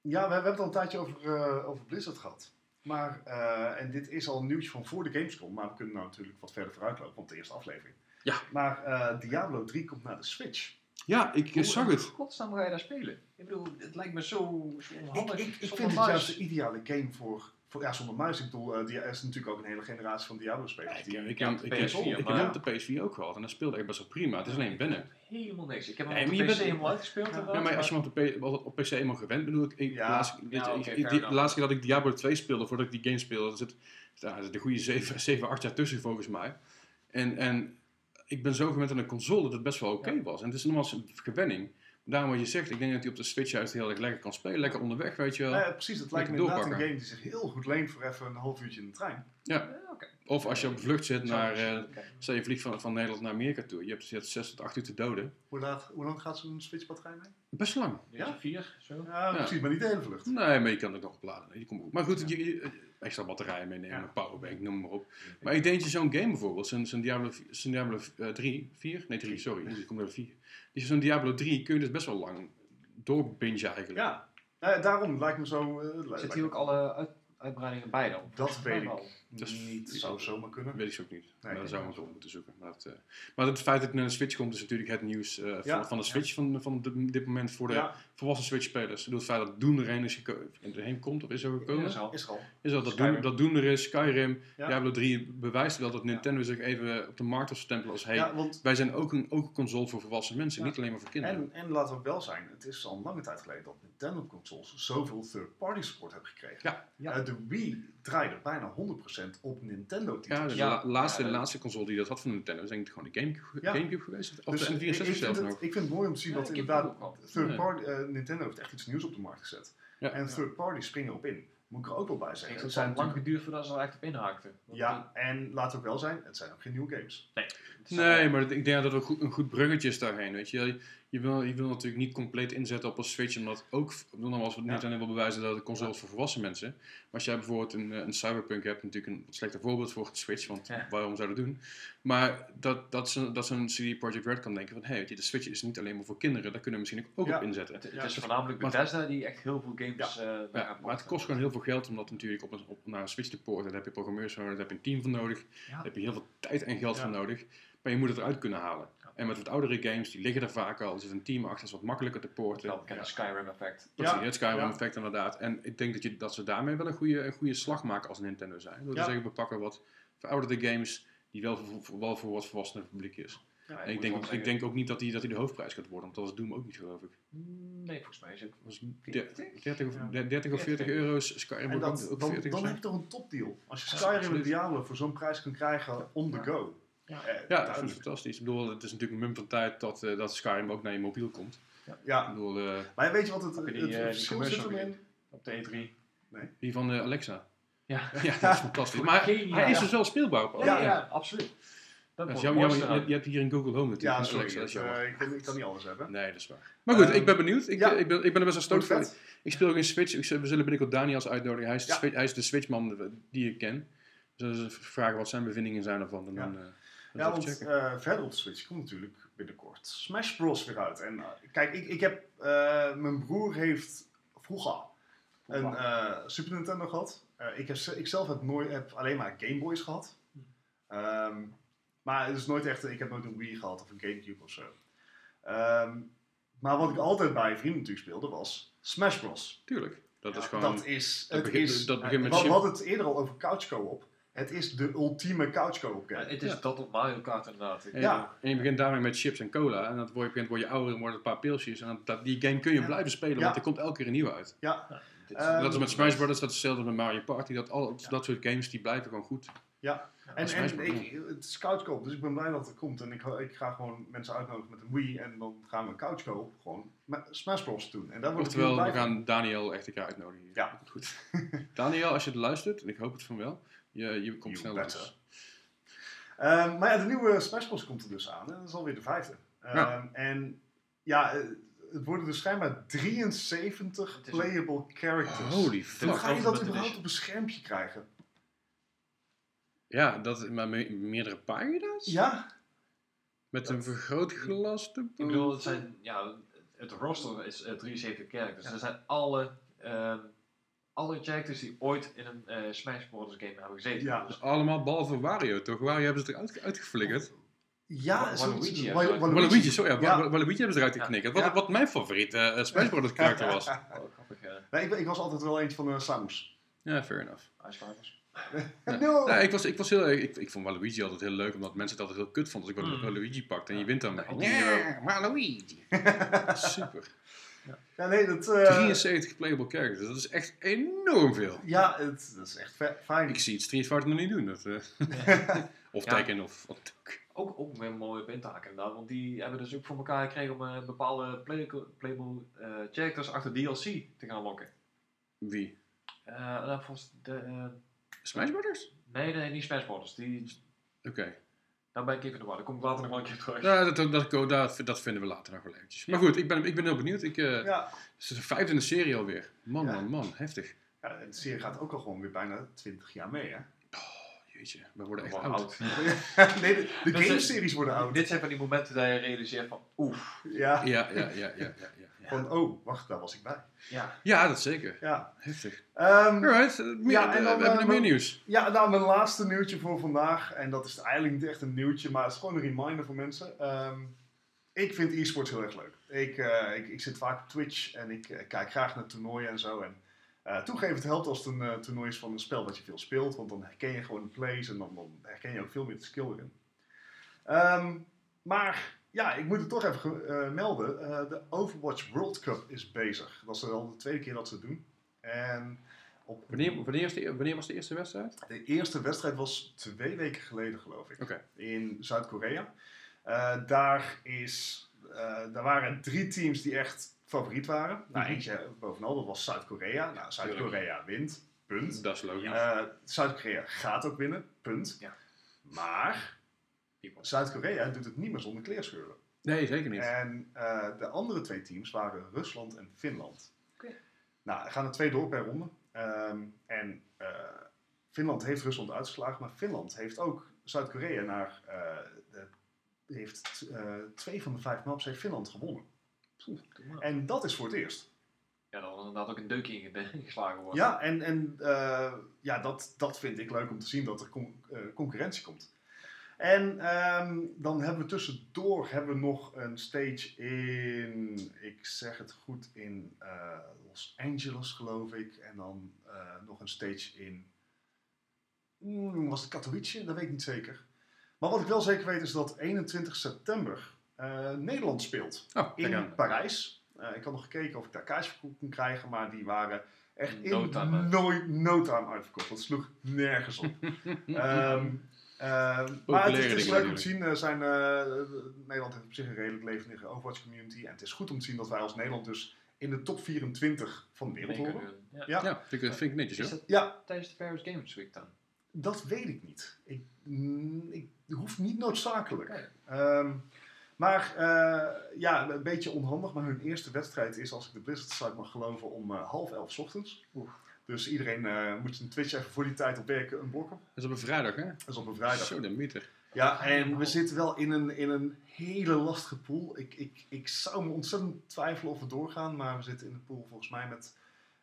ja, we, we hebben het al een tijdje over, eh, over Blizzard gehad. Maar, eh, en dit is al een nieuwtje van voor de Gamescom, maar we kunnen nou natuurlijk wat verder vooruitlopen, want de eerste aflevering. Ja. Maar eh, Diablo 3 komt naar de Switch. Ja, ik zag het. Godsnaam ga je daar spelen? Ik bedoel, het lijkt me zo, zo Ik, ik, ik vind het juist de ideale game voor, voor ja, zonder muis. Ik bedoel, eh, die- er is natuurlijk ook een hele generatie van Diablo-spelers. Ik, die- ik, Ja, heb- ik, de heb- PS4, ik heb de PS4 ook gehad en dat speelde echt best wel prima. Het is alleen wennen. Helemaal niks. Ik heb hem op de PC bent- helemaal uitgespeeld. Ja, inderdaad, Ja, maar als je hem op, de op PC eenmaal gewend bedoel ik, ik Ja. de, ik- ik- die- de laatste keer dat ik Diablo 2 speelde, voordat ik die game speelde, er zit, zit een goede 7, 7 8 jaar tussen volgens mij. En, en ik ben zo gewend aan een console dat het best wel oké Ja. was. En het is nogmaals een gewenning. Daarom wat je zegt, ik denk dat hij op de Switch juist heel erg lekker kan spelen, lekker onderweg, weet je wel. Ja, precies, het lijkt me inderdaad een game die zich heel goed leent voor even een half uurtje in de trein. Ja, oké. Of als je op vlucht zit naar, eh stel je vliegt van, van Nederland naar Amerika toe, je hebt, je hebt 6 tot 8 uur te doden. Hoe, laat, hoe lang gaat zo'n Switch-batterij mee? Best lang. Ja, vier, zo. Ja, precies, maar niet de hele vlucht. Nee, maar je kan het nog opladen. Je komt goed. Maar goed, je, je- extra batterijen meenemen, Ja. powerbank, noem maar op. Maar ik denk dat je zo'n game bijvoorbeeld, zo'n Diablo, Diablo eh, 3, 4? Nee, 3, sorry. Die komt er 4. Dus zo'n Diablo 3 kun je dus best wel lang doorbingen eigenlijk. Ja, Nou ja, daarom lijkt me zo... eh, lijkt- Zitten hier ook alle uit, uitbreidingen bij dan? Dat weet ik. Is- niet. zou zomaar kunnen. Weet ik zo ook niet. maar dat denk zouden we op moeten zoeken. Maar, het, eh, maar het feit dat het naar de Switch komt is natuurlijk het nieuws eh, van, Ja. van de Switch van, van dit- dit moment voor de Ja, volwassen Switch-spelers. Het feit dat Doom erheen is erheen komt of is er gekomen. Is er al. Is dat dat. Doom, dat Doom er is, Skyrim, Ja. Diablo 3 bewijst wel dat Nintendo zich even op de markt wil stempelen als hey, Ja, want, wij zijn ook een, ook een console voor volwassen mensen, Ja. niet alleen maar voor kinderen. en, en laten we wel zijn, het is al een lange tijd geleden dat Nintendo-consoles zoveel third-party support hebben gekregen. Ja. Ja. De Wii draaide bijna 100% op Nintendo-titels. ja, de Ja, la- laatste, ja, de eh, laatste console die dat had van Nintendo is denk ik gewoon de Gamecube, Ja. Gamecube geweest. Of Dus de ik, ik N64 vind zelfs het, nog. ik vind het mooi om te zien Ja, dat ik inderdaad third party, eh, Nintendo heeft echt iets nieuws op de markt gezet. Ja. En third party springen erop in. Moet ik er ook wel bij Ik zeggen. Het het zijn lang geduurd voordat ze er echt op inhaakten. Ja, en laat ook wel zijn, het zijn ook geen nieuwe games. Nee, al- maar ik denk dat er een goed, een goed bruggetje is daarheen. Weet je. Je, wil, je wil natuurlijk niet compleet inzetten op een Switch, omdat ook, dan als we niet alleen wil bewijzen dat het console is voor volwassen mensen. Maar als jij bijvoorbeeld een, eh, een Cyberpunk hebt, natuurlijk een slechter voorbeeld voor het Switch, want waarom zou dat doen? Maar dat, dat, ze, dat zo'n CD Projekt Red kan denken van, hé, hey, de Switch is niet alleen maar voor kinderen, daar kunnen we misschien ook op inzetten. Het, is voornamelijk Maar- Bethesda die echt heel veel games eh daar Ja, gaat maar het kost gewoon heel veel geld om dat natuurlijk op, een, op naar een Switch te porten. Daar heb je programmeurs voor nodig, daar heb je een team voor nodig, daar heb je heel veel tijd en geld voor nodig. Maar je moet het eruit kunnen halen. En met wat oudere games, die liggen er vaak al, er zit een team achter, is wat makkelijker te porten. Wel bekende Skyrim effect. Precies, Ja. het Skyrim Ja. effect inderdaad. En ik denk dat, je, dat ze daarmee wel een goede, een goede slag maken als Nintendo zijn. Ja. zeggen, we pakken wat verouderde games die wel voor, voor- wel voor wat volwassener publiek is. Ja, en ik denk, ik denk ook niet dat hij dat die de hoofdprijs gaat worden, want dat was Doom ook niet geloof ik. Nee, volgens mij is het... Dat was 40? 30, of, Ja. 30 of 40 euro's, Skyrim En ook, dat, ook dan, 40 of dan heb je toch een topdeal. Als je Skyrim en. Diablo voor zo'n prijs kan krijgen on the Ja. go. Ja. Eh, Ja, vind het fantastisch. Ik bedoel, het is natuurlijk een mum van tijd dat, eh, dat Skyrim ook naar je mobiel komt. Ik Ja, bedoel, eh, maar weet je wat het, het, die, het die verschil zit commercial erin? Op de E3. die van Alexa. Ja. Ja, dat is fantastisch. Maar hij is dus wel speelbaar op Ja, alle- ja, absoluut. Dat Dat is wordt jammer, je, je hebt hier een Google Home natuurlijk. Ja, sorry. Dat is eh, ik, kan, ik kan niet alles hebben. Nee, dat is waar. Maar goed, Ehm, ik ben benieuwd. Ik, ja. ik, ben, ik ben er best wel stoked Wordt van. Ik speel geen Switch. Ik, we zullen binnenkort Daniels uitnodigen. Hij is, de Ja. Switch- hij is de Switchman die ik ken. Dus we zullen vragen wat zijn bevindingen zijn ervan. En Ja. dan, eh, dan Ja, want eh, verder op de Switch komt natuurlijk binnenkort Smash Bros. weer uit. En eh, kijk, ik, ik heb, eh, mijn broer heeft vroeger een eh, Super Nintendo gehad. Eh, ik, heb, ik zelf heb, nooit, heb alleen maar Game Boys gehad. Ehm, maar het is nooit echt, ik heb nooit een Wii gehad of een Gamecube of zo. Ehm, maar wat ik altijd bij vrienden natuurlijk speelde was Smash Bros. Tuurlijk. Dat is gewoon... dat is, dat het begint- is dat begint met sim- hadden het eerder al over couch co-op. Het is de ultieme couch co-op Ja, game. het is Ja. dat op Mario Kart inderdaad. En, Ja. en je begint daarmee met chips en cola. En dat word je, word je ouder en wordt het een paar pilsjes. En dat, dat- die game kun je Ja. blijven spelen, Ja. want er komt elke keer een nieuwe uit. Ja, dit Eh, dat is met Smash Brothers, dat is hetzelfde met Mario Party. Dat, al, dat soort games die blijven gewoon goed. ja. En, en Bros. ik, het is couch co-op, dus ik ben blij dat het komt. En ik, ik ga gewoon mensen uitnodigen met een Wii. En dan gaan we couch co-op gewoon met Smash Bros doen. En daar word ik heel Oftewel, we gaan Daniel echt een keer uitnodigen. Ja. Goed. Daniel, als je het luistert, en ik hoop het van wel, je, je komt snel langs. Ehm, maar ja, de nieuwe Smash Bros komt er dus aan. En dat is alweer de vijfde. Ehm, Ja. En ja, eh, het worden dus schijnbaar 73 Het is- playable characters. Holy Hoe fuck. ga je dat überhaupt op een schermpje krijgen? Ja, dat, maar me- meerdere pagina's? Ja, Met een vergrootglas Ik bedoel, het zijn, ja, het roster is eh, 73 characters. Ja. Dat zijn alle, ehm, alle characters die ooit in een eh, Smash Bros. game hebben gezeten. Ja. Dus Allemaal behalve Wario, toch? Wario hebben ze eruit, uitgeflikkerd. ja Waluigi, Waluigi, sorry, ja, Ja. Wa- Waluigi hebben ze eruit geknikkerd. Wat, Ja. wat mijn favoriete eh, Smash Bros. karakter was. oh, grappig, ja. Nee, ik, ik was altijd wel eentje van uh, Samus. Ja, fair enough. Ice Climbers. Ja. No! Ja, ik, was, ik, was heel, ik, ik vond Waluigi altijd heel leuk, omdat mensen het altijd heel kut vonden als ik Mm. Waluigi pakte en je wint dan Ja, Waluigi. Super. Ja, nee, dat... eh, 73 playable characters, dat is echt enorm veel. Ja, het, dat is echt fijn. Ik zie het Street Fighter nog niet doen. Dat, eh, of Ja. Tekken of wat ook. Ook, ook weer mooi op intaken inderdaad, want die hebben dus ook voor elkaar gekregen om eh, bepaalde play playable eh, characters achter DLC te gaan lokken. Wie? Eh, nou, volgens de, Smash Brothers? nee, nee, niet Smash Bros. Die, Oké. Daar ben ik even in de war. Daar kom ik later nog wel een keer terug. Ja, dat, dat, dat, dat, dat vinden we later nog wel eventjes. Maar goed, ik ben, ik ben heel benieuwd. Ik, eh, Ja. Het is de vijfde in de serie alweer. Man, Ja. man, man. Heftig. ja, de serie gaat ook al gewoon weer bijna 20 jaar mee, hè? Jeetje, we worden echt Gewoon oud. nee, de, is- game-series worden oud. Dit zijn van die momenten dat je realiseert van, oef, ja, ja, ja, ja, ja, ja. Van oh, wacht, daar was ik bij. ja. Ja, dat zeker. Ja. Heftig. Alright, meer, Ja, en eh, dan, we hebben eh, nog meer nieuws. Ja, nou, mijn laatste nieuwtje voor vandaag. En dat is eigenlijk niet echt een nieuwtje, maar het is gewoon een reminder voor mensen. Ehm, ik vind e-sports heel erg leuk. Ik, eh, ik, ik zit vaak op Twitch en ik kijk graag naar toernooien en zo. En eh toegeven, het helpt als het een toernooi is van een spel dat je veel speelt. Want dan herken je gewoon de plays en dan, dan herken je ook veel meer de skill erin. Ehm, maar ja, ik moet het toch even eh, melden. Eh, de Overwatch World Cup is bezig. Dat is al de tweede keer dat ze het doen. En op Wanneer, de, wanneer was de eerste wedstrijd? de eerste wedstrijd was twee weken geleden, geloof ik. In Zuid-Korea. Eh, daar, is, daar waren drie teams die echt favoriet waren. Nou, Mhm. eentje bovenal, dat was Zuid-Korea. Nou, Zuid-Korea wint. Punt. Dat is logisch. Zuid-Korea gaat ook winnen. Punt. Ja. Maar Zuid-Korea doet het niet meer zonder kleerscheuren. Nee, zeker niet. En eh, de andere twee teams waren Rusland en Finland. Oké. Nou, er gaan er twee door per ronde. Ehm, en eh, Finland heeft Rusland uitgeslagen, maar Finland heeft ook Zuid-Korea naar. eh, de, heeft eh, twee van de vijf maps heeft Finland gewonnen. En dat is voor het eerst. Ja, dan had inderdaad ook een deukje inge- ingeslagen worden. Ja, en, en eh, ja, dat, dat vind ik leuk om te zien dat er con- eh, concurrentie komt. En ehm, dan hebben we tussendoor hebben we nog een stage in, ik zeg het goed, in eh, Los Angeles geloof ik. En dan eh, nog een stage in, hmm, was het Katowice? Dat weet ik niet zeker. Maar wat ik wel zeker weet is dat 21 september eh, Nederland speelt Oh, in aan. Parijs. Ik had nog gekeken of ik daar kaartjes voor kon krijgen, maar die waren echt in No time no uitverkocht. Dat sloeg nergens op. Ehm, ehm, maar het is, het is dingen leuk om te zien. Er zijn, eh, Nederland heeft op zich een redelijk levendige Overwatch community. En het is goed om te zien dat wij als Nederland dus in de top 24 van de wereld horen. Ja. Ja. Ja, vind ik, vind ik netjes Is hoor. dat Ja, tijdens de Paris Games Week dan? dat weet ik niet. Ik, mm, ik hoeft niet noodzakelijk. Ehm, maar eh, ja, een beetje onhandig. Maar hun eerste wedstrijd is, als ik de Blizzard site mag geloven, om eh, half elf 's ochtends. Oeh. Dus iedereen eh, moet zijn Twitch even voor die tijd op werken unblokken. Dat is op een vrijdag, hè? Dat is op een vrijdag. Zo, de meter. Ja, en we zitten wel in een, in een hele lastige pool. Ik, ik, ik zou me ontzettend twijfelen of we doorgaan. Maar we zitten in een pool volgens mij met,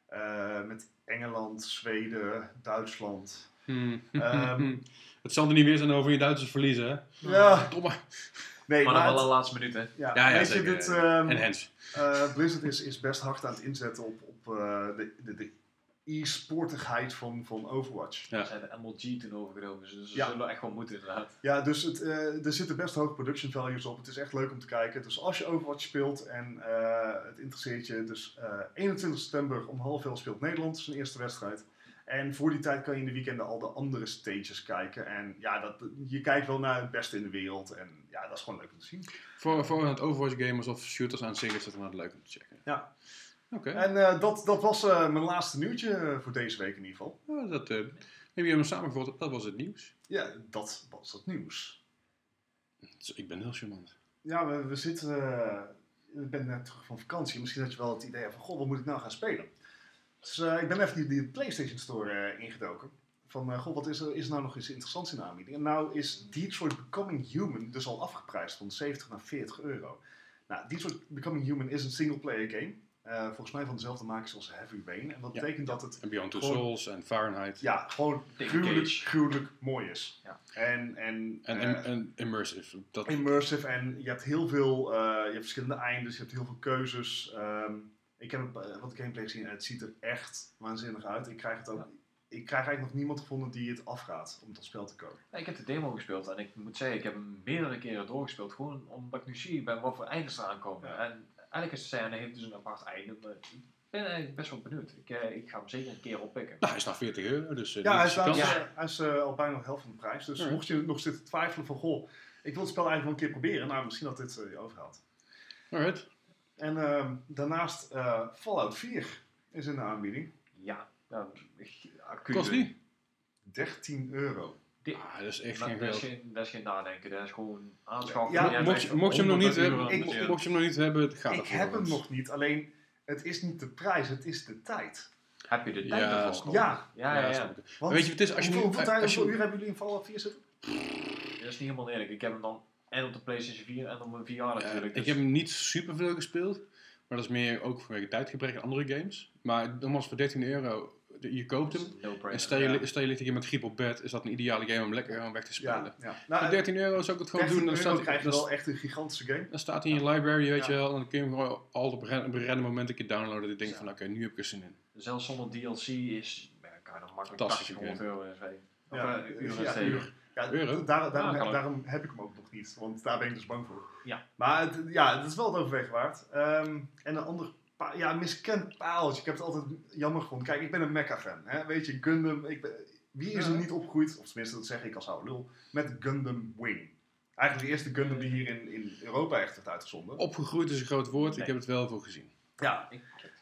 eh, met Engeland, Zweden, Duitsland. Hmm. Ehm, het zal er niet weer zijn over je Duitsers verliezen, hè? ja, Domme. nee, Maar maar dan wel het- de laatste minuut, hè? ja, Ja, zeker. dit, ehm, En Hens. eh, Blizzard is, is best hard aan het inzetten op, op eh, de, de, de e-sportigheid van, van Overwatch. Ja. Ze zijn de MLG toen overgenomen, dus ze Ja. zullen echt wel moeten inderdaad. Ja, dus het, eh, er zitten best hoge production values op. Het is echt leuk om te kijken. Dus als je Overwatch speelt en eh, het interesseert je, dus eh 21 september om half elf speelt Nederland zijn eerste wedstrijd. En voor die tijd kan je in de weekenden al de andere stages kijken. En ja, dat, je kijkt wel naar het beste in de wereld. En ja, dat is gewoon leuk om te zien. Voor, voor het Overwatch gamers of shooters aan zich is het wel leuk om te checken. Ja. En eh, dat, dat was eh, mijn laatste nieuwtje eh, voor deze week in ieder geval. Nou, dat eh, heb je hem samengevat. Dat was het nieuws. Ja, dat was het nieuws. Dus ik ben heel charmant. Ja, we, we zitten. ik ben net terug van vakantie. Misschien had je wel het idee van: Goh, wat moet ik nou gaan spelen? Dus ik ben even die, die PlayStation Store ingedoken. Van: Goh, wat is er, is er nou nog eens interessants in de aanbieding? En nou is Detroit Becoming Human dus al afgeprijsd van 70 naar 40 euro. Nou, Detroit Becoming Human is een single-player game. Eh, volgens mij van dezelfde makers als Heavy Rain. En dat Ja. betekent dat het En Beyond Two Gewoon- Souls en Fahrenheit. ja, gewoon gruwelijk, gruwelijk mooi is. Ja. En, en, En, eh, en, en immersive. Dat, immersive en je hebt heel veel, eh, je hebt verschillende eindes, je hebt heel veel keuzes. Ehm, ik heb wat gameplay gezien en het ziet er echt waanzinnig uit. Ik krijg het ook, Ja. ik krijg eigenlijk nog niemand gevonden die het afgaat om dat spel te kopen. Ja, ik heb de demo gespeeld en ik moet zeggen, ik heb hem meerdere keren doorgespeeld. Gewoon omdat ik nieuwsgierig ben wat voor eindes er aankomen. Ja. En eigenlijk is de scène heeft dus een apart einde. Maar ik ben eigenlijk best wel benieuwd. Ik, eh, ik ga hem zeker een keer oppikken. nou, hij is nou 40 euro. Dus, eh, Ja, die hij is hij eh, al bijna de helft van de prijs. Dus Ja. mocht je nog zitten twijfelen van, goh, ik wil het spel eigenlijk wel een keer proberen. Nou, misschien dat dit je overhaalt. Alright. En ehm, daarnaast eh, Fallout 4 is in de aanbieding. Ja, nou, ik- Kost je- niet? 13 euro. Ah, dat is echt geen dat, is geld. geen, dat is geen nadenken, dat is gewoon aanschaffen. Ja, Mocht je, mocht je hem nog niet 100 euro hebben, ik- mocht je hem nog niet hebben, het gaat ik ervoor, heb hem nog niet, alleen het is niet de prijs, het is de tijd. Heb je de Ja, tijd ervoor? snap Ja, Ja, ja, ja. Want Weet je, het is als je hoeveel, tijd, hoeveel uur hebben jullie in Fallout 4 zitten? Dat is niet helemaal eerlijk. Ik heb hem dan en op de PlayStation 4 en op mijn VR Ja, natuurlijk. ik dus- heb hem niet super veel gespeeld, maar dat is meer ook vanwege tijdgebrek en andere games. Maar nogmaals, voor 13 euro, je koopt hem. En stel je, Ja. stel je ligt hier met griep op bed, is dat een ideale game om lekker gewoon weg te spelen. Ja, ja. Nou, Voor 13 euro zou ik het gewoon 13 doen. Dan staat, krijg je dan, wel echt een gigantische game. dan staat hij in je library, weet Ja. je wel. En dan kun je hem gewoon altijd op een moment een keer downloaden. Dat je denkt Ja. van, oké, nu heb ik er zin in. Zelfs zonder DLC is, ja, kan je nog makkelijk Fantastische 80, 100 euro. Of Ja, eh, uur. Ja, daarom, kan ook. daarom heb ik hem ook nog niet, want daar ben ik dus bang voor. Ja. Maar het, ja, het is wel het overwegen waard. Ehm, en een ander ja, miskend paaltje. Ik heb het altijd jammer gevonden. Kijk, ik ben een Mecha-fan. Hè? Weet je, Gundam. Ik ben, wie is er Ja. niet opgegroeid, of tenminste dat zeg ik als oude lul, met Gundam Wing? Eigenlijk de eerste Gundam die hier in, in Europa echt werd uitgezonden. Opgegroeid is een groot woord, ik heb het wel voor gezien. Ja.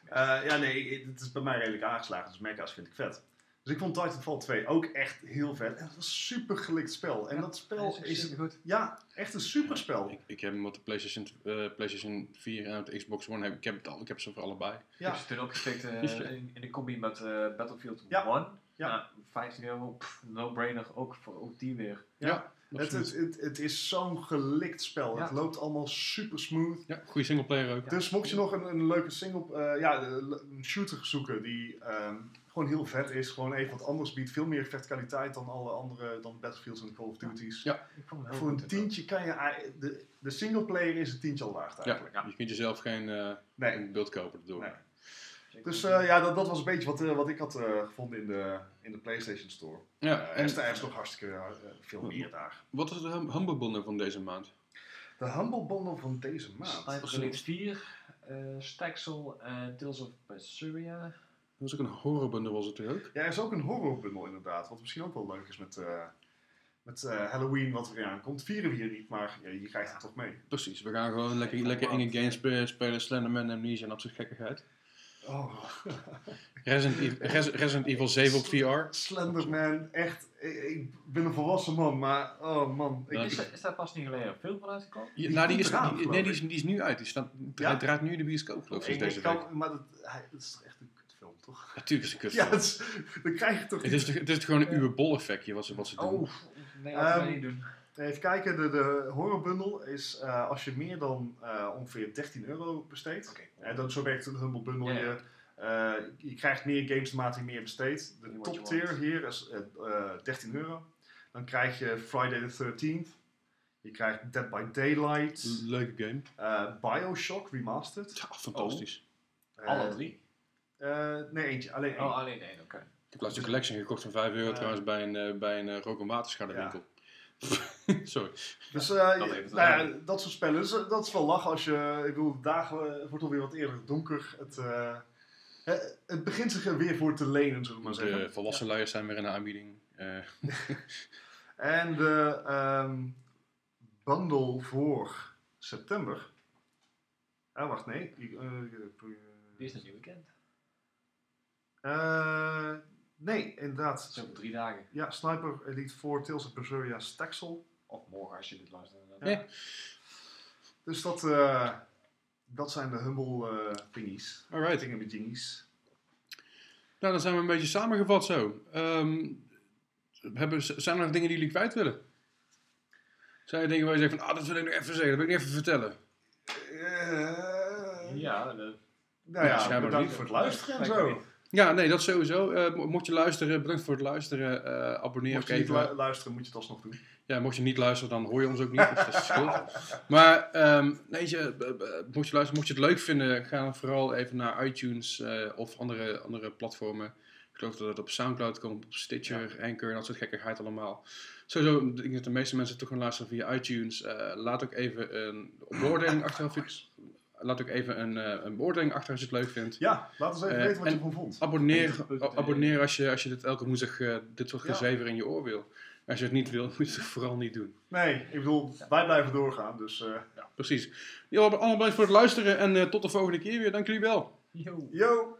Eh, ja, nee, het is bij mij redelijk aangeslagen, dus mecha's vind ik vet. Dus ik vond Titanfall 2 ook echt heel vet. En het was een super gelikt spel. En Ja, dat spel is, supergoed. ja, echt een super spel. Ik, ik heb hem op de PlayStation, eh, PlayStation 4 en op de Xbox One. Heb, ik heb het al, ik heb ze voor allebei. Ik Ja, heb ze toen Is je- in, in de combi met eh, Battlefield Ja. 1. Ja. Nou, 15 euro, pff, no-brainer, ook voor ook die weer. ja. Het, het, het, het is zo'n gelikt spel. Ja. Het loopt allemaal super smooth. Ja, goede singleplayer ook. Dus mocht je nog een, een leuke single, eh, ja, een shooter zoeken die ehm, gewoon heel vet is, gewoon even wat anders biedt, veel meer verticaliteit dan alle andere, dan Battlefields en Call of Duty's. Ja. Ik vond hem heel Voor een tientje kan je, de, de singleplayer is een tientje al waard eigenlijk. Ja. je kunt jezelf geen eh Nee, een beeld kopen daardoor. Nee. Dus eh, ja, dat, dat was een beetje wat, eh, wat ik had eh, gevonden in de, in de PlayStation Store. Ja, en er is- nog hartstikke veel meer daar. wat is de hum- Humble Bundle van deze maand? De Humble Bundle van deze maand. Elite 4, eh Staxel Tales of Berseria. Dat was ook een horror bundle was het er ook? Ja, er is ook een horror bundle inderdaad. Wat misschien ook wel leuk is met, eh, met eh, Halloween wat er weer aankomt. Vieren we hier niet, maar ja, je krijgt het toch mee. Precies, we gaan gewoon lekker, lekker enge games spe- spelen, Slenderman, Amnesia en dat soort gekkigheid. Oh. Resident, Evil- Res- Resident Evil 7 op VR. Slenderman, echt. Ik, ben een volwassen man, maar oh man. Ik, Ja, Is, ik- daar- is daar pas niet geleden een film van uitgekomen? Ja, Die nou, die komt is, eraan, die- geloof nee, die is, die is nu uit. Die staat, Ja? Hij draait nu in de bioscoop, geloof ik, deze kan- week. maar dat, hij, dat is toch echt een kutfilm, toch? Natuurlijk is het een Ja, kutfilm. dat is, dan krijg je toch Het is, toch- het is gewoon een uwe bol effectje wat ze, wat ze doen. Oh, nee, dat Ehm, niet doen. Even kijken, de, de horrorbundle is eh, als je meer dan eh, ongeveer 13 euro besteedt. Oké. En dat, zo werkt een Humble Bundle. Ja, ja. Je, eh, je krijgt meer games naarmate je meer besteedt. De top tier hier is eh, eh, 13 euro. Dan krijg je Friday the 13th. Je krijgt Dead by Daylight. Leuke game. eh, Bioshock Remastered. Ja, fantastisch. Eh, Alle drie. Eh, nee, eentje. Alleen één. Oh, alleen één, oké. Ik heb laatst een collection gekocht van 5 euro trouwens bij een, bij een rook- en waterschadewinkel. Sorry. Dus eh, Dat nou ja, dat soort spellen, dus, eh, dat is wel lachen als je, ik bedoel, de dagen eh, het wordt alweer wat eerder donker. Het, eh, eh, het begint zich er weer voor te lenen, zullen we maar zeggen. De volwassen luiers zijn weer in de aanbieding. Eh, En de ehm, bundle voor september. Ah, wacht, nee. Die, eh, Die is niet bekend. eh, nee, inderdaad. is over drie dagen. Ja, Sniper Elite 4 Tales of Berseria Staxel. Of morgen als je dit luistert. Ja. Dus dat, eh, dat zijn de humble eh thingies. alright. Thingamajingies. Nou, dan zijn we een beetje samengevat zo. Ehm, hebben, zijn er nog dingen die jullie kwijt willen? Zijn er dingen waar je zegt van, ah, dat wil ik nog even zeggen, dat wil ik even vertellen. Eh, Ja, de, Nou Ja, bedankt niet. voor het luisteren en zo. Niet. Ja, nee, dat sowieso. Mo- mocht je luisteren, bedankt voor het luisteren. Eh, abonneer Mocht je niet even. lu- luisteren, moet je het alsnog doen. Ja, mocht je niet luisteren, dan hoor je ons ook niet. Dus dat is. Maar ehm, weet je, eh, mocht je luisteren, mocht je het leuk vinden, ga dan vooral even naar iTunes of andere, andere platformen. Ik geloof dat het op Soundcloud komt, op Stitcher, Anchor en dat soort gekkigheid allemaal. Sowieso, ik denk dat de meeste mensen toch gaan luisteren via iTunes. Laat ook even een beoordeling achter. Laat ook even een, eh, een beoordeling achter als je het leuk vindt. Ja, laat ons even Eh, weten wat je ervan vond. Abonneer, eh, abonneer als je, als je dit elke woensdag eh, dit soort Ja. gezever in je oor wil. Als je het niet wil, moet je het vooral niet doen. Nee, ik bedoel, wij blijven doorgaan. Dus, eh Precies. Jullie allemaal bedankt voor het luisteren en eh, tot de volgende keer weer. Dank jullie wel. Yo. yo!